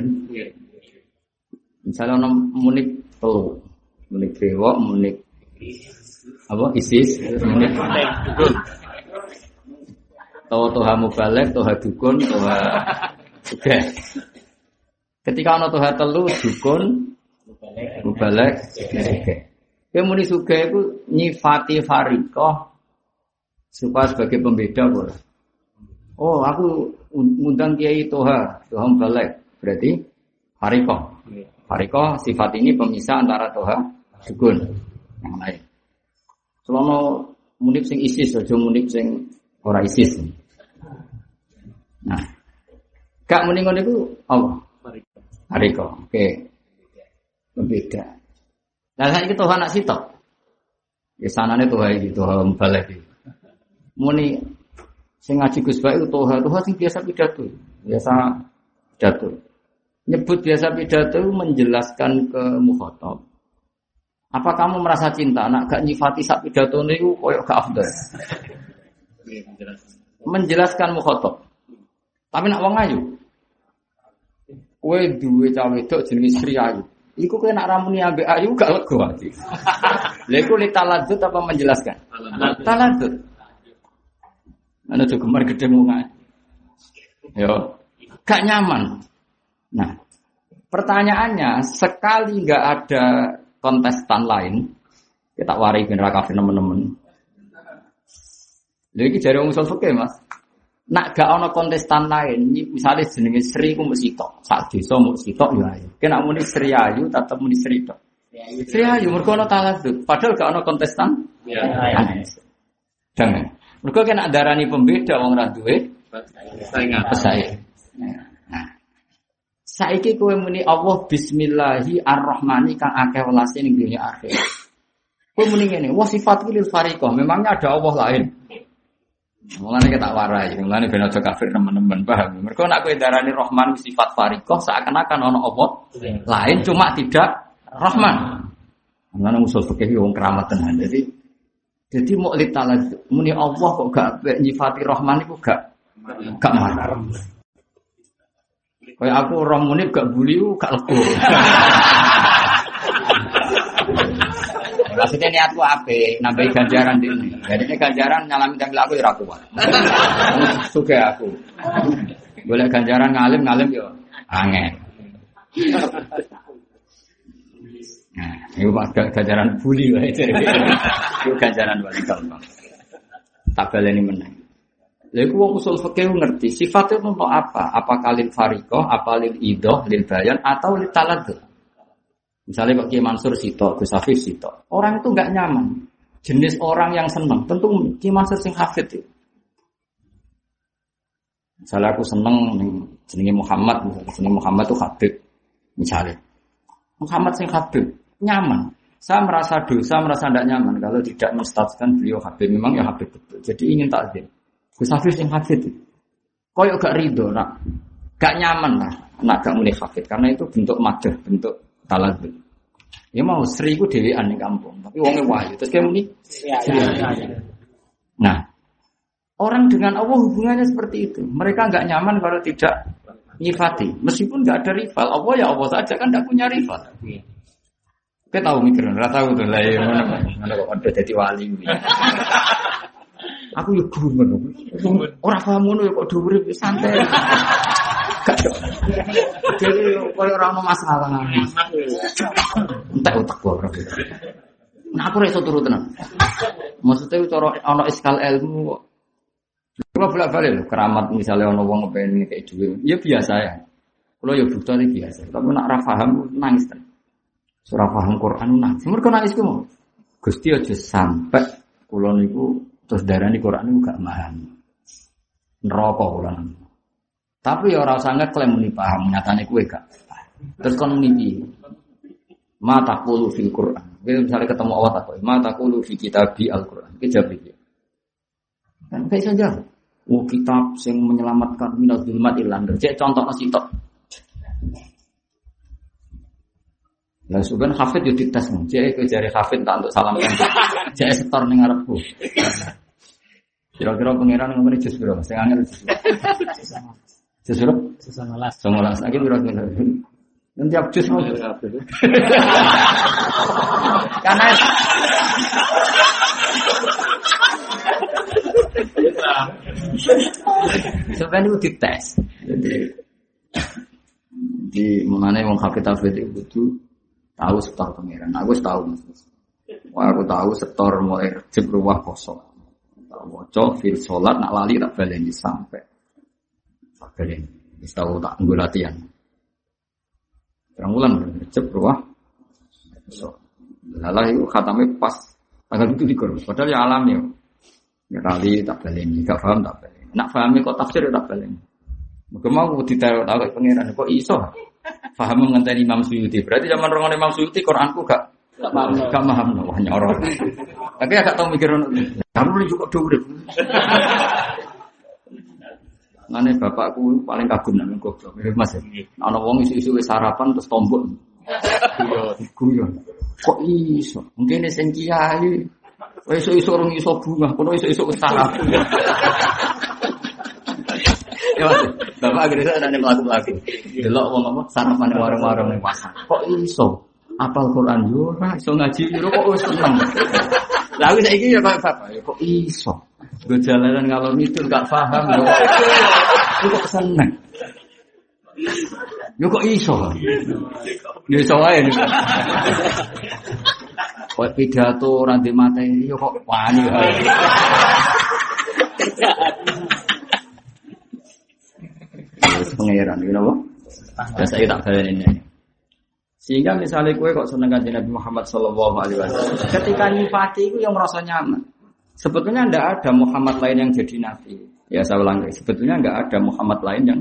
Misalnya ana munib telu, munib priwo, munib apa isis, munib Tahu toha mubalek, toha dukun, toha suge. Ketika ana toha telu, dukun, mubalek, suge. Kemudian suge itu nyifati farikoh supaya sebagai pembeda boleh. Oh, aku ngundang Kiai Toha, Toha Balik. Berarti Hariko. Hariko sifat ini pemisah antara Toha Sukun yang lain. Selama munib sing isis, aja munib sing ora isis. Nah, gak muni ngono iku apa? Hariko. Oke. Pembeda. Nah, saiki Toha nak sitok. Ya sanane Toha iki, Toha Balik muni sing ngaji Gus Baik toha toha sing biasa pidato biasa pidato nyebut biasa pidato menjelaskan ke mukhatab apa kamu merasa cinta nak gak nyifati sak pidato niku koyok gak afdal menjelaskan mukhatab tapi nak wong ayu kowe duwe cawe wedok jenenge Sri Ayu Iku kena ramuni ambek ayu gak lego ati. Lha iku li apa menjelaskan? Taladut. Ana tuh gemar gede. Yo, gak nyaman. Nah, Pertanyaannya, sekali nggak ada kontestan lain, kita warai bin kafir teman-teman. Jadi jari usul mas. Nak gak ono kontestan lain, misalnya jenenge Sri ku mesti tok, sak desa mesti tok ya ayo. Kena muni Sri Ayu tetep muni Sri tok. Sri Ayu mergo ono taladud, padahal gak ono kontestan. Ya. Jangan. Mergo kena darani pembeda wong ra duwe pesaing. Nah. Saiki kowe muni Allah bismillahi arrahmani kang akeh welase ning dunya akhir. Kowe muni ngene, wa sifat lil fariqah, memangnya ada Allah lain. Mulane kita warai, mulane ben aja kafir teman-teman paham. Mergo nek kowe darani Rahman sifat fariqah seakan-akan ana Allah lain cuma tidak Rahman. Mulane usul fikih wong keramat tenan. Jadi jadi mau talaz muni Allah kok gak nyifati Rahman iku gak gak marah. Kayak aku orang muni gak buli gak lego. Maksudnya niatku apa? Nambahi ganjaran di ini. Jadi ini ganjaran nyalami tampil aku ya kuat. Suka aku. Boleh ganjaran ngalim ngalim yo angin. Nah, itu ganjaran bully lah itu. Itu ganjaran paling gampang. Tak baleni menang. Lalu wong usul fikih ngerti sifatnya untuk apa? Apa kalil farikoh, apa lil idoh, lil bayan, atau lil taladud? Misalnya Pak Kiai Mansur Sito, Gus Hafiz Sito. Orang itu nggak nyaman. Jenis orang yang senang. Tentu Kiai Mansur sing hafid itu. Misalnya aku seneng jenenge Muhammad, jenenge Muhammad itu Habib. Misalnya. Muhammad sing Habib. Nyaman. Saya merasa dosa, merasa tidak nyaman kalau tidak menstatuskan beliau Habib. Memang ya Habib betul. Jadi ingin takdir. Gus Hafiz sing itu. Koyok gak ridho, nak. Gak nyaman lah. Nak gak mulai Habib. Karena itu bentuk madah, bentuk talazul. Ya mau Sri ku dhewean ning kampung, tapi wonge wahyu. Terus kayak muni Nah, orang dengan Allah hubungannya seperti itu. Mereka nggak nyaman kalau tidak nyifati. Meskipun nggak ada rival, Allah ya Allah saja kan nggak punya rival. Kita tahu mikir, nggak tahu tuh lah ya mana mana kok ada jadi wali ini. Aku ya gumun, orang paham ngono ya kok dhuwur santai. Gak. Jadi kalau orang masalah, otak gua orang itu. Nah aku reso tenang. Maksudnya cara ono iskal ilmu kok. Coba bolak balik loh, keramat misalnya ono wong ngepengen kayak duit, ya biasa ya. Kalau ya butuh ini biasa, tapi nak rafaham nangis kan. Surah paham Quran nangis, mereka nangis ku mau. Gusti aja sampai kulo niku terus darah di Quran niku gak paham. Neraka kulo tapi ya orang sangat klaim muni paham, nyatane kue gak. Terus kon muni Mata kulu fil Quran. Jadi misalnya ketemu Allah tak mata kulu fi kitabi Al Quran. Kita jawab Kan kayak saja. Oh kitab yang menyelamatkan minat zulmat ilander. Cek contoh masih tok. Lah sebenarnya hafid yo dites nih. Cek ke jari hafid tak untuk salam kan. Cek setor ning ngarepku. Kira-kira pangeran ngomongin jus bro, saya angel jus. Jus bro? Sesangalas. Songolas. Lagi kira-kira. Nanti aku jus mau. Karena sebenarnya itu dites. Jadi di mana yang hafid hafid itu tahu setor pangeran. Aku tahu mas. Wah aku tahu setor mulai rejib ruwah kosong. Tak wocok fil sholat nak lali tak baleni sampai. Baleni. Wis tahu tak nggo latihan. Terang bulan rejib ruwah. So, lalah itu khatame pas tanggal itu dikur. Padahal ya alam ya. Ya kali tak baleni, gak paham tak baleni. Nak pahami kok tafsir tak baleni. Mungkin mau ditaruh tahu pangeran kok iso. Paham ngenteni Imam Suyuti. Berarti zaman rongon Imam Suyuti Quranku gak Gak paham. gak paham wah nyoror. Tapi agak tahu mikir. Kamu juga urip. Ngene bapakku paling kagum nang goblok. Eh, Mas. Ana wong isu-isu wis sarapan terus tombok. Guyon. Kok iso? Mungkin sing kiai. Wis iso urung iso bunga, kono iso-iso wis sarapan. Ya, Mas. Bapak akhirnya ada nih pelaku-pelaku. Delok wong apa sarapan warung-warung pasar. Kok iso? Apal Quran yo ora iso ngaji yo kok wis seneng. Lah aku saiki ya kok kok iso. Gue jalanan ngalor itu gak paham yo. Kok seneng. Yo kok iso? Yo iso wae. Kok pidato ora ndek materi yo kok wani wae. Wis pangeran iki napa? Ya saya tak baleni ini. Sehingga misalnya kue kok seneng kanjeng Nabi Muhammad Shallallahu Alaihi Wasallam, ketika nyifati itu yang merasa nyaman. Sebetulnya tidak ada Muhammad lain yang jadi nabi. Ya saya ulang lagi, sebetulnya nggak ada Muhammad lain yang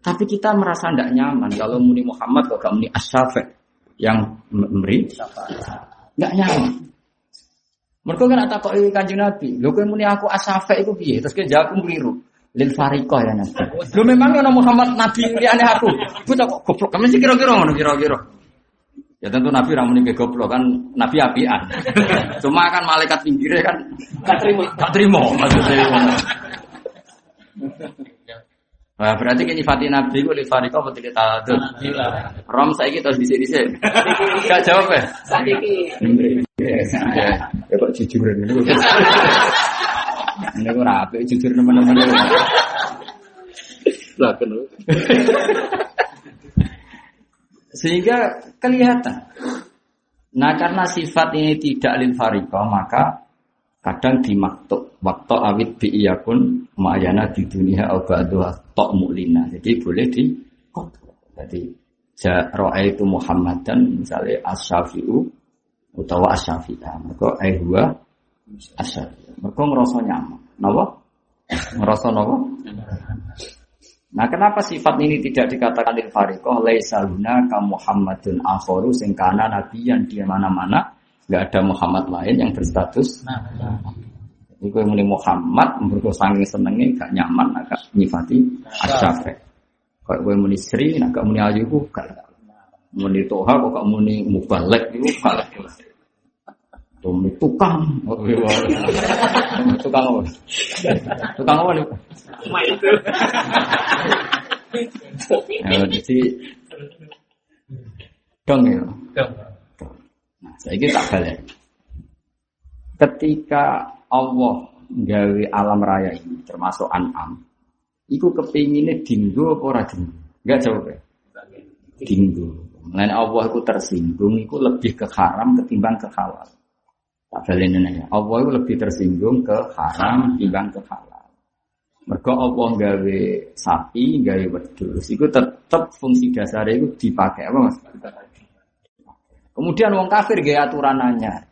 tapi kita merasa tidak nyaman kalau muni Muhammad kok gak muni Asyafi yang memberi nggak nyaman. Mereka kan tak kok kanjeng Nabi, lo kan muni aku Asyafi itu piye? Terus dia jawab keliru. Lil Fariko ya Nabi. Lu memang yang Muhammad Nabi liane aku. Bocah kok goblok. Kamu sih kira-kira ngono kira-kira. Ya tentu Nabi ramu nih goblok kan Nabi apian. Cuma kan malaikat pinggirnya kan gak terima, gak terima maksudnya. Wah, berarti ini Fatih Nabi ku li fariko apa tidak tahu. Rom saya kita di sini sih. Gak jawab ya? Sakiki. Ya, ya kok jujur ini. Ini kok rapi jujur teman-teman. Lah kenal. Sehingga kelihatan. Nah karena sifat ini tidak lil fariko maka kadang dimaktub waktu awit bi pun ma'ayana di dunia dua tok mulina jadi boleh di jadi jaroa itu Muhammad dan misalnya asyafiu utawa asyafi'ah mereka ayhua asyafi'ah mereka ngerasa nyaman napa ngerasa Nah, kenapa sifat ini tidak dikatakan lil fariqah laisa ka Muhammadun akharu sing kana nabiyan di mana-mana nggak ada Muhammad lain yang berstatus nah, Iku yang Muhammad mergo saking senenge gak nyaman agak nyifati asyafe. Kok kowe muni Sri nak gak muni ayu gak. Muni Toha kok gak muni mubalek gak. Tumi tukang. tukang apa? Tukang apa nih? Ya, jadi dong ya. Nah, saya ini tak balik. Ketika Allah gawe alam raya ini termasuk an'am, iku kepinginnya dinggo apa ora dinggo? Enggak jawab ya? Dinggo. Mengenai Allah itu tersinggung, itu lebih ke haram ketimbang ke halal. Tak balik ya. Allah itu lebih tersinggung ke haram ketimbang ke halal. Mereka Allah gawe sapi, gawe wedhus, itu tetap fungsi dasarnya itu dipakai apa mas? Kemudian wong kafir gaya aturanannya.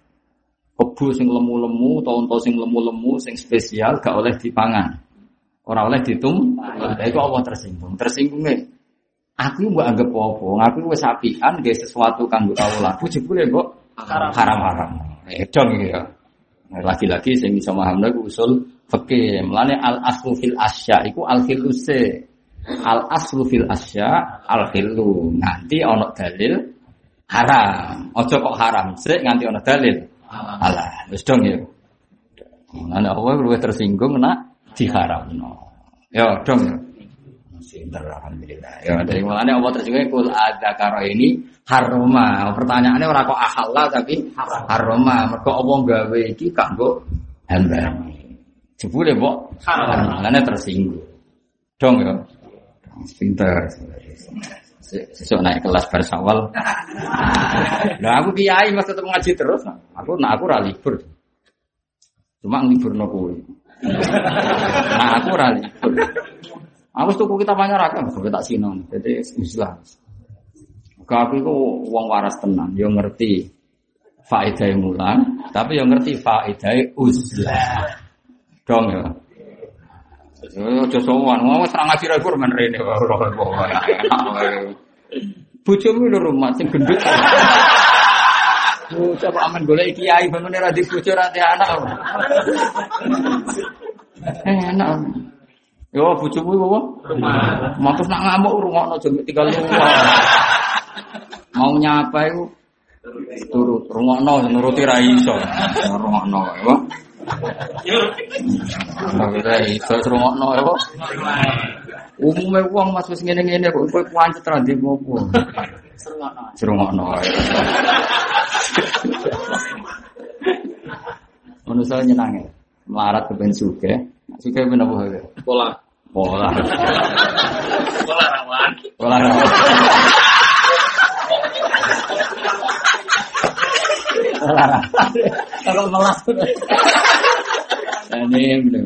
Kebu sing lemu-lemu, tonto sing lemu-lemu, sing spesial gak oleh dipangan. Orang oleh ditum, nah, itu Allah tersinggung. Tersinggungnya, aku mau anggap apa? Aku wis sapian gaya sesuatu kanggo kawula. Aku jebule kok haram-haram. Eh dong ya. Lagi-lagi sing bisa paham lagi usul fikih. Mulane al aslu fil asya iku al khiluse. Al aslu fil asya al khilu. Nanti ono dalil haram. Ojo kok haram sik nganti ana dalil. Alah, wis dong ya. Ana apa luwih tersinggung nak diharamno. Ya dong ya. Sinter alhamdulillah. Ya dari mulane Allah tersinggung kul ada karo ini haroma. Pertanyaannya ora kok ahalla tapi haroma. Mergo Allah gawe iki kanggo hamba. Jebule kok haram. Mulane tersinggung. Dong ya. Pinter. Sesuk naik kelas bersawal. Nah aku kiai mas tetap ngaji terus. Aku nak aku rali libur. Cuma libur no kowe. Nah aku rali libur. Aku tuku kita banyak rakam, sampai tak sinon. Jadi Islam. Aku itu uang waras tenang, yang ngerti faedah mulan, tapi yang ngerti faedah uzlah. Dong ya. Ojo sowan, mau serang ngaji ra men wae. Bojomu lho rumah sing gendut. Bocah kok aman golek kiai bangun ra di bojo ra anak. Enak. Yo bojomu apa? Rumah. Matus nak ngamuk rungokno tinggal rumah. Mau nyapa iku turut rungokno nuruti ra iso. Rungokno ya. Ora iso rungokno apa? Umume wong Mas wis ngene-ngene kok kowe pancet ra ndek opo. Serungokno. Serungokno. Manusia nyenange. Melarat ke ben suge. Suge ben apa? Pola. Pola. Pola. Olahrawan. Olahraga. Olahraga. Kalau melas. Nah, Ini bener.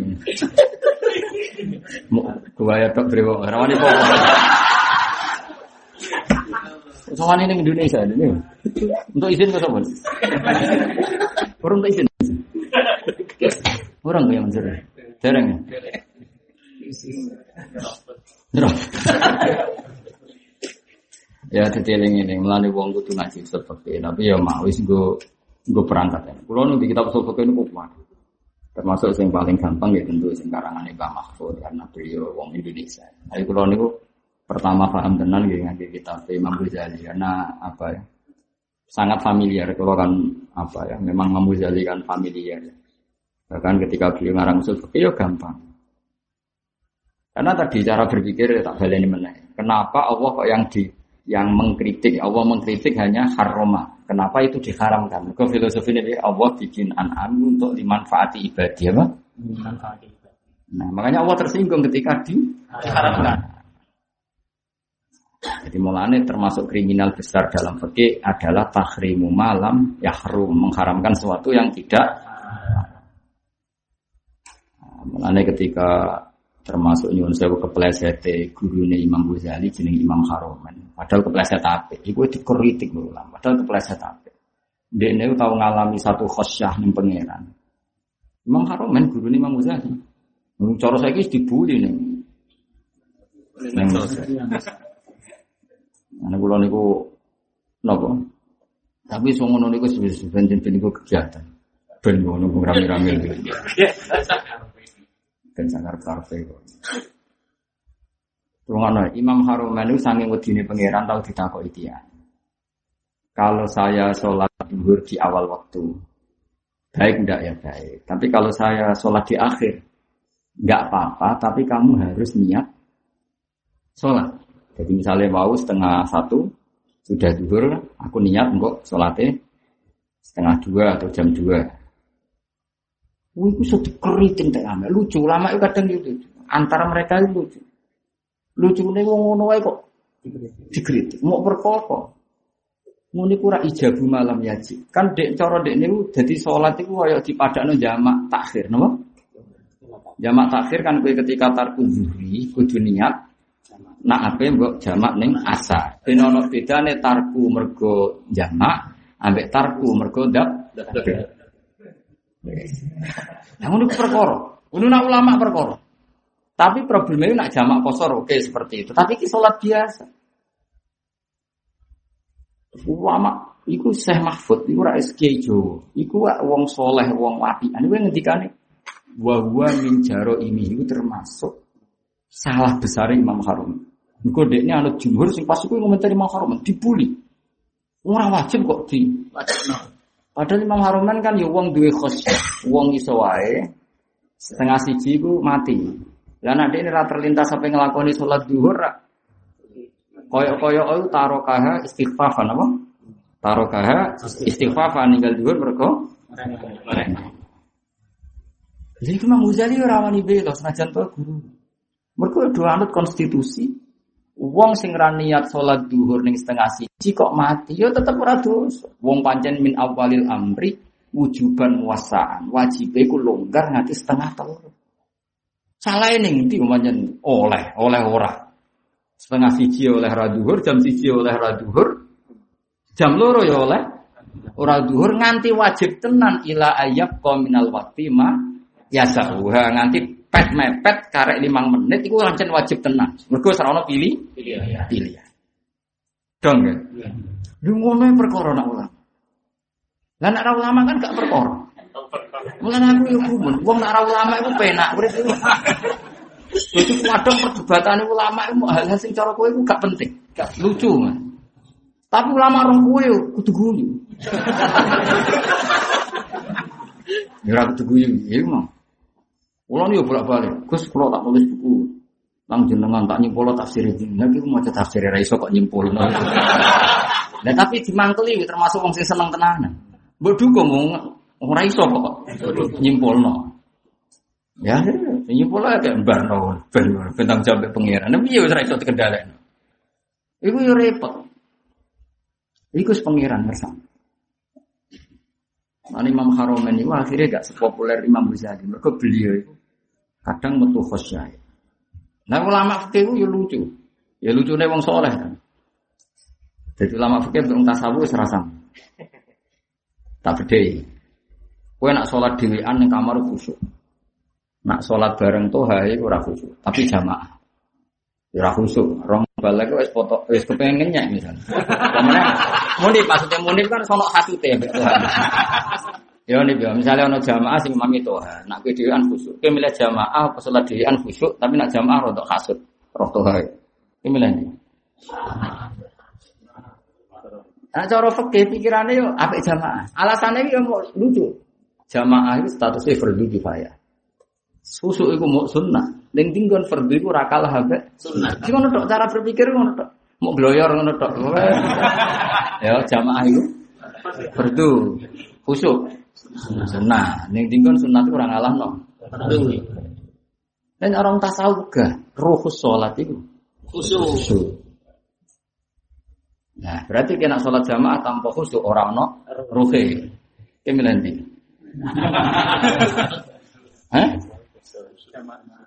Gua ya tok brewo. Rawani kok. Soalnya ini Indonesia ini. Untuk izin ke sobat? Orang izin. Orang yang mencuri. Jarang ya. Ya detailin ini melani wong kudu ngaji seperti tapi ya mau wis gue gue perangkat ya. Kulo nu di kitab usul fikih niku kuat. Termasuk yang paling gampang ya tentu sing karangan Mbah Mahfud karena beliau wong Indonesia. Tapi kulo niku pertama paham tenan nggih ngangge kitab Imam Ghazali karena apa ya? Sangat familiar kalau kan apa ya? Memang Imam Ghazali kan familiar. Bahkan ketika beliau ngarang usul fikih ya gampang. Karena tadi cara berpikir tak baleni meneh. Kenapa Allah kok yang di yang mengkritik Allah mengkritik hanya haroma. Kenapa itu diharamkan? Ke filosofi ini Allah bikin an'am untuk dimanfaati ibadah apa? Nah, makanya Allah tersinggung ketika diharamkan. Jadi mulanya termasuk kriminal besar dalam fikih adalah tahrimu malam yahrum mengharamkan sesuatu yang tidak. Nah, mulanya ketika termasuk nyuwun sewu kepleset gurune Imam Ghazali jeneng Imam Haromen. Padahal kepleset apik. Iku dikritik ulama. Padahal kepleset apik. Dene tahu ngalami satu khosyah ning pangeran. Imam Haromen gurune Imam Ghazali. Mung cara saiki dibuli ning ning Ana kula niku napa? Tapi sing ngono niku sebenarnya ben niku kegiatan. Ben ngono rame-rame. dan sangar karfe kok. Imam Haruman itu sange wedine pangeran tahu ditakoki dia. Kalau saya sholat zuhur di awal waktu, baik enggak ya baik. Tapi kalau saya sholat di akhir, enggak apa-apa. Tapi kamu harus niat sholat. Jadi misalnya mau setengah satu, sudah zuhur, aku niat kok sholatnya setengah dua atau jam dua. Wih, itu sudah keriting tak. Lucu, lama itu kadang gitu. Antara mereka itu lucu. Lucu nih wong ngono kok dikritik. Mau berkoko. Muni kura ijabu malam yaji. Kan dek coro dek niku jadi sholat itu kayak dipadakno jamak takhir, napa? Jamak takhir kan kowe ketika tarku zuhri kudu niat Nak apa mbok jamak ning asa. Ben ono bedane tarku mergo jamak ambek tarku mergo dap. Nah, ngono perkara. Ngono nak ulama perkara. Tapi problemnya nak jamak kosor oke seperti itu. Tapi ki salat biasa. Ulama iku Syekh Mahfud iku ra SK Jawa. Iku wong soleh, wong wapian. Iku ngendikane wa huwa min jaro ini itu termasuk salah besar Imam Harum. Engko dekne anut jumhur sing pas iku ngomentari Imam Harum dibully. Ora wajib kok di Padahal Imam Haruman kan ya wong duwe khos, wong iso wae setengah siji ku mati. Lah nek ini ra terlintas sampai nglakoni salat zuhur ra koyo-koyo itu tarokaha istighfafan apa? Tarokaha istighfafan ninggal zuhur mergo Jadi Imam Ghazali ora wani bela senajan to guru. Mergo do anut konstitusi. Wong sing ra niat salat duhur ning setengah siji kok mati, ya tetep ora dosa. Wong pancen min awalil amri wujuban wasaan. Wajibe ku longgar nganti setengah telu. Salah ning ndi pancen oleh, oleh ora. Setengah siji oleh ra duhur, jam siji oleh ra duhur. Jam loro ya oleh ora duhur nganti wajib tenan ila ayab minal waqti ma yasahuha nganti pet mepet karek limang menit itu lancen wajib tenang. Mergo sarana pilih Pilihan. pilihan. Dong ya. Lu ngono perkara nak ulama. Lah nak ulama kan gak perkara. Mulane aku yo kumun, wong nak ra ulama iku penak urip iku. Jadi kadang perdebatan ulama itu hal-hal sing cara kowe iku gak penting, gak lucu man. Tapi ulama roh kowe kudu guyu. Ya ora kudu guyu, ya mah. Kulo nih bolak-balik, Gus kulo tak tulis buku. Nang jenengan tak nyimpul tafsir iki. Lagi maca tafsir ra iso kok nyimpul. Nah tapi dimangkeli termasuk wong sing seneng tenanan. Mbok dukung wong ora iso kok nyimpulno. Ya, nyimpul aja kayak barno, ben bentang jawab pangeran. Tapi ya ora iso dikendhalekno. Iku yo repot. Iku pengiran ngersam. Nah, Imam Haromen itu akhirnya gak sepopuler Imam Ghazali. Mereka beliau itu kadang metu khosyai. Nah ulama fikih itu ya lucu. Ya lucu nih wong soleh kan. Jadi ulama fikih untuk tasawuf serasa. Tak beda. Kue nak sholat dewean yang kamar khusyuk. Nak sholat bareng tuh hai ora khusyuk. Tapi jamaah. Ya ora khusyuk. Rong balik wes foto wes kepengennya misalnya. Kemudian munib maksudnya munib kan sono hasute ya Ya nih ya, misalnya ono jamaah sing mami toha, nak kedewan khusyuk. Kowe milih jamaah salat dhewean khusyuk, tapi nak jamaah rodok kasut, roh toha. Kowe milih ndi? Nah, cara fikih pikirannya yo apik jamaah. Alasannya yo mau lucu. Jamaah itu statusnya fardu kifayah. Susu itu mau sunnah. Ning tinggon fardu itu rakal habe sunnah. Sing ngono cara berpikir ngono tok. Mau bloyor ngono tok. Ya jamaah itu fardu. Khusyuk. Sunnah, neng tinggal sunnah itu kurang alam no. Dan orang tasawuf gak ruhus sholat itu khusyuk. Nah, berarti kena sholat jamaah tanpa khusyuk orang no ruhe. Kemilan Hah?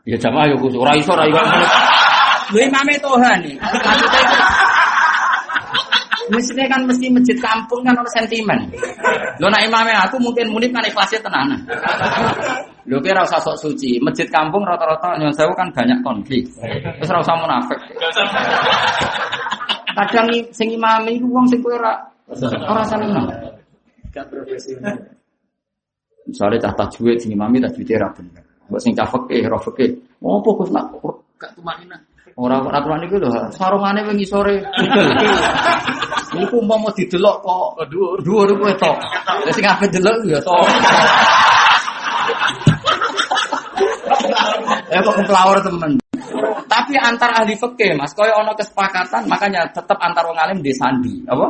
Ya jamaah ya khusyuk. Ora iso ora iso. Lha imame Tuhan nih. Mestinya kan mesti masjid kampung kan ada sentimen. Lo nak imamnya aku mungkin munib kan ikhlasnya tenanan. Lo kira usah sok suci. Masjid kampung rata-rata yang saya kan banyak konflik. Terus rasa munafik. Kadang sing imam itu uang sing kue ora ora seneng. Gak profesional. Misalnya cah tajwid sing imami tajwid ra bener. Mbok sing cah fikih, ra fikih. Opo Gus nak gak tumanina. Orang aturan itu loh, sarungane wingi sore. Iku mau didelok kok dhuwur. Dhuwur kowe tok. Lah sing ape delok ya tok. Ya kok kemplawar temen. Tapi antar ahli fikih Mas, koyo ana kesepakatan, makanya tetap antar wong alim di sandi, apa?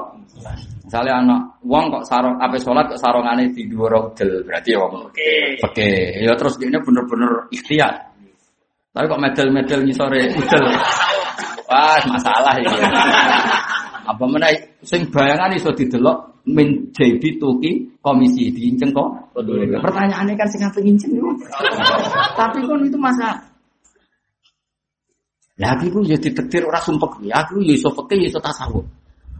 Misalnya anak wong kok sarung apa sholat kok sarungane di dua rodel berarti ya wong oke ya terus dia bener-bener ikhtiar tapi kok medal-medal sore udel. Wah, masalah ini. Apa mana sing bayangan iso didelok min JB Tuki komisi diinceng kok. Pertanyaannya kan sing apa nginceng Tapi kan itu masa Lah aku iku ya ditetir ora sumpek. Ya aku ya iso fikih ya iso tasawuf.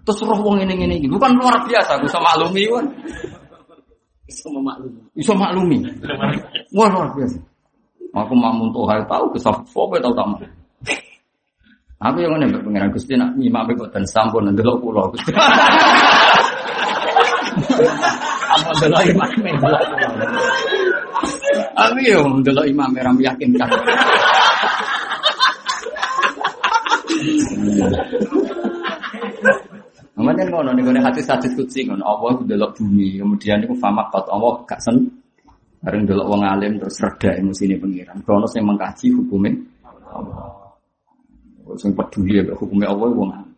Terus roh wong ini ngene iki. Bukan luar biasa aku iso maklumi kan. Iso maklumi. Iso maklumi. Wah luar biasa. Aku mamun tuh hal tahu ke sopo tahu tamu. Aku yang mana pengiran Gusti nak nyima kok dan sampun ndelok kula Gusti. Apa ndelok imam ndelok. Aku yo ndelok imam ram yakin kan. Namanya ngono nih hati hati kucing ngono Allah ndelok bumi kemudian itu fama kot Allah gak sen Bareng dulu wong alim terus reda ini pengiran. Kronos yang mengkaji hukumnya Allah. Sing peduli ya hukumnya Allah wong alim.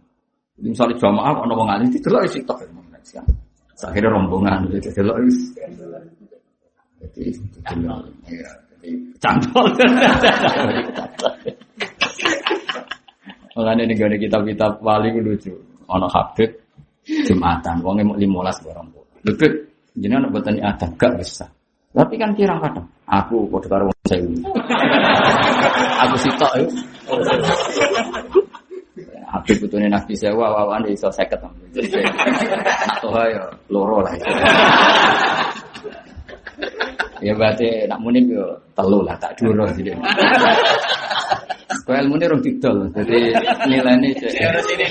Jadi misalnya jamaah ana wong alim didelok isi tok. Akhirnya rombongan jadi delok wis. Jadi delok ya. Jadi cantol. Makanya ini gak kitab-kitab wali lucu. Ono Habib Jumatan, wongnya mau limolas barang. Lebih, jadi anak buatan adab gak bisa. Tapi kan kira kadang. Aku kode karo wong sewu. Aku sitok ya. Habib putune Nabi sewa wawan iso 50. Atau ya loro lah. Ya berarti nak muni yo telu lah tak duro jadi. Kau ilmu ini rong didol, jadi nilainya jauh sini.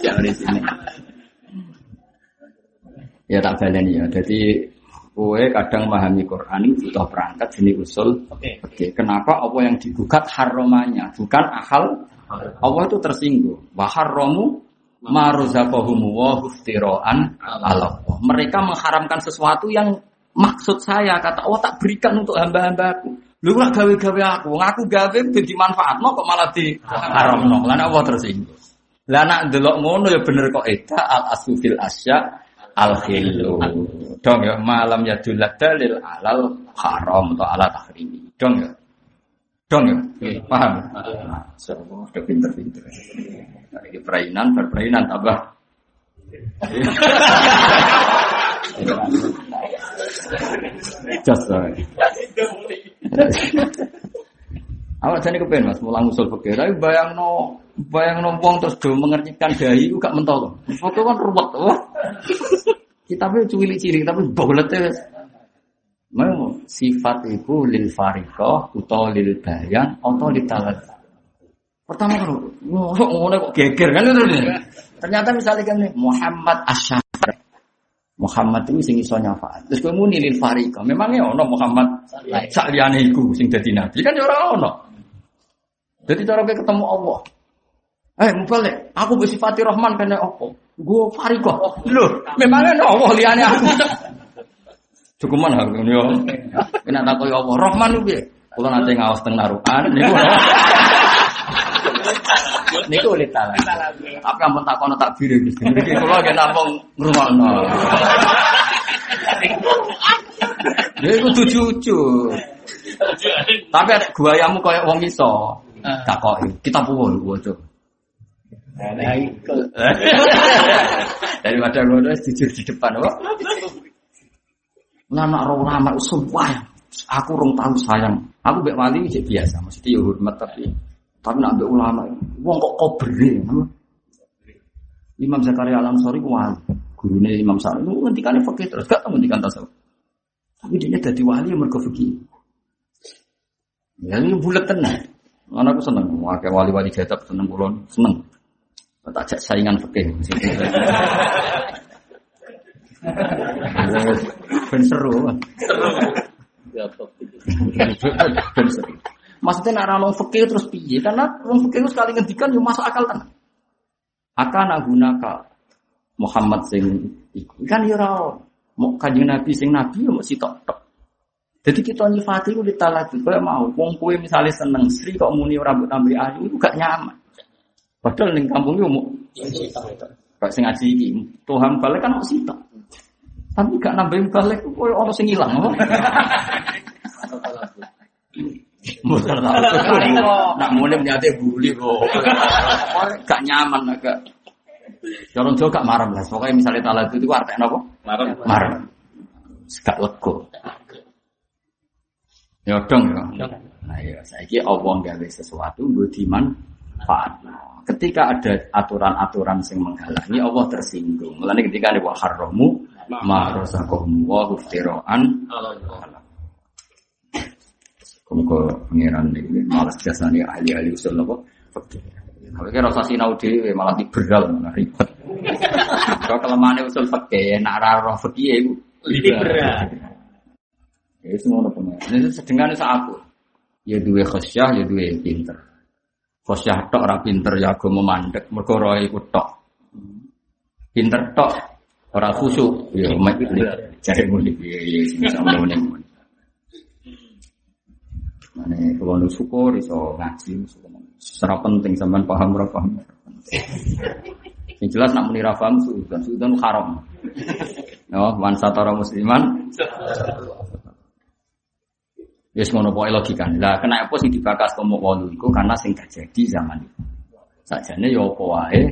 Jauh di sini. Ya tak baleni ya. Jadi kue kadang memahami Quran itu butuh perangkat sini usul. Oke. Okay. Oke. Kenapa apa yang digugat haromannya bukan akal? Allah itu tersinggung. Bahar romu maruzaqahumu wa huftiroan Allah. Mereka mengharamkan sesuatu yang maksud saya kata Allah tak berikan untuk hamba-hambaku. Lu gak gawe-gawe aku, ngaku gawe ben dimanfaatno kok malah di haramno. Lan Allah tersinggung. Lah nak delok ngono ya bener kok eta al asufil asya al khilu. Dong ya malam ya dalil alal haram atau ala tahrimi. Dong ya. Dong ya? Paham? Nah, so, udah pinter-pinter. Nah, ini perainan, berperainan tambah. Just right. Awak jadi kepen mas, mulang usul fikih. Tapi bayang no, bayang no wong terus do mengertikan dahi, itu gak mentol. Foto kan ruwet, wah. Kitabnya cuwili ciri, tapi boletnya Mau sifat itu lil farikoh atau lil bayan atau lil talat. Pertama kan, ngono kok geger kan itu nih. Ternyata misalnya kan nih Muhammad Asyafar. Muhammad itu sing iso nyafaat. Terus kowe muni lil farikoh. Memangnya ono Muhammad sak liyane iku sing dadi nabi kan ya ora ono. Jadi cara ketemu Allah. Eh, mubalik, aku bersifati Rahman kena apa? Gue farikoh. Loh, memangnya ono Allah liyane aku. Cukuman aku yo. Kena takoi Allah Rahman ku piye? Kula nate ngawas teng narukan niku. Niku ulit talan. Tapi ampun takono takbir iki. Iki kula nggih namung ngrungokno. Ya iku jujur. Tapi ada guayamu koyo wong iso. Takoki, kita puwun waca. Nah, itu. Daripada ngono jujur di depan, kok. Lama orang ulama sumpah ya. Aku rong tahu sayang. Aku mbek wali cek biasa, mesti ya hormat tapi tapi nak mbek ulama, wong kok kobere. Imam Zakaria Al Ansori ku wali. Gurune Imam Sa'id itu ngendikane fikih terus gak ngendikan tasawuf. Tapi dia dadi wali yang mergo fikih. Ya ini bulat tenan. Ana aku seneng, akeh wali-wali jatah seneng kula seneng. Tak ajak saingan fikih. Ben seru. Ya. Ben seru. Maksudnya nak orang fikih terus piye? Karena orang fikih itu sekali ngendikan yo masuk akal tenan. Akan gunaka Muhammad sing iku. Kan yo ora mau kanjeng Nabi sing nabi yo mesti tok tok. Jadi kita nyifati itu ditalati kaya mau wong kowe misalnya seneng Sri kok muni rambut ambil ayu itu gak nyaman. Padahal ning kampung yo mau Kayak sing ngaji iki, Tuhan balik kan kok sitok. Tapi gak nambahin balik koyo ono sing ilang apa? Muter Nak mulai menyate buli kok. Gak nyaman agak. Orang Jawa gak marah lah. Pokoknya misalnya talat itu artinya apa? Marah. Marah. Gak lego. Ya dong ya. Nah ya, saya kira Allah gawe sesuatu gue diman Ketika ada aturan-aturan yang menghalangi Allah tersinggung. Mulanya ketika ada wa haramu ma razaqahum wa huftiroan Kemuka pengiran ini malas jasani ahli-ahli usul apa? Fakir. Tapi kira rasa sinau dhewe malah diberal malah ribet. Kalau kelemahan usul fakir, nak raro fakir itu Liberal. Ya semua. Ini sedengane sak aku. Ya duwe khosyah, ya duwe pinter. Khosyah tok ora pinter ya agama mandek, mergo roe iku tok. Pinter tok ora khusyuk, ya mek jare muni ya ya sama muni. Mane kalau nu syukur iso ngaji, secara penting sampean paham ora paham. Yang jelas nak muni ra paham suudan, suudan haram. No, man satara musliman. Yes ngono pokoke logika. Lah kena apa sing dibakas komo wolu iku karena sing terjadi zaman itu. Sajane ya apa wae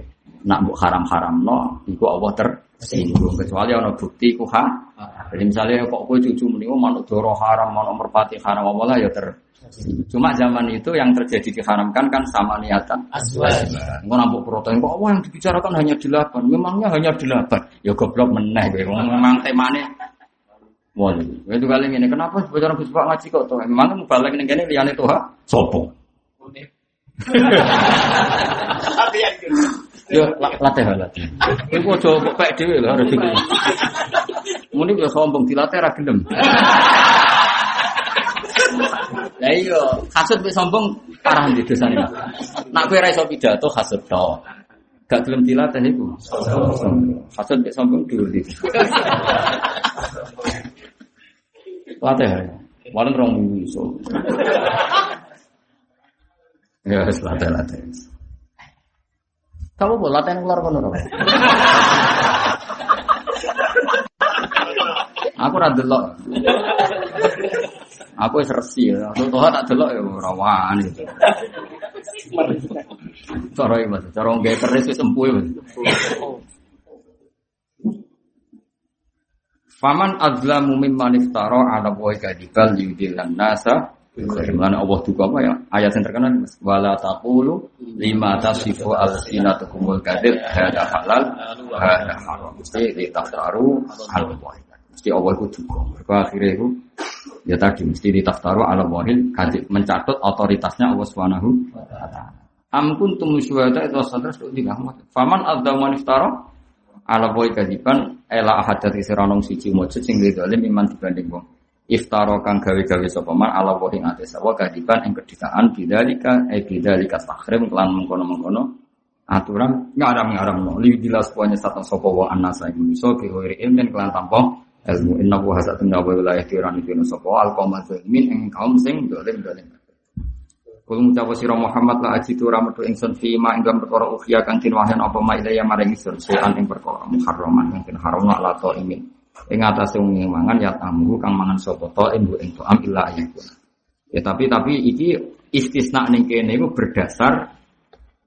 nak mbok haram-haramno iku Allah tersinggung kecuali ana bukti ku ha. Jadi misalnya kok kowe cucu muni oh manuk doro haram, manuk merpati haram apa lah ya ter Cuma zaman itu yang terjadi diharamkan kan sama niatan. Engko nampuk protein kok apa yang dibicarakan hanya delapan. Memangnya hanya delapan. Ya goblok meneh. Memang temane Wah, itu kali ini kenapa bocor Gus Pak ngaji kok tuh? Memang mau balik ning kene liyane tuh sopo? Yo la- latih latih. Iku aja kok pek dhewe lho harus iki. Muni yo sombong dilatih ra gelem. Lah iya, hasud mek sombong parah di dosane. Nak kowe ra iso pidato hasud tok. Gak gelem dilatih iku. Hasud mek sombong dulu di. Latih ya. Walau rong minggu iso. Ya, wis latih latih. Kamu boleh latihan keluar kono ora? Aku ra delok. Aku wis resi, aku tuh tak delok ya ora wani. Cara iki Mas, cara nggae keris wis empuh Mas. Faman adzlamu mimman iftara ala wa kadibal yudillan nasa Bagaimana Allah juga apa ya? Ayat yang terkenal wala taqulu lima tasifu al-sinatukumul kadib hada halal hada haram. Mesti ditaftaru al Mesti Allah itu juga. Mereka akhirnya itu ya tadi mesti ditaftaru al wahid kadib mencatat otoritasnya Allah Subhanahu wa taala. Am kuntum syuhada itu Faman adzama iftara ala boy kadiban ela ahadat isiranong siji mujud sing zalim iman dibanding wong. Iftaro kang gawe-gawe sapa man ala wa ing ate sawa kadiban ing kedisaan bidzalika e bidzalika tahrim kelan mengkono-mengkono aturan. Ngaram-ngaram no. Li dilas punya satu sapa wa anasa ing ki hoiri ilmin kelan tanpa ilmu. Inna wa hasatun wa wilayah tiran itu sapa al ing kaum sing dolim dolim Kul ngucap sira Muhammad la ajitu ramadu ingsun fi ma ing perkara ukhya kang tin wahyan apa ma ilaya maring ingsun sean ing perkara muharraman kang tin haram la to imin ing atase wong mangan ya tamu kang mangan sapa to ing ing am illa. Ya tapi tapi iki istisna ning kene iku berdasar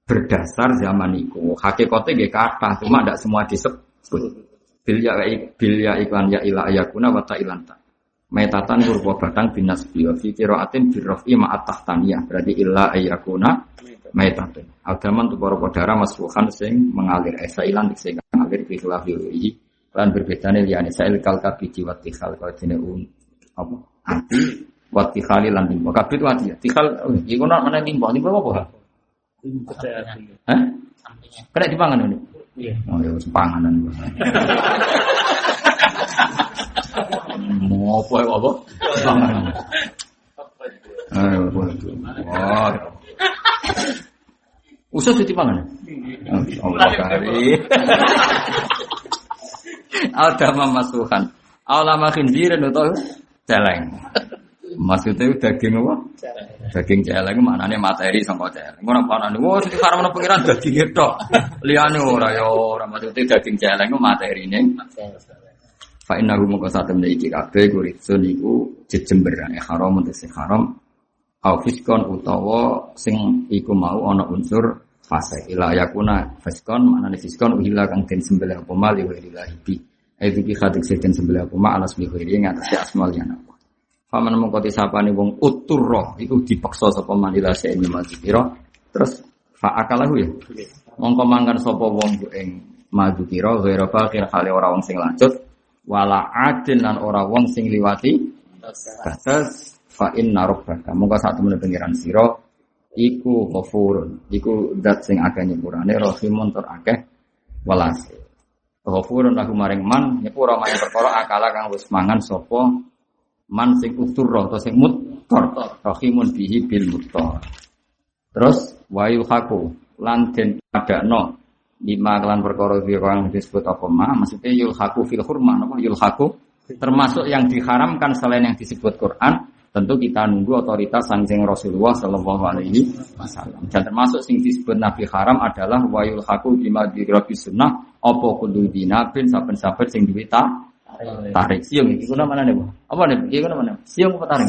berdasar zaman iku. Hakikate nggih kathah cuma ndak semua disebut. Bil ya bil ya iklan ya ila ayakuna wa ta ilan ta. Metatan kurwa batang binas biyo fi qiraatin birrafi ma'at tahtaniyah berarti illa ayakuna metatan. Agaman tu para padara masfuhan sing mengalir esa ilan sing mengalir fi khilafi Lan berbedane liyane sa'il kal kabiji wa tikhal kau dene un apa? Ati wa tikhali lan timbo. Kabit wa ati. Tikhal oh, iku nak mana timbo? Timbo apa? Hah? Kena dipangan ini? Iya. Oh ya panganan. Mau apa ya apa? Ayo, wah. Usah ditipangan. Allah kari. Ada mamasuhan. Aulama khinzirin atau celeng. Maksudnya daging apa? Daging celeng maknanya materi sama celeng. Ngono panane wah sing karena pengiran daging itu. Liyane ora ya ora maksudnya daging celeng ku materine. Fa inna hu moko satem iki kabeh kuritsun iku jejemberan haram untuk haram. Au fiskon utawa sing iku mau ana unsur fase. Ila yakuna fiskon maknane fiskon uhila kang den sembelih apa mali wa ilahi bi. Itu ki khadik sejen sembelih apa ma alas bi khairi ing atas asmal ya apa Faman mengkoti sapane wong uturro iku dipaksa sapa manila ini mati kira terus fa akalahu ya? Mongko mangkan sapa wong ing maju kira ghairu fakir hale ora wong sing lanjut wala adin lan ora wong sing liwati. Batas. Fa inna rabbaka. Mongko sak temene pengiran sira. Iku ghafurun. Iku zat sing akeh nyepurane rahimun tur akeh. Welase Ghafurun lagu maring man. Nyepura maring perkara akala kang wis mangan sapa man sing utur atau sing mutor rahimun bihi bil mutor. Terus wayu haku lan den padakno lima kelan perkara kang disebut apa ma? Maksudnya yulhaku fil hurma apa? Yulhaku termasuk yang diharamkan selain yang disebut Quran tentu kita nunggu otoritas sangsing Rasulullah Shallallahu Alaihi Wasallam. Dan termasuk sing disebut Nabi haram adalah wayul haku bima dirabi sunnah opo kudu dinabin saben-saben sing duwe ta tarik. Siung iki kuna mana nih apa nih iki kuna mana siung apa tarik?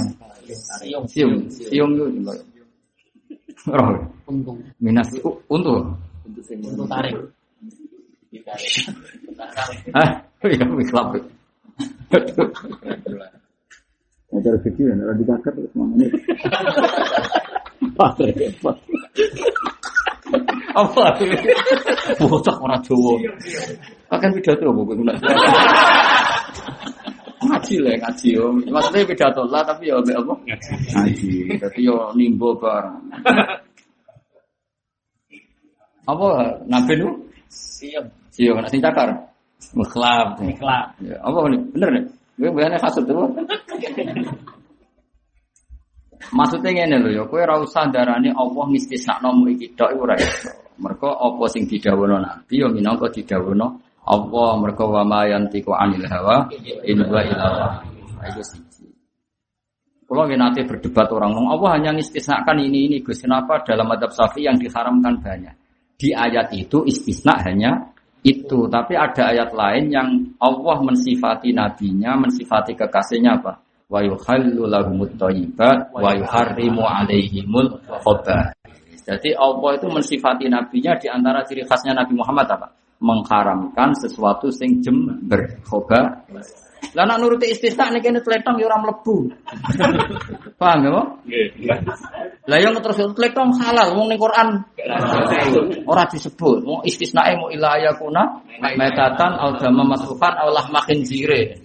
Siung. Siung. Siung itu roh. Minas untung untung tarik Hah? Iya, klub. Acara kecil, ada di bakar terus mana repot. Apa? Bocah orang Jawa. Akan pidato buku itu ngaji lah ngaji yo. Maksudnya pidato lah tapi ya apa? Ngaji. Tapi yo nimbo bareng. Apa nabi nu? Siap. Siap. Nak sing cakar. Mukhlab. Mukhlab. Ya, apa nih? Bener nih? Gue bayarnya kasut tuh. Maksudnya ngene lho ya, kowe ora usah darani Allah ngistisnakno mu iki tok iku ora iso. Mergo apa sing didhawuhna Nabi ya minangka didhawuhna Allah mergo wa ma yantiqu anil hawa in huwa illa Itu siji. Kalau nanti berdebat orang ngomong Allah hanya ngistisnakan ini ini Gus kenapa dalam adab safi yang diharamkan banyak di ayat itu istisna hanya itu. Tapi ada ayat lain yang Allah mensifati nabinya, mensifati kekasihnya apa? wa yuhallu lahumut thayyibat wa yuharrimu alaihimul. Jadi Allah itu mensifati nabinya di antara ciri khasnya Nabi Muhammad apa? Mengharamkan sesuatu sing jember. Lah nak nuruti istisna nek kene tletong ya ora mlebu. Paham ya, Pak? Lah yang terus tletong halal wong ning Quran ora disebut. Mau istisnae mau ila yakuna metatan au dama masrukan au lahma khinzire.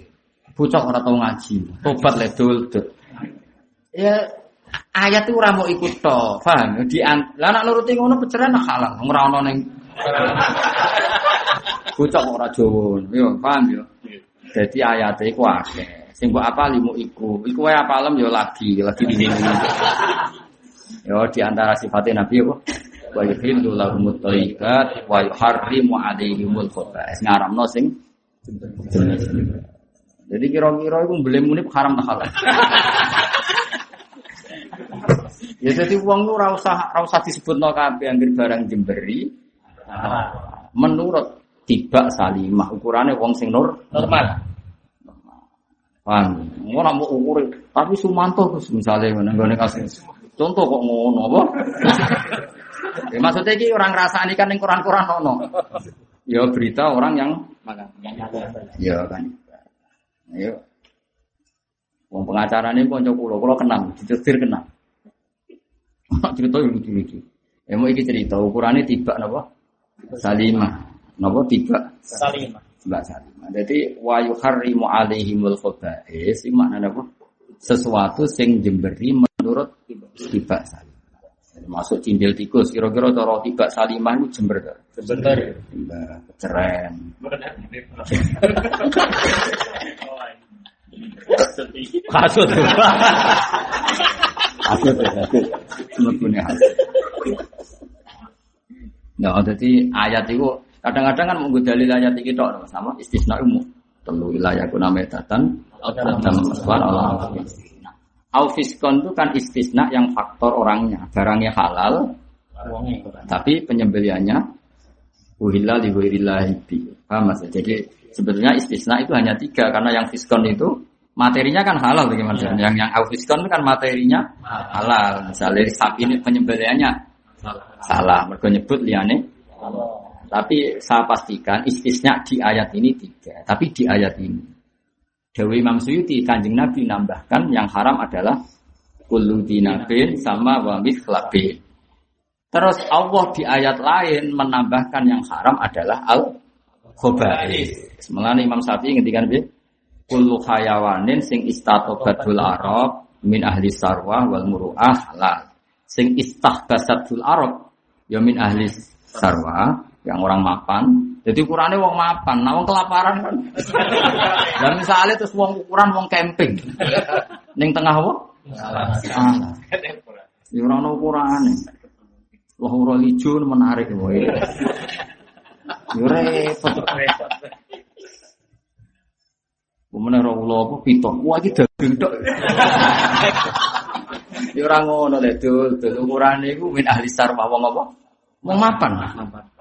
Bocah ora tau ngaji. Tobat le dul. Ya ayat itu ora mau ikut to, paham? Di an- lah nak nuruti ngono peceran halal, ora ono ning bocah ora Jawa. Yo, paham yo. Jadi ayatnya iku akeh. Sing mbok apal ilmu iku. Iku wae apalem yo lagi, lagi di. Yo di antara sifatnya Nabi apa? Wa yuhillu lahumut thayyibat wa yuharrimu alaihimul khaba'is. Ngaramno sing Jadi kira-kira iku mbelem munip haram tak halal. ya jadi uang lu ora usah disebutno kabeh anggere barang jemberi. Menurut tiba salimah ukurannya wong sing nur Normal. Paham? Ora mau ukur, tapi Sumanto Gus misalnya ngono nggone kasus. Contoh kok ngono apa? ya, maksudnya iki orang ngrasani kan ning Quran-Quran ono. Ya berita orang yang ya kan. Ayo. Wong pengacara ini kanca kula, kula kenal, ditetir kenal. cerita yang lucu-lucu. Ya mau iki cerita ukurannya tiba napa? Salimah. Napa tiba? Salimah. Mbak Salimah. Jadi wa yuharrimu alaihimul khaba'is iki maknane apa? Sesuatu sing jemberi menurut tiba Salimah. Jadi masuk cindil tikus kira-kira cara tiba Salimah itu jember ta? Sebentar. Jember keceren. Kasut. Kasut kasut. Semebune kasut. Nah, jadi ayat itu kadang-kadang kan menggu dalil ayat itu tok sama istisna umum. Telu wilayah kuna metatan adam maswan Allah. Aufiskon itu kan istisna yang faktor orangnya, barangnya halal, tapi penyembeliannya uhilla li ghairillahi. Paham Mas? Jadi sebetulnya istisna itu hanya tiga karena yang fiskon itu materinya kan halal bagaimana? Yang yang aufiskon itu kan materinya halal. Misalnya sapi ini penyembeliannya salah, mereka nyebut liane. Tapi saya pastikan istisna di ayat ini tiga. Tapi di ayat ini Dewi Imam Suyuti kanjeng Nabi nambahkan yang haram adalah kullu dinabin sama wa mithlabin. Terus Allah di ayat lain menambahkan yang haram adalah al khaba'is. Semelani Imam Syafi'i ngendikan piye? Kullu hayawanin sing istatobatul arab min ahli sarwah wal muru'ah halal. Sing istahbasatul arab ya min ahli sarwah yang orang mapan. Jadi ukurannya wong mapan, nah wong kelaparan kan. Dan misalnya terus wong ukuran wong camping. Ning tengah apa? Salah. Ya ora ono ukurane. Wah ora lijo menarik wae. Ya repot. Kemudian ora ulo apa pitok. Wah iki daging tok. Ya ora ngono lek dul, dul ukurane iku min ahli sarwa wong apa? Wong mapan. Mergo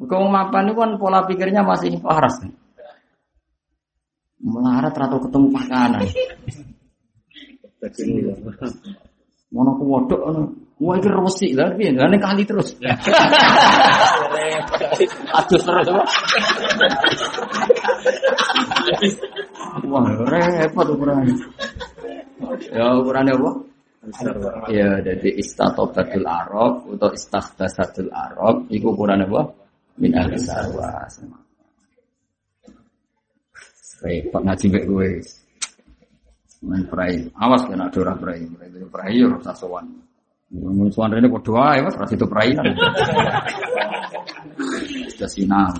wong mapan itu kan pola pikirnya masih waras. Kan? Melarat atau ketemu pakanan. Mono ku wodok ngono. Wah iki resik lah piye? Lah ning kali terus. Aduh terus apa? Wah, repot ukurannya. Ya ukurannya apa? Ya, jadi istatobatul Arab atau istakhbasatul Arab, itu ukurannya apa? Min ahli sarwa. Repot ngaji mbek kowe. Main prai. Awas kena ada orang prai. Prai prai ya rasa sowan. Mun sowan rene padha wae Mas, ras itu prai. Sudah sinam.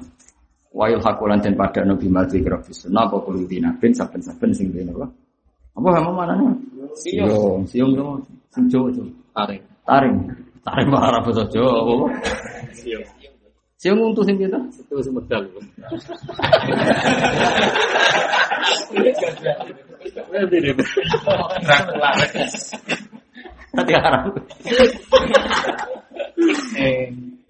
Wa yulhaqu den pada nabi mati grafis sunnah apa kulo dinabin saben-saben sing dene apa? Apa kamu mana nih? Siung, siung dong. Sing itu. Tarik. Taring. Taring ora basa Jawa apa? Siung sing kita. Itu semedal. Nanti harap.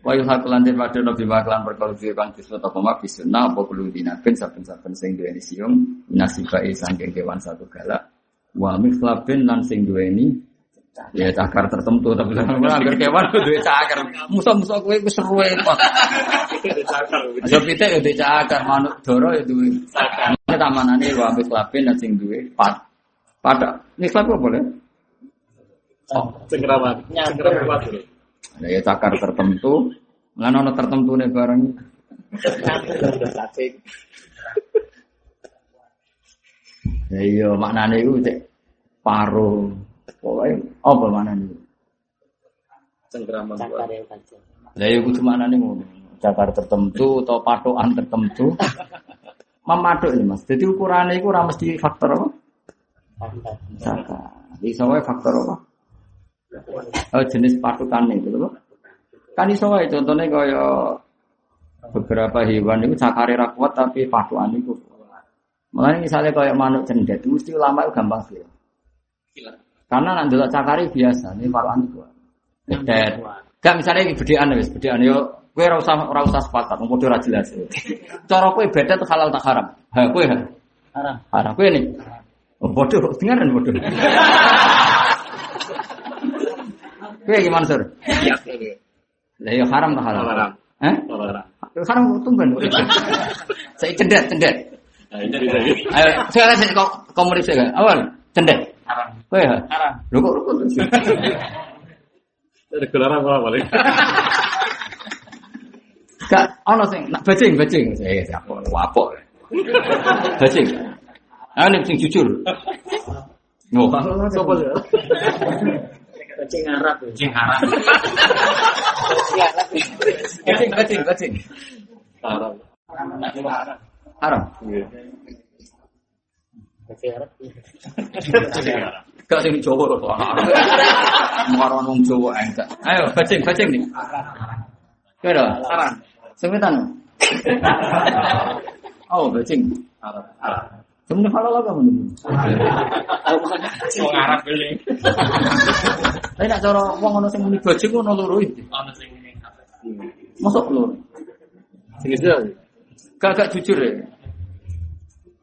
Wa yuhaqu lan den nabi maklan perkara kang disebut apa mak bisunah apa kulo dinabin saben-saben sing duweni siung nasibai sangking kewan satu galak Wa mikhlabin lan sing duweni ya cakar tertentu tapi anggar kewan duwe cakar. Musa-musa kowe wis seru kok. Cakar. Aja pitik ya duwe cakar, manuk doro ya duwe. Ini tamanane wa mikhlabin lan sing duwe pat. Pada mikhlab apa boleh? Cengkraman. Cengkraman. Nah, ya cakar tertentu, lan tertentune barang. Udah cacing. Ya iya maknane iku cek paro. Pokoke apa maknane? Cengkraman. Lah ya kudu maknane ngono. Cakar tertentu atau patokan tertentu. Memaduk ini Mas. Jadi ukurannya itu ora mesti faktor apa? Cakar. Iso wae faktor apa? Oh, jenis patokan itu loh. Kan iso wae contohnya kaya beberapa hewan itu cakare ra kuat tapi patokan itu. Makanya misalnya kayak manuk cendet, mesti ulama itu gampang sih. Karena nanti cakari biasa, ini patokan itu. Cendet. Gak misalnya ini bedean wis, bedean yo kowe ora usah ora usah sepakat, padha ora jelas. Cara kowe beda tuh halal tak haram. Ha kowe ha. Haram. Haram kowe nih. Oh, bodoh, dengaran bodoh. Kowe gimana, Sur? Iya. Lah yo haram tak halal? Haram. Hah? Haram. Haram tumben. Saya cendet, cendet. Nah, ini Ayo, saya kau murid saya. Awal, cendet. Haram. Kowe ha. Haram. Lho kok rukun? Dari gelaran apa balik? Gak ono sing nak bajing, bajing. Eh, siapa? Wapo. Bajing. Ah, ini sing jujur. No, Sopo ya? Kucing Arab. Cing haram. bajing, bajing, bajing. Haram. Haram. Iya. Kucing Arab. Gak sing Jawa kok. Muaran wong Jawa enggak. Ayo, bajing, bajing nih. Kira, Haram. semetan. Oh, bajing. Haram. Haram. Sebenarnya halal apa menurut? Wong Arab ini. Tapi nak cara wong ono sing muni bajing ono loro iki. Ana sing ini. Masuk loro. Jenisnya Gak gak jujur ya.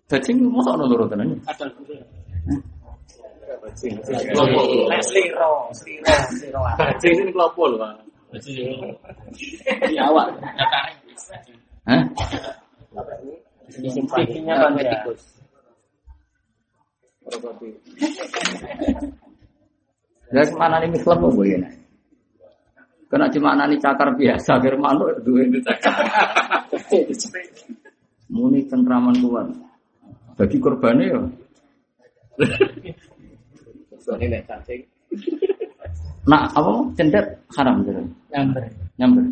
Bajing masuk ono loro tenan. Ada bajing. Nek sliro, sliro, sliro. Bajing ini kelopo lho, Pak. Bajing. Di awak. Hah? Pipinya tikus. Ya mana nih ya? Kena cuma nani cakar biasa, biar manuk dua itu cakar. Muni cengkraman kuat. Bagi korbannya ya. Nak apa cendet haram gitu. Nyamber. Nyamber.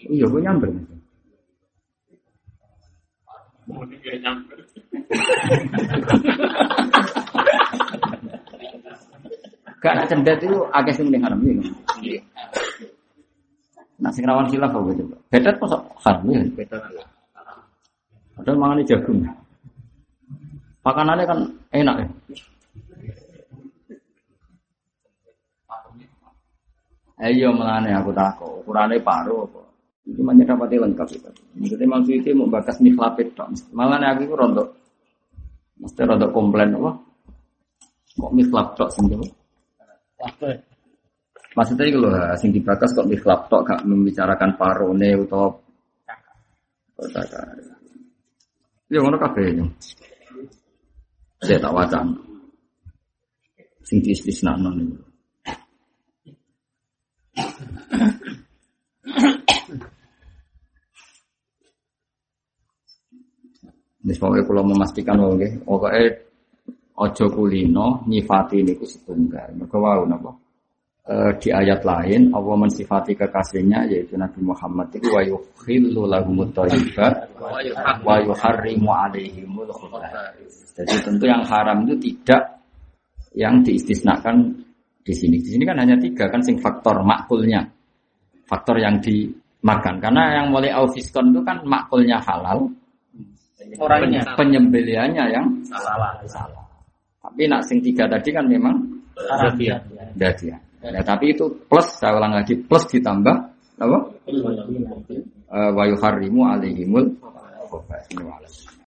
Iya, gue nyamber. Gak nak cendet itu agak sing mending haram ya. Nah, sing rawan khilaf apa coba? Betet kok haram ya? Beda. Padahal mangan jagung. Makanannya kan enak ya. Ayo melane aku takut, ukurannya paruh apa? Itu hanya dapatnya lengkap itu. Maksudnya maksud itu mau bakas mikhlapit tok. Malah aku itu rontok, mesti rontok komplain apa? Kok mikhlap tok sing? Maksudnya itu loh, sing dibakas kok mikhlap tok gak membicarakan parone atau cakar. Ya ngono kabeh. Saya tak wacan. Sing diistisnakno niku. Wis pokoke kula memastikan wae nggih, pokoke aja kulino nyifati niku setunggal. Mergo wau napa? Eh, di ayat lain Allah mensifati kekasihnya yaitu Nabi Muhammad itu wa yukhillu lahumut thayyibat wa yuharrimu alaihimul. Jadi tentu yang haram itu tidak yang diistisnakan di sini. Di sini kan hanya tiga kan sing faktor makulnya, faktor yang dimakan. Karena yang mulai aufiskon itu kan makulnya halal, Orangnya. penyembelihannya yang Salah. salah. Tapi nak sing tiga tadi kan memang. Iya. dia. Ya, tapi itu plus saya ulang lagi plus ditambah apa? Eh, wa yuharrimu alaihimul wa'lam.